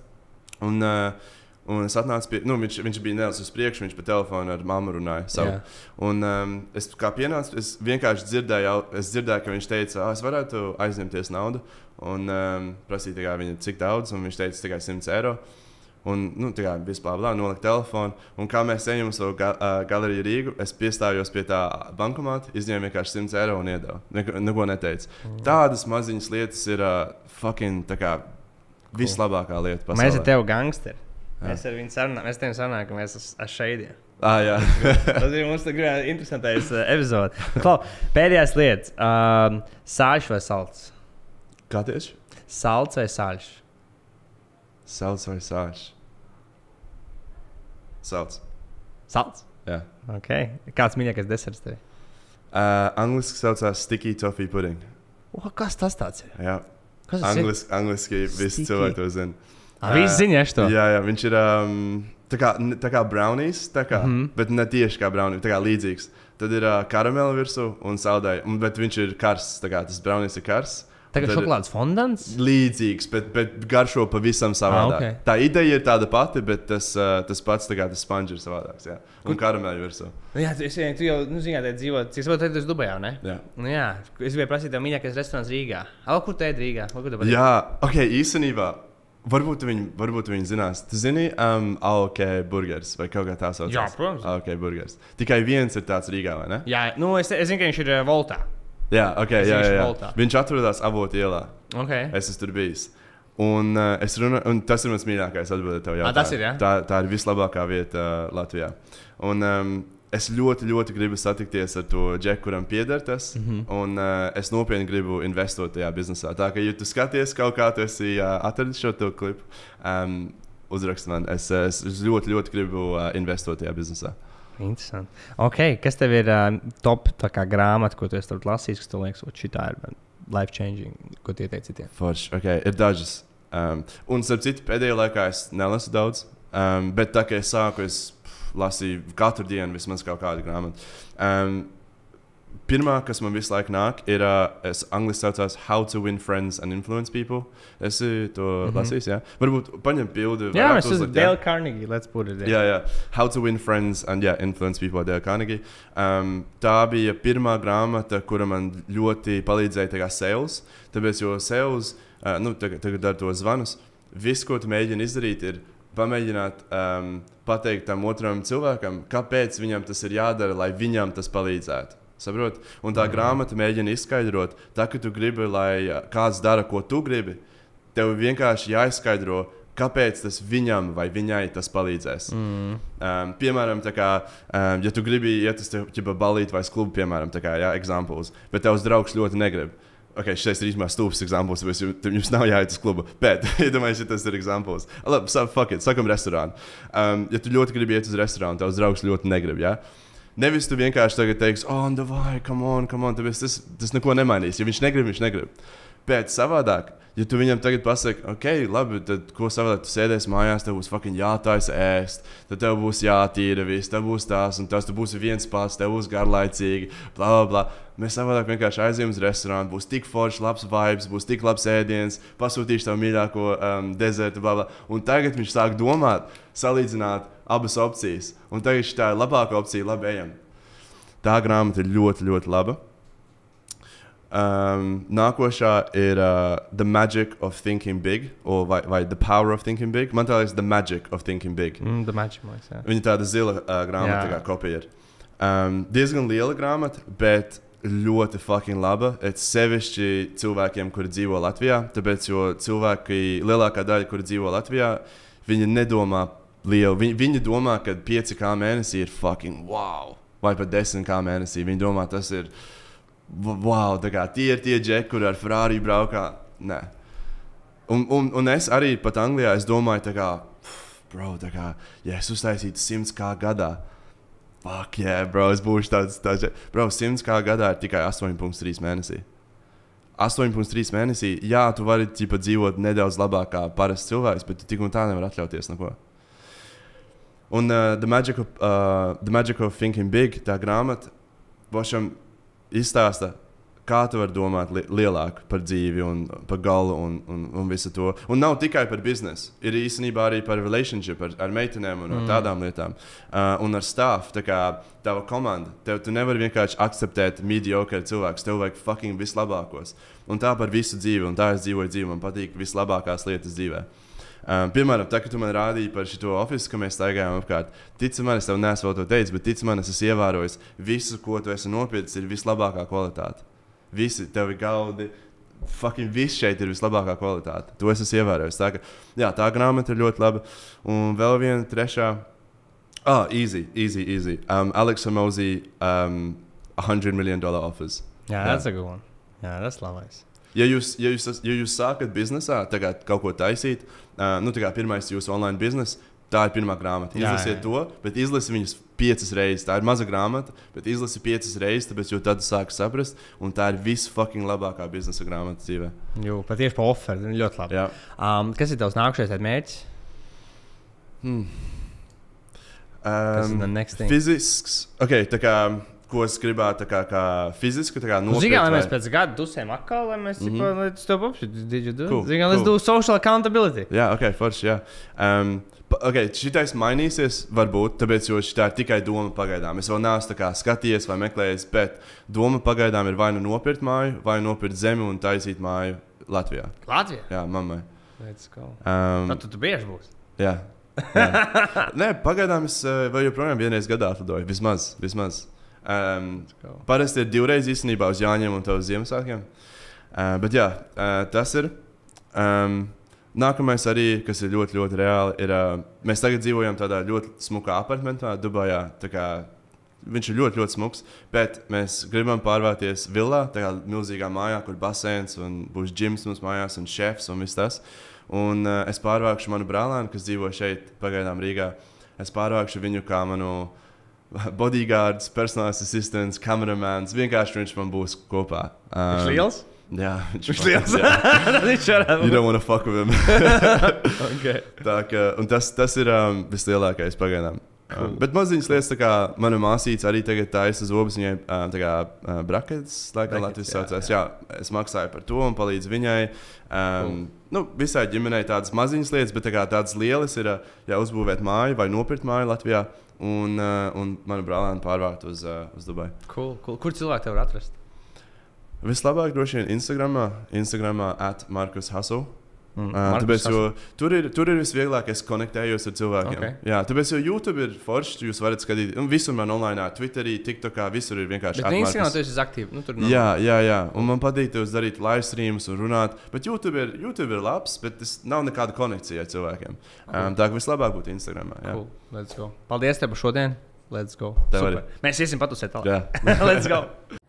Un, uh, un es atnācu pie, nu, viņš, viņš bija nedaudz uz priekšu, viņš pa telefonu ar mammu runāja. Savu. Jā. Un um, es kā pienācu, es vienkārši dzirdēju, es dzirdēju ka viņš teica, ah, es varētu aizņemties naudu un um, prasīt kā, viņa, cik daudz, un viņš teica tikai 100 eiro. Un, nu, tā kā vispār blā, nolikt telefonu. Un kā mēs ejam uz ga uh, galeriju Rīgu, es piestājos pie tā bankomāta, izņēmu vienkārši 100 eiro un iedevu. Neko, neko neteicu. Mm. Tādas maziņas lietas ir uh, fucking tā kā vislabākā lieta. Pasaulē. Mēs ar tevi gangsteri. Jā. Mēs ar viņu sarunājam, mēs tev sarunājam, ka mēs esam šeit. Ah, jā. Tas ir mums tāds interesants epizode. Klau, pēdējās lietas. Um, sāļš vai salds? kā tieši? Salds vai sāļš? Sauc vai sāš? Sauc. Salds. Jā. Okay. Kāds mīļākais deserts tev? Uh, angliski saucās sticky toffee pudding. O, kas tas ir? Jā. Kas tas ir? Angliski, angliski visi Sticky. cilvēki to zina. Ah, Visi zina šo. Jā, jā, viņš ir um, tā kā, tā kā brownies, tā kā, mm. -hmm. bet ne tieši kā brownies, tā kā līdzīgs. Tad ir uh, karamela virsū un saldēja, un, bet viņš ir karsts, tā kā tas brownies ir karsts. Tā kā ir- šokolādes fondants. Līdzīgs, bet, bet garšo pavisam savādāk. ok. Tā ideja ir tāda pati, bet tas, uh, tas pats, tā kā tas sponge ir savādāks. Jā. Un karamela virsū. Nu, jā, tu, es, tu jau, nu, zini, tā dzīvo, cik saprotu, tu esi Dubajā, ne? Jā. Nu, jā, es gribēju prasīt, tev mīļākais restorāns Rīgā. Al, kur te ir Rīgā? Al, kur? Jā, ok, īstenībā. Varbūt viņi, varbūt viņi zinās. Tu zini, um, AOK burgers vai kaut kā tā saucamā. Jā, protams. AOK burgers. Tikai viens ir tāds Rīgā, vai ne? Jā, nu, es, es zinu, ka viņš ir uh, Voltā. Jā, ok, Es jā, jā, jā. Voltā. Viņš atrodas avotu ielā. Okay. Es esmu tur bijis. Un, uh, es runu, un tas ir mans mīļākais atbildēt tev jautājumu. tas ir, jā? tā, tā ir vislabākā vieta uh, Latvijā. Un, um, es ļoti, ļoti gribu satikties ar to džeku, kuram pieder tas. Mm. -hmm. Un uh, es nopietni gribu investēt tajā biznesā. Tā kā, ja tu skaties kaut kā, tu esi uh, atradis šo klipu, um, uzrakst man. Es, uh, es ļoti, ļoti gribu uh, investēt tajā biznesā. Interesanti. Okay, kas tev ir uh, top kā, grāmata, ko tu esi lasījis, kas tev liekas, ka šī ir life changing, ko tu ieteici citiem? Forši, okay, ir dažas. Um, un, starp citu, pēdējā laikā es nelasu daudz. Um, bet tā kā es sāku, es lasīju katru dienu vismaz kaut kādu grāmatu. Um, Pirmā, kas man visu laiku nāk, ir uh, es angļuiski saucās How to Win Friends and Influence People. Es to mm. -hmm. lasīju, jā. Varbūt paņem bildi. Jā, mēs esam? Dale Carnegie. Let's put it there. Jā, jā. How to Win Friends and yeah, Influence People Dale Carnegie. Um, tā bija pirmā grāmata, kura man ļoti palīdzēja tajā sales. Tāpēc, jo sales, uh, nu, tagad, tagad ar to zvanus, viss, ko tu mēģini izdarīt, ir pamēģināt um, pateikt tam otram cilvēkam, kāpēc viņam tas ir jādara, lai viņam tas palīdzētu. Saprot? Un tā grāmata mēģina izskaidrot, tā, ka tu gribi, lai kāds dara, ko tu gribi. Tev vienkārši jāizskaidro, kāpēc tas viņam vai viņai tas palīdzēs. Mm. Um, piemēram, kā, um, ja tu gribi iet uz balīti vai klubu, piemēram, tā kā, jā, examples, bet tavs draugs ļoti negrib. Ok, šis ir īstenībā stulbs examples, bet jums, jums nav jāiet uz klubu. Bet, iedomājieties, ja tas ir examples. Labi, sa- fuck it, sakam, restorānu. Um, ja tu ļoti gribi iet uz restorānu, tavs draugs ļoti negrib. Ja? Nevis tu vienkārši tagad teiksi, oh, nu, vai, come on, come on, tāpēc tas, tas neko nemainīs. Ja viņš negrib, viņš negrib. Bet savādāk, ja tu viņam tagad pasaki, ok, labi, tad ko savādāk tu sēdēsi mājās, tev būs fucking jātaisa ēst, tad tev būs jātīra viss, tev būs tās un tas, tu būsi viens pats, tev būs garlaicīgi, bla, bla, bla. Mēs savādāk vienkārši aizējām uz restorānu, būs tik foršs, labs vibes, būs tik labs ēdiens, pasūtīšu tev mīļāko um, dezertu, bla, bla. Un tagad viņš sāk domāt, salīdzināt abas opcijas. Un tagad šī ir labākā opcija, labi, ejam. Tā grāmata ir ļoti, ļoti laba. Um, nākošā ir uh, The Magic of Thinking Big, vai, vai The Power of Thinking Big. Man liekas, The Magic of Thinking Big. Mm, the magic, man liekas, jā. Viņa tāda zila uh, grāmata, Jā. kā kopija ir. Um, diezgan liela grāmata, bet ļoti fucking laba. Et sevišķi cilvēkiem, kuri dzīvo Latvijā. Tāpēc, jo cilvēki, lielākā daļa, kuri dzīvo Latvijā, viņi nedomā lielu. Viņi, viņi domā, ka 5K mēnesī ir fucking wow, vai pat 10K mēnesī. Viņi domā, tas ir wow, kā tie ir tie džeki, kuri ar Ferrari braukā. Nē. Un, un, un es arī pat Anglijā domāju, kā, pff, bro, kā, ja es uztaisītu 100 kā gadā, fuck, yeah, bro, es būšu tāds, tāds, bro, 100 kā gadā ir tikai 8,3 mēnesī. 8,3 mēnesī, jā, tu vari ķipa, dzīvot nedaudz labāk kā parasts cilvēks, bet tu tik un tā nevari atļauties neko. Un uh, The, Magic of, uh, The Magic of Thinking Big, tā grāmata, Bošam izstāsta, kā tu vari domāt li lielāk par dzīvi un par galu un, un, un visu to. Un nav tikai par biznesu, ir īstenībā arī par relationship ar, ar meitenēm un mm. tādām lietām. Uh, un ar stāstu, tā kā tava komanda. Tev tu nevari vienkārši akceptēt mediocre cilvēkus, tev vajag fucking vislabākos. Un tā par visu dzīvi, un tā es dzīvoju dzīvi, man patīk vislabākās lietas dzīvē. Um, piemēram, tā, kad tu man rādīji par šo oficiālu, ka mēs staigājām apkārt, tici man, es tev nesu vēl to teicis, bet tici man, es esmu ievērojis, visu, ko tu esi nopircis, ir vislabākā kvalitāte. Visi tevi gaudi. Fucking viss šeit ir vislabākā kvalitāte. To es esmu ievērojis. Tā, ka, jā, tā grāmata ir ļoti laba. Un vēl viena trešā. Ah, easy, easy, easy. Um, Alex Mosey, um, 100 million dollar offers. Jā, Jā. tas ir good. Jā, tas ir labais. Ja jūs, ja jūs, ja jūs sākat biznesā, tagad kaut ko taisīt, uh, nu, tā kā pirmais jūsu online biznesa, tā ir pirmā grāmata. Jā, Izlasiet jā. to, bet izlasiet viņus piecas reizes. Tā ir maza grāmata, bet izlasiet piecas reizes, tāpēc jau tad sāk saprast, un tā ir visfucking labākā biznesa grāmata dzīvē. Jū, patieši par oferu. Ļoti labi. Jā. Um, kas ir tavs nākamais mērķis? The Um, fizisks, ok, tā kā, ko es gribētu, kā, kā kā Nu, Zinām, nopirkt mēs vai- pēc gada dusēm atkal, lai mēs mm -hmm. to pašu Cool, Zinām, let's cool. do social accountability. Jā, ok, forši. Jā. Um, pa- okay, šitais mainīsies, varbūt, tāpēc, jo šī ir tikai doma pagaidām. Es vēl neesmu skatījies vai meklējis, bet doma pagaidām ir vai nu nopirkt māju, vai nopirkt zemi un taisīt māju Latvijā. Latvijā. Jā, mammai. Let's go. Um, Tad tu, tu bieži būsi. jā. jā. Nē, pagaidām es uh, vēl joprojām vienreiz gadā atlidoju. Vismaz. vismaz. Um, parasti ir divreiz īstenībā uz Jāņiem un uz Ziemassvētkiem. Uh, bet jā, uh, tas ir. Um, Nākamais arī, kas ir ļoti, ļoti reāli, ir. Uh, mēs tagad dzīvojam tādā ļoti smukā apartamentā, Dubajā. kā Viņš ir ļoti, ļoti smags, bet mēs gribam pārvākties villā, tā kā milzīgā mājā, kur baseins un būs ģims mums mājās un šefs un viss tas. Un uh, es pārvākšu manu brālēnu, kas dzīvo šeit, pagaidām Rīgā. Es pārvākšu viņu kā manu bodyguards, personālais asistents, kameramāns. Vienkārši viņš man būs kopā. Viņš Um, liels? Jā, viņš Viņš liels. jā. Viņš varētu You būt. don't wanna fuck with him. Okay. Tā kā, un tas, tas ir um, vislielākais pagaidām. Cool. Um, bet maziņas lietas, kā mana māsīca arī tagad taisa zobus, viņai um, tā kā uh, braketes, laikam, Brackets, Latvijas jā, saucās. Jā, es maksāju par to un palīdzu viņai. Um, nu, visai ģimenei tādas maziņas lietas, bet tā kā tādas lielas ir, uh, ja uzbūvēt māju vai nopirkt māju Latvijā. Un, uh, un manu brālēnu pārvākt uz, uh, uz Dubaju. Cool, cool. Kur cilvēki tev var atrast? Vislabāk droši vien Instagramā, Instagramā at Markus Hasu. Mm, uh, tāpēc, jo tur ir, tur ir visvieglāk, es konektējos ar cilvēkiem. Okay. Jā, tāpēc, jo YouTube ir foršs, jūs varat skatīt, un visur man online, Twitterī, TikTokā, visur ir vienkārši Bet atmarkas. Instagramā tu esi aktīvs. Nu, nav. Jā, jā, jā, un man patīk tos darīt live streamus un runāt. Bet YouTube ir, YouTube ir labs, bet tas nav nekāda konekcija ar cilvēkiem. Um, tā kā vislabāk būtu Instagram. Jā, Cool. Let's go. Paldies tev par šodien. Let's go. Mēs iesim patusēt tālāk. jā. Let's go.